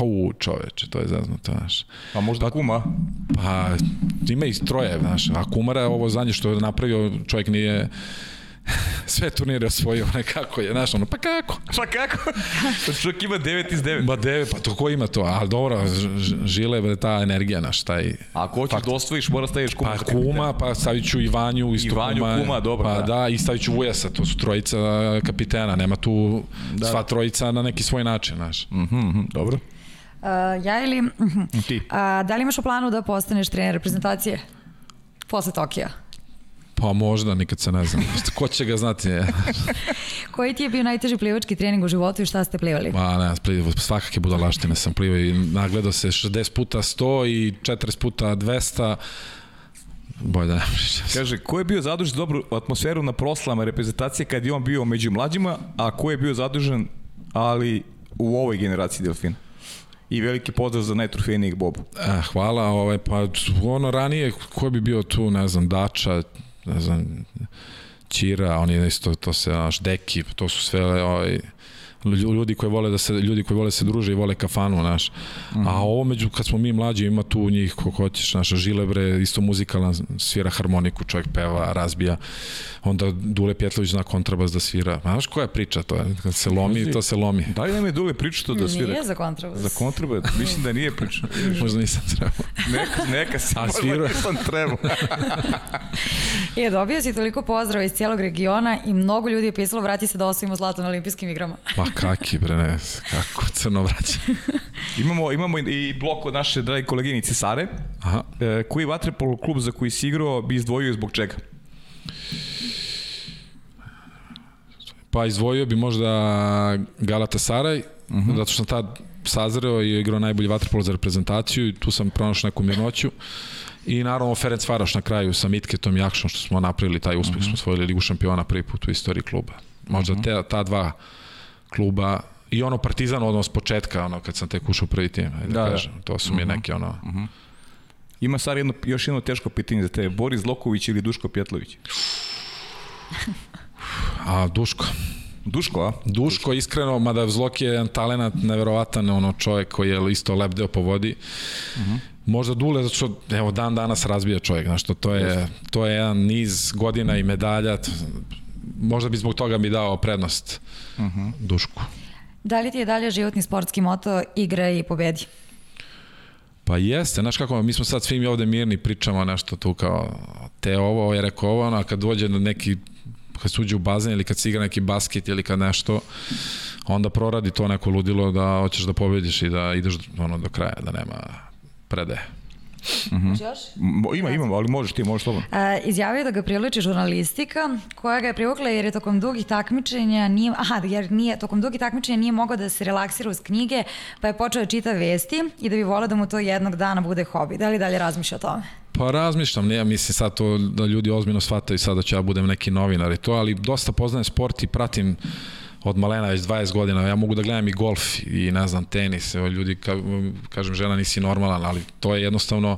U, čoveče, to je zaznuto, znaš. Pa možda kuma. Pa, ima i troje, znaš. A Kumara, ovo zadnje što je napravio, čovjek nije sve turnire osvojio, nekako je, znaš, ono, pa kako? Pa kako? Čovjek ima 9 iz 9. Ba deve, pa to ko ima to? Ali dobro, žile, bre, ta energija, znaš, taj... A ako hoćeš da osvojiš, mora staviš kuma. Pa. Kuma, pa stavit ću i Vanju, isto Vanju, Kuma. Kuma, dobro, Pa da. da. i stavit ću Vujasa, to su trojica kapitena, nema tu da. sva trojica na neki svoj način, znaš. Mhm, mhm, dobro. Uh, ja ili... Ti. A, da li imaš u planu da postaneš trener reprezentacije? Posle Tokija. Pa možda, nikad se ne znam. Ko će ga znati? Je. Koji ti je bio najteži plivački trening u životu i šta ste plivali? Ma ne, plivo, svakake budalaštine sam plivao i nagledao se 60 puta 100 i 40 puta 200. Bolje da. Kaže, ko je bio zadužen za dobru atmosferu na proslama reprezentacije kad je on bio među mlađima, a ko je bio zadužen, ali u ovoj generaciji delfina? I veliki pozdrav za najtrofejnijeg Bobu. E, hvala, ovaj, pa ono ranije, ko bi bio tu, ne znam, Dača, ne znam, Ćira, oni isto, to se, naš, Deki, to su sve, ovaj, ljudi koji vole da se ljudi koji vole da se druže i vole kafanu, znaš. Mm. A ovo među kad smo mi mlađi ima tu njih ko hoćeš, naša Žilebre, isto muzikalna svira harmoniku, čovjek peva, razbija. Onda Dule Pjetlović zna kontrabas da svira. Znaš koja je priča to? je? Kad se lomi, to se lomi. Da li nam je Dule pričao da svira? Nije za kontrabas. Za kontrabas? Mislim da nije pričao. Možda nisam trebao. Neka, neka se A možda svirao? nisam trebao. Je, dobio si toliko pozdrava iz cijelog regiona i mnogo ljudi je pisalo vrati se da osvojimo zlato na olimpijskim igrama. Pa kaki bre, ne, kako crno vraća. imamo, imamo i blok od naše drage koleginice Sare. Aha. E, koji vaterpolo klub za koji si igrao bi izdvojio zbog čega? Pa izdvojio bi možda Galatasaray, uh -huh. zato što sam tad sazreo i igrao najbolji vaterpolo za reprezentaciju i tu sam pronašao neku mirnoću. I naravno Ferenc Varoš na kraju sa Mitketom Jakšom što smo napravili taj uspeh, uh -huh. smo osvojili Ligu šampiona prvi put u istoriji kluba. Možda uh -huh. te, ta dva kluba i ono Partizan odnos početka, ono kad sam tek ušao prvi tim, ajde da, Da, da. kažem. To su mi neke ono... Ima sad jedno, još jedno teško pitanje za tebe. Boris Zloković ili Duško Pjetlović? A Duško. Duško, a? Duško, iskreno, mada Zlok je jedan talenat, neverovatan ono čovjek koji je isto lebdeo po vodi. Možda Dule, zato što evo, dan danas razbija čovjek, znaš, to, to, je, to je jedan niz godina i medalja, možda bi zbog toga mi dao prednost Dušku. Da li ti je dalje životni sportski moto igra i pobedi? Pa jeste, znaš kako, mi smo sad svi mi ovde mirni, pričamo nešto tu kao te ovo, ovo je rekao ovo, ono, a kad dođe na neki, kad se uđe u bazen ili kad se igra neki basket ili kad nešto, onda proradi to neko ludilo da hoćeš da pobediš i da ideš ono do kraja, da nema predaje. Još? Mo- Ima, ima, ali možeš ti, možeš slobodno. E, izjavio da ga priliči žurnalistika koja ga je privukla jer je tokom dugih takmičenja nije, aha, jer nije, tokom dugih takmičenja nije mogao da se relaksira uz knjige pa je počeo da čita vesti i da bi volao da mu to jednog dana bude hobi. Da li dalje razmišlja o tome? Pa razmišljam, ne, mislim sad to da ljudi ozbiljno shvataju sad da ću ja budem neki novinar i to, ali dosta poznajem sport i pratim od malena već 20 godina, ja mogu da gledam i golf i ne znam tenis, evo ljudi ka, kažem žena nisi normalan, ali to je jednostavno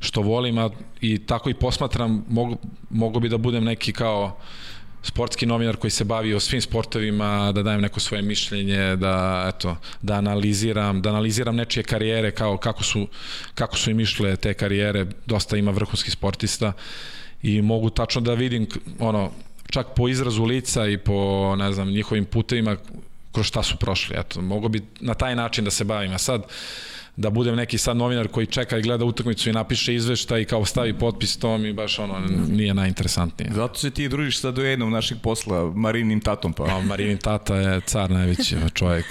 što volim a, i tako i posmatram, mogu, mogu bi da budem neki kao sportski novinar koji se bavi o svim sportovima, da dajem neko svoje mišljenje, da eto, da analiziram, da analiziram nečije karijere kao kako su kako su im išle te karijere, dosta ima vrhunskih sportista i mogu tačno da vidim ono čak po izrazu lica i po ne znam njihovim putevima kroz šta su prošli. Eto, mogu bi na taj način da se bavim. A sad da budem neki sad novinar koji čeka i gleda utakmicu i napiše izveštaj i kao stavi potpis, to mi baš ono nije najinteresantnije. Zato se ti družiš sa dojednom našeg posla, Marinim tatom, pa. A Marinin tata je car najveći čovjek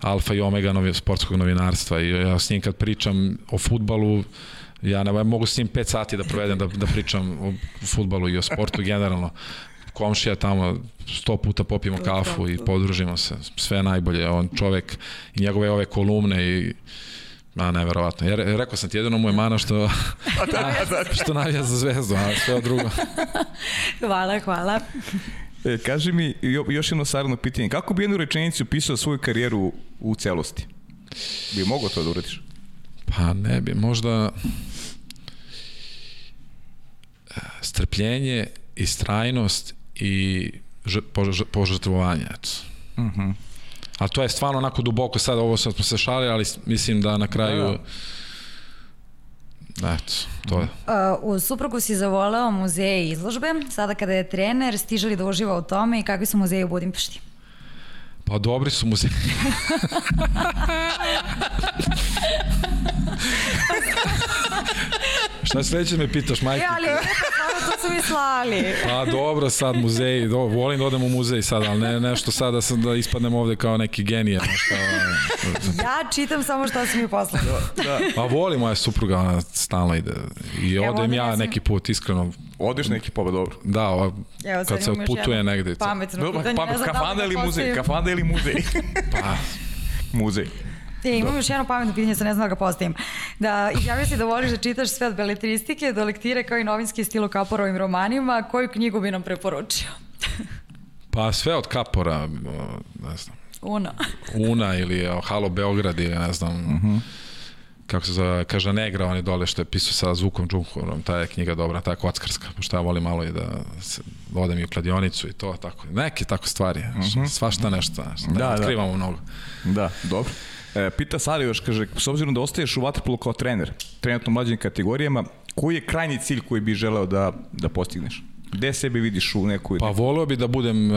alfa i omega novi, sportskog novinarstva i ja s njim kad pričam o futbalu ja ne ja mogu s njim 5 sati da provedem da, da pričam o futbalu i o sportu generalno komšija tamo sto puta popijemo kafu i podružimo se sve najbolje on čovek i njegove ove kolumne i Ma, neverovatno. Ja re- rekao sam ti, jedino mu je mana što, što navija za zvezdu, a sve drugo. Hvala, hvala. E, kaži mi jo- još jedno saradno pitanje. Kako bi jednu rečenicu pisao svoju karijeru u celosti? Bi mogao to da uradiš? Pa ne bi, možda strpljenje, istrajnost i požrtvovanje. Eto. Uh Mhm. -huh. Ali to je stvarno onako duboko sad, ovo sad smo se šalili, ali mislim da na kraju... Eto, to je. Uh, u suprugu si zavoleo muzeje i izložbe. Sada kada je trener, stiže li da uživa u tome i kakvi su muzeji u Budimpešti? Pa dobri su muzeji. Šta sledeće me pitaš, majke? E, ali to su mi slali. Pa dobro, sad muzeji, do, volim da odem u muzej sad, ali ne nešto sad da, sam, da ispadnem ovde kao neki genije. Kao, Ja čitam samo šta su mi poslali. pa voli moja supruga, ona stalno ide. I Evo, odem ja ja sam- neki put, iskreno. Odeš neki poba, dobro. Da, ova, Evo, kad se jedno negde. Pametno Dobro, pitanje. pa, znam da li kafanda da ili muzej? Kafanda ili muzej? Pa, muzej. E, imam još jedno pametno pitanje, sad ne znam da ga postavim. Da, izjavio si da voliš da čitaš sve od beletristike do lektire kao i novinski stil u Kaporovim romanima. Koju knjigu bi nam preporučio? pa sve od Kapora, ne znam, Una. Una ili Halo Beograd ili ne znam, uh -huh. kako se zove, kaže Negra, on je dole što je pisao sa Zvukom Džunkorom, ta je knjiga dobra, ta je kockarska, pošto ja volim malo i da se, odem i u kladionicu i to, tako, neke tako stvari, uh -huh. svašta nešto, znaš, ne Da, da. otkrivamo mnogo. Da, dobro. E, pita Sara još, kaže, s obzirom da ostaješ u Waterpolu kao trener, trenutno u mlađim kategorijama, koji je krajnji cilj koji bi želeo da, da postigneš? Gde sebe vidiš u nekoj... Pa voleo bi da budem e,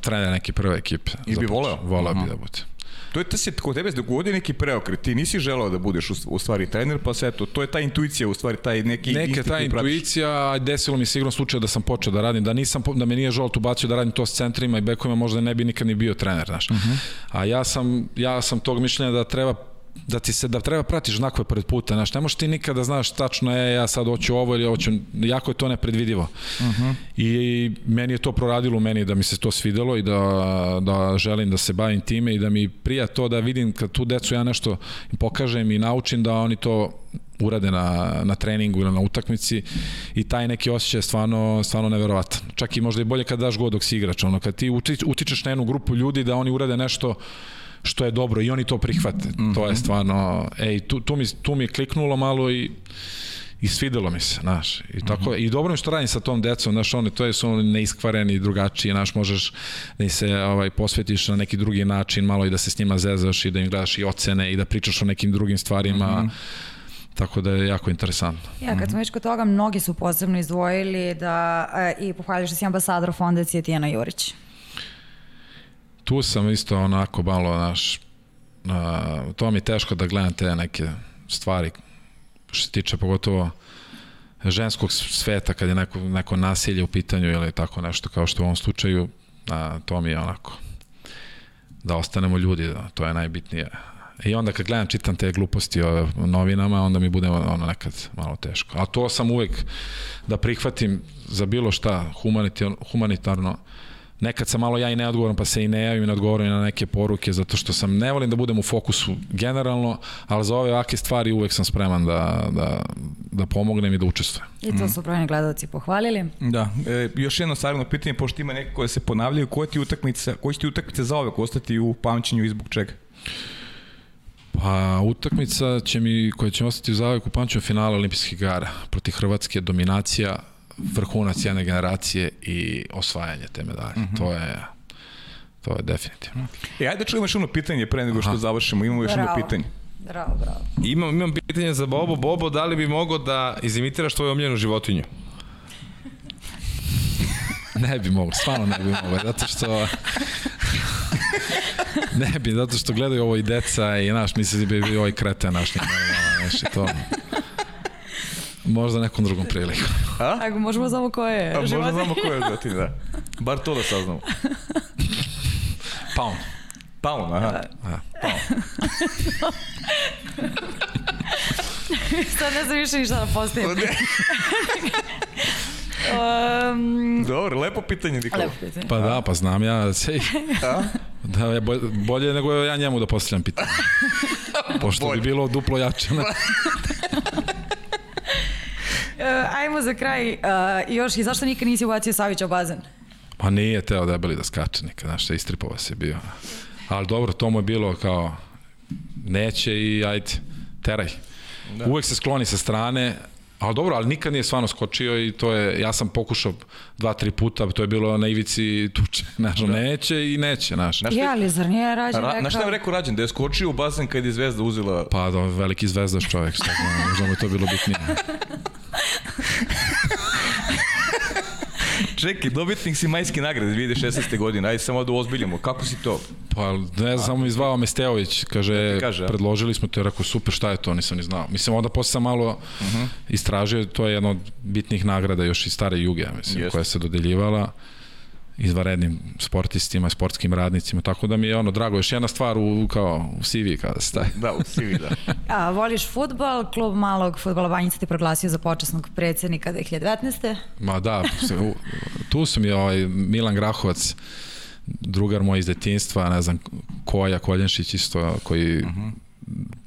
trener neke prve ekipe. I bi voleo? Voleo bi da budem. To je to se kod tebe dogodi neki preokret. Ti nisi želeo da budeš u, u stvari trener, pa sve to. To je ta intuicija, u stvari taj neki instinkt ta pratiš. intuicija, a desilo mi se igrom slučaja da sam počeo da radim, da nisam, da me nije žolt ubacio da radim to s centrima i bekovima, možda ne bi nikad ni bio trener, znaš. Uh Mhm. -huh. A ja sam, ja sam tog mišljenja da treba da ti se da treba pratiš znakove pored puta, znaš, ne možeš ti nikada znaš tačno je ja sad hoću ovo ili hoću, jako je to nepredvidivo. Uh -huh. I meni je to proradilo meni da mi se to svidelo i da, da želim da se bavim time i da mi prija to da vidim kad tu decu ja nešto pokažem i naučim da oni to urade na, na treningu ili na utakmici i taj neki osjećaj je stvarno, stvarno neverovatan. Čak i možda i bolje kad daš god dok si igrač, ono, kad ti utičeš na jednu grupu ljudi da oni urade nešto što je dobro i oni to prihvate. Mm -hmm. To je mhm. stvarno, ej, tu, tu, mi, tu mi je kliknulo malo i i svidelo mi se, znaš. I tako mm -hmm. i dobro mi što radim sa tom decom, znaš, one to je su oni neiskvareni, drugačiji, znaš, možeš da im se ovaj posvetiš na neki drugi način, malo i da se s njima zezaš i da im gledaš i ocene i da pričaš o nekim drugim stvarima. Mm -hmm. Tako da je jako interesantno. Ja, kad smo već kod toga, mnogi su posebno izdvojili da e, i pohvaljuš da si ambasador fondacije Tijana Jurić tu sam isto onako malo, naš, uh, to mi je teško da gledam te neke stvari što se tiče pogotovo ženskog sveta kad je neko, neko nasilje u pitanju ili tako nešto kao što u ovom slučaju a, to mi je onako da ostanemo ljudi, da, to je najbitnije. I onda kad gledam, čitam te gluposti o novinama, onda mi bude ono nekad malo teško. A to sam uvek da prihvatim za bilo šta humanitarno, humanitarno nekad sam malo ja i neodgovoran pa se i ne javim i ne odgovorim na neke poruke zato što sam ne volim da budem u fokusu generalno, ali za ove ovake stvari uvek sam spreman da, da, da pomognem i da učestvujem. I to su brojni gledalci pohvalili. Da, e, još jedno savjeno pitanje, pošto ima neke koje se ponavljaju, koje ti utakmice, koje će ti utakmice za ove ostati u pamćenju i zbog čega? Pa utakmica će mi, koja će mi ostati za uvek u pamćenju finala olimpijskih igara protiv Hrvatske, dominacija, vrhunac jedne generacije i osvajanje te medalje. Mm -hmm. To je to je definitivno. E, ajde da čujemo još jedno pitanje pre nego što Aha. završimo. Imamo još jedno pitanje. Bravo, bravo. Imam, imam pitanje za Bobo. Bobo, da li bi mogao da izimitiraš tvoju omljenu životinju? ne bi mogo, stvarno ne bi mogo, zato što ne bi, zato što gledaju ovo i deca i naš, misli da bi bio ovaj kreten naš, ne, ne, ne, to Možda nekom drugom prilikom. A? Ako možemo znamo ko je A, možda znamo ko je životinja, da. Bar to da saznamo. Paun. Paun, aha. Da. aha. Paun. Sad ne znam više ništa da postavim. um, Dobro, lepo pitanje, Nikola. Lepo pitanje. Pa da, pa znam ja. Sej. A? Da, je bolje, bolje nego ja njemu da postavljam pitanje. Pošto bolje. bi bilo duplo jače. Uh, ajmo za kraj, uh, još i zašto nikad nisi ubacio Savića u bazen? Pa nije teo debeli da skače nikad, znaš, istripova se bio. Ali dobro, to mu je bilo kao, neće i ajde, teraj. Da. Uvek se skloni sa strane, Ali dobro, ali nikad nije stvarno skočio i to je, ja sam pokušao dva, tri puta, to je bilo na ivici tuče, znaš, da. neće i neće, znaš. Ja, e, ali zar nije Rađen Ra, rekao? Znaš šta je rekao Rađen, da je skočio u bazen kad je Zvezda uzela... Pa da, veliki zvezdaš čovjek, šta, možda mu je to bilo bitnije. Čekaj, dobitnik si majske nagrade 2016. godine, ajde samo da ozbiljimo, kako si to? Pa ne znam, samo izvao Mesteović, kaže, kaže predložili smo te, rekao super, šta je to, nisam ni znao. Mislim, onda posle sam malo uh mhm. -huh. istražio, to je jedna od bitnih nagrada još iz stare juge, mislim, Jest. koja se dodeljivala izvarednim sportistima, sportskim radnicima, tako da mi je ono drago. Još jedna stvar u, kao u CV kada se staje. Da, u CV, da. A, voliš futbol, klub malog futbola Banjica ti proglasio za počasnog predsednika 2019. Ma da, tu su mi ovaj Milan Grahovac, drugar moj iz detinstva, ne znam, Koja Koljenšić isto, koji uh mhm. -huh.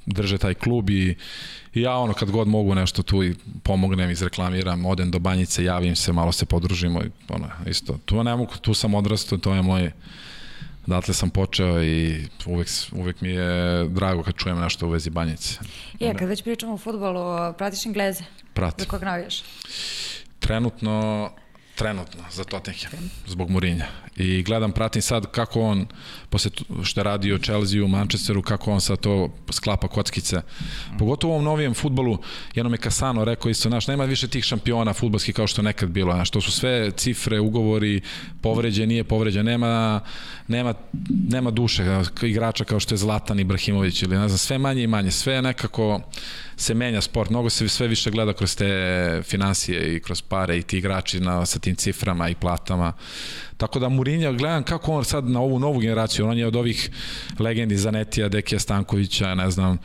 drže taj klub i I ja ono kad god mogu nešto tu i pomognem, izreklamiram, odem do banjice, javim se, malo se podružimo i ono, isto. Tu ne mogu, tu sam odrastao, to je moj Datle sam počeo i uvek, uvek mi je drago kad čujem nešto u vezi banjice. Je, kad već pričamo o futbolu, pratiš Engleze? Pratim. Za kog navijaš? Trenutno Trenutno, za Tottenham, zbog Murinja. I gledam, pratim sad kako on, posle što je radio Chelsea u Manchesteru, kako on sad to sklapa kockice. Pogotovo u ovom novijem futbolu, jednom je Kasano rekao isto, znaš, nema više tih šampiona futbolskih kao što nekad bilo, znaš, to su sve cifre, ugovori, povređe, nije povređe, nema, nema, nema duše igrača kao što je Zlatan Ibrahimović ili ne znam, sve manje i manje, sve nekako se menja sport, mnogo se sve više gleda kroz te financije i kroz pare i ti igrači na, sa tim ciframa i platama. Tako da Murinja, gledam kako on sad na ovu novu generaciju, on je od ovih legendi Zanetija, Dekija Stankovića, ne znam,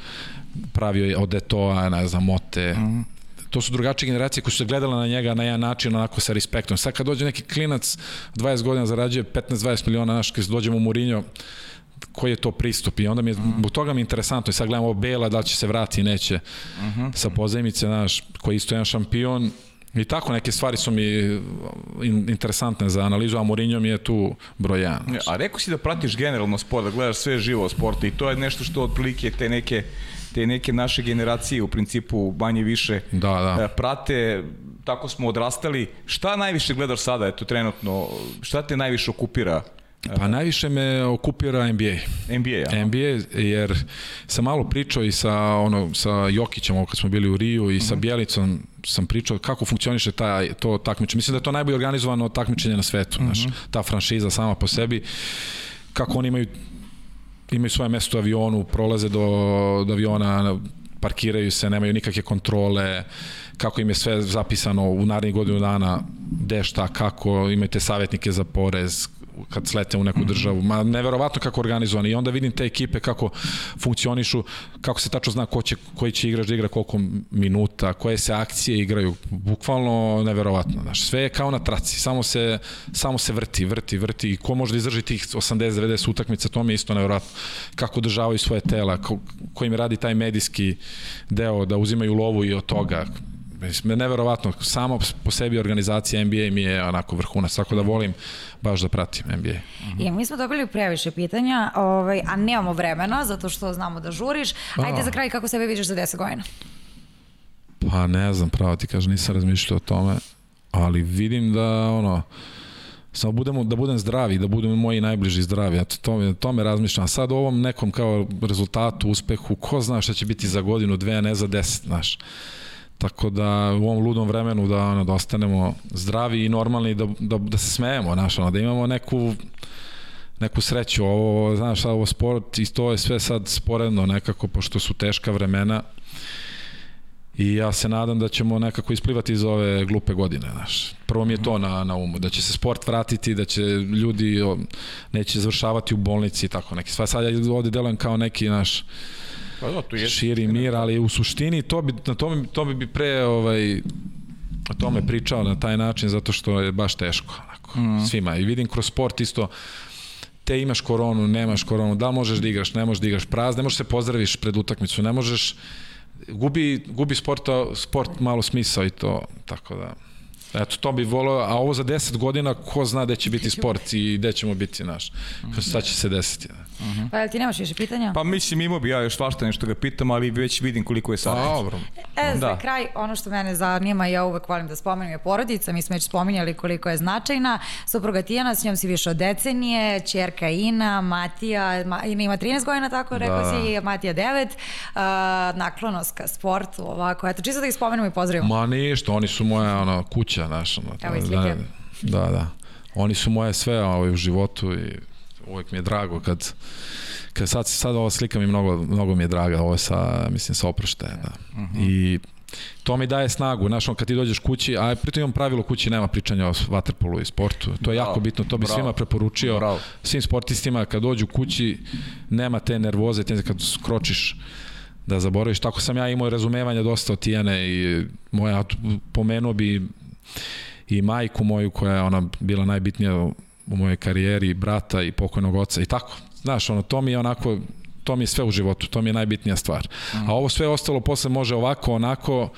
pravio je od Etoa, ne znam, Mote, mm to su drugačije generacije koje su se gledale na njega na jedan način, onako sa respektom. Sad kad dođe neki klinac, 20 godina zarađuje 15-20 miliona, naš, kad dođemo u Murinjo, koji je to pristup? I onda mi je, zbog toga mi je interesantno. I sad gledamo Bela, da li će se vrati i neće. Uh -huh. sa pozajmice, naš, koji je isto jedan šampion I tako neke stvari su mi interesantne za analizu, a Mourinho mi je tu broj 1. A rekao si da pratiš generalno sport, da gledaš sve živo sport i to je nešto što otprilike te neke te neke naše generacije u principu manje više da, da. E, prate, tako smo odrastali. Šta najviše gledaš sada, eto trenutno, šta te najviše okupira Pa najviše me okupira NBA. NBA, ja. NBA, jer sam malo pričao i sa, ono, sa Jokićem, kad smo bili u Riju, i uh -huh. sa mhm. Bjelicom sam pričao kako funkcioniše ta, to takmičenje. Mislim da je to najbolje organizovano takmičenje na svetu, uh -huh. znaš, mhm. ta franšiza sama po sebi. Kako oni imaju imaju svoje mesto u avionu, prolaze do, do aviona, parkiraju se, nemaju nikakve kontrole, kako im je sve zapisano u narednih godinu dana, gde šta, kako, imate savjetnike za porez, kad slete u neku mhm. državu. Ma neverovatno kako organizovani i onda vidim te ekipe kako funkcionišu, kako se tačno zna ko će, koji će igrač da igra koliko minuta, koje se akcije igraju. Bukvalno neverovatno. Znaš, sve je kao na traci, samo se, samo se vrti, vrti, vrti i ko može da izdrži tih 80-90 utakmica, to mi je isto neverovatno. Kako održavaju svoje tela, ko, ko im radi taj medijski deo, da uzimaju lovu i od toga Mislim, neverovatno, samo po sebi organizacija NBA mi je onako vrhunac, tako da volim baš da pratim NBA. -hmm. I mi smo dobili previše pitanja, ovaj, a nemamo vremena, zato što znamo da žuriš. Ajde za kraj, kako sebe vidiš za 10 godina? Pa ne znam, pravo ti kažem, nisam razmišljao o tome, ali vidim da ono, samo budemo, da budem zdravi, da budemo moji najbliži zdravi, eto to, to me razmišljam. A sad u ovom nekom kao rezultatu, uspehu, ko zna šta će biti za godinu, dve, a ne za deset, znaš. Tako da u ovom ludom vremenu da, ono, da ostanemo zdravi i normalni, da, da, da se smejemo, znaš, ono, da imamo neku neku sreću. Ovo, znaš, ovo sport i to je sve sad sporedno nekako, pošto su teška vremena i ja se nadam da ćemo nekako isplivati iz ove glupe godine, znaš. Prvo mi je to na, na umu, da će se sport vratiti, da će ljudi neće završavati u bolnici i tako neki. Sva sad ja ovde delujem kao neki, naš, Pa da, to je širi mir, ali u suštini to bi, na tome, to bi pre ovaj, o tome pričao na taj način zato što je baš teško onako, mm. svima. I vidim kroz sport isto te imaš koronu, nemaš koronu, da li možeš da igraš, ne možeš da igraš praz, ne možeš da se pozdraviš pred utakmicu, ne možeš gubi, gubi sporta, sport malo smisao i to, tako da Eto, to bi volio, a ovo za 10 godina, ko zna gde će biti sport i gde ćemo biti naš. Šta će se desiti. Da. Uh -huh. Pa ti nemaš više pitanja? Pa mislim imao bi ja još svašta nešto ga pitam, ali već vidim koliko je sad. Dobro. E, za da. kraj, ono što mene zanima, ja uvek volim da spomenem je porodica, mi smo već spominjali koliko je značajna. Supruga Tijana, s njom si više od decenije, čerka Ina, Matija, Ma, Ina ima 13 godina, tako rekao da. si, Matija 9, uh, naklonost ka sportu, ovako, eto, čisto da ih spomenemo i pozdravimo. Ma ništa, oni su moja ono, kuća, naša. Ono, Evo i slike. Da, da, da. Oni su moje sve ovaj, u životu i uvek mi je drago kad kad sad, sad ova slika mi mnogo, mnogo mi je draga, ovo je sa, mislim, sa oproštaja, da. Uh mhm. -huh. I to mi daje snagu, znaš, on kad ti dođeš kući, a pritom imam pravilo kući, nema pričanja o vaterpolu i sportu, to je Bravo. jako bitno, to bi Bravo. svima preporučio, Bravo. svim sportistima, kad dođu kući, nema te nervoze, te kad skročiš da zaboraviš, tako sam ja imao razumevanja dosta od Tijane i moja, pomenuo bi i majku moju koja je ona bila najbitnija u mojoj karijeri, brata i pokojnog oca i tako. Znaš, ono, to mi je onako, to mi je sve u životu, to mi je najbitnija stvar. Mm. A ovo sve ostalo posle može ovako, onako,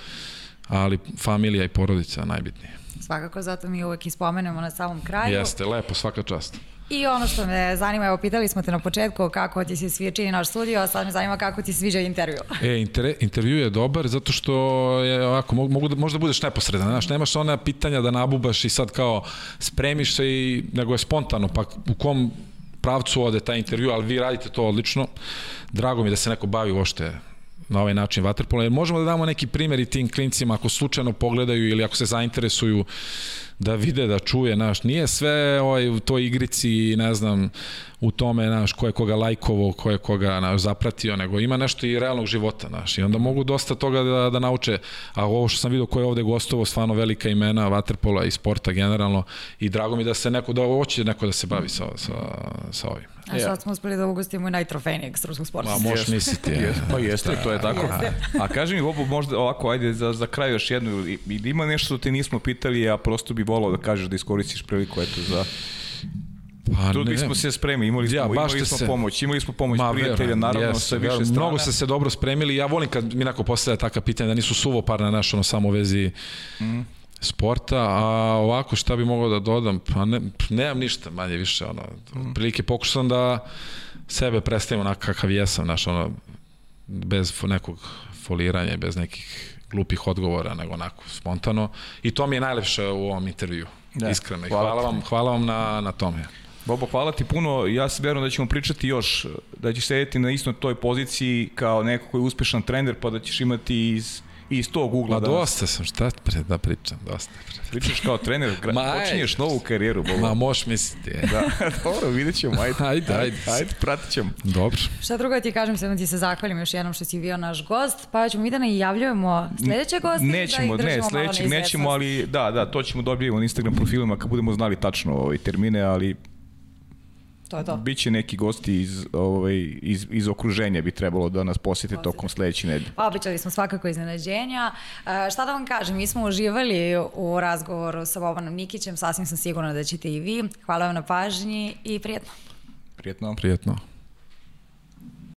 ali familija i porodica najbitnije. Svakako, zato mi uvek ispomenemo na samom kraju. Jeste, lepo, svaka čast. I ono što me zanima, evo pitali smo te na početku kako ti se svi čini naš studio, a sad me zanima kako ti sviđa intervju. E, inter, intervju je dobar zato što je ovako, mogu, da, možda budeš neposredan, znaš, nemaš ona pitanja da nabubaš i sad kao spremiš se i nego je spontano, pa u kom pravcu ode taj intervju, ali vi radite to odlično. Drago mi da se neko bavi uošte na ovaj način vaterpola, jer možemo da damo neki primjer i tim klincima ako slučajno pogledaju ili ako se zainteresuju da vide, da čuje, naš, nije sve ovaj, u toj igrici, ne znam, u tome, naš, ko je koga lajkovo, ko je koga naš, zapratio, nego ima nešto i realnog života, naš, i onda mogu dosta toga da, da nauče, a ovo što sam vidio ko je ovde gostovo, stvarno velika imena vaterpola i sporta generalno, i drago mi da se neko, da hoće neko da se bavi sa, sa, sa ovim. A sad smo uspeli da ugostimo i najtrofejnijeg srpskog sporta. Ma, možeš misliti. Je. Pa jeste, to je tako. Jeste. A kaži mi, Bobo, možda ovako, ajde za, za kraj još jednu, ili ima nešto što te nismo pitali, a prosto bi volao da kažeš da iskoristiš priliku, eto, za... Pa, Trudili smo se spremi, imali smo, Ja, baš imali smo se- pomoć, imali smo pomoć Ma, prijatelja, verujem, naravno, jes, sa više verujem. strana. Mnogo ste se dobro spremili. Ja volim kad mi neko postavlja taka pitanja da nisu suvoparna naš ono samo u vezi Mhm. Sporta, a ovako šta bi mogao da dodam? Pa ne, nemam ništa, manje više ono. Mhm. Prilike pokušao sam da sebe predstavim onak kakav jesam, znaš, ono, bez nekog foliranja, i bez nekih glupih odgovora, nego onako spontano. I to mi je najlepše u ovom intervju. Da, Iskreno. I hvala hvala, vam, hvala vam na, na tome. Bobo, hvala ti puno. Ja se verujem da ćemo pričati još, da ćeš sedeti na istoj toj poziciji kao neko koji je uspešan trener, pa da ćeš imati iz, iz tog ugla Ma da dosta sam, šta pre, da pričam, dosta. Pre. pričaš kao trener, Ma, počinješ novu karijeru, Bobo. Ma možeš misliti. je. Da, dobro, vidjet ćemo, ajde. Ajde, ajde. Ajde, pratit ćemo. Dobro. Šta drugo da ti kažem, samo ti se zahvalim još jednom što si bio naš gost, pa ćemo mi da najavljujemo sledeće goste. Nećemo, da ih ne, sledećeg nećemo, ali da, da, to ćemo dobijemo na Instagram profilima kad budemo znali tačno ovaj, termine, ali To je to. biće neki gosti iz, ovaj, iz, iz okruženja bi trebalo da nas posete tokom sledeće nedelje. Običali smo svakako iznenađenja. E, šta da vam kažem, mi smo uživali u razgovoru sa Bobanom Nikićem, sasvim sam sigurna da ćete i vi. Hvala vam na pažnji i prijetno. Prijetno. Prijetno.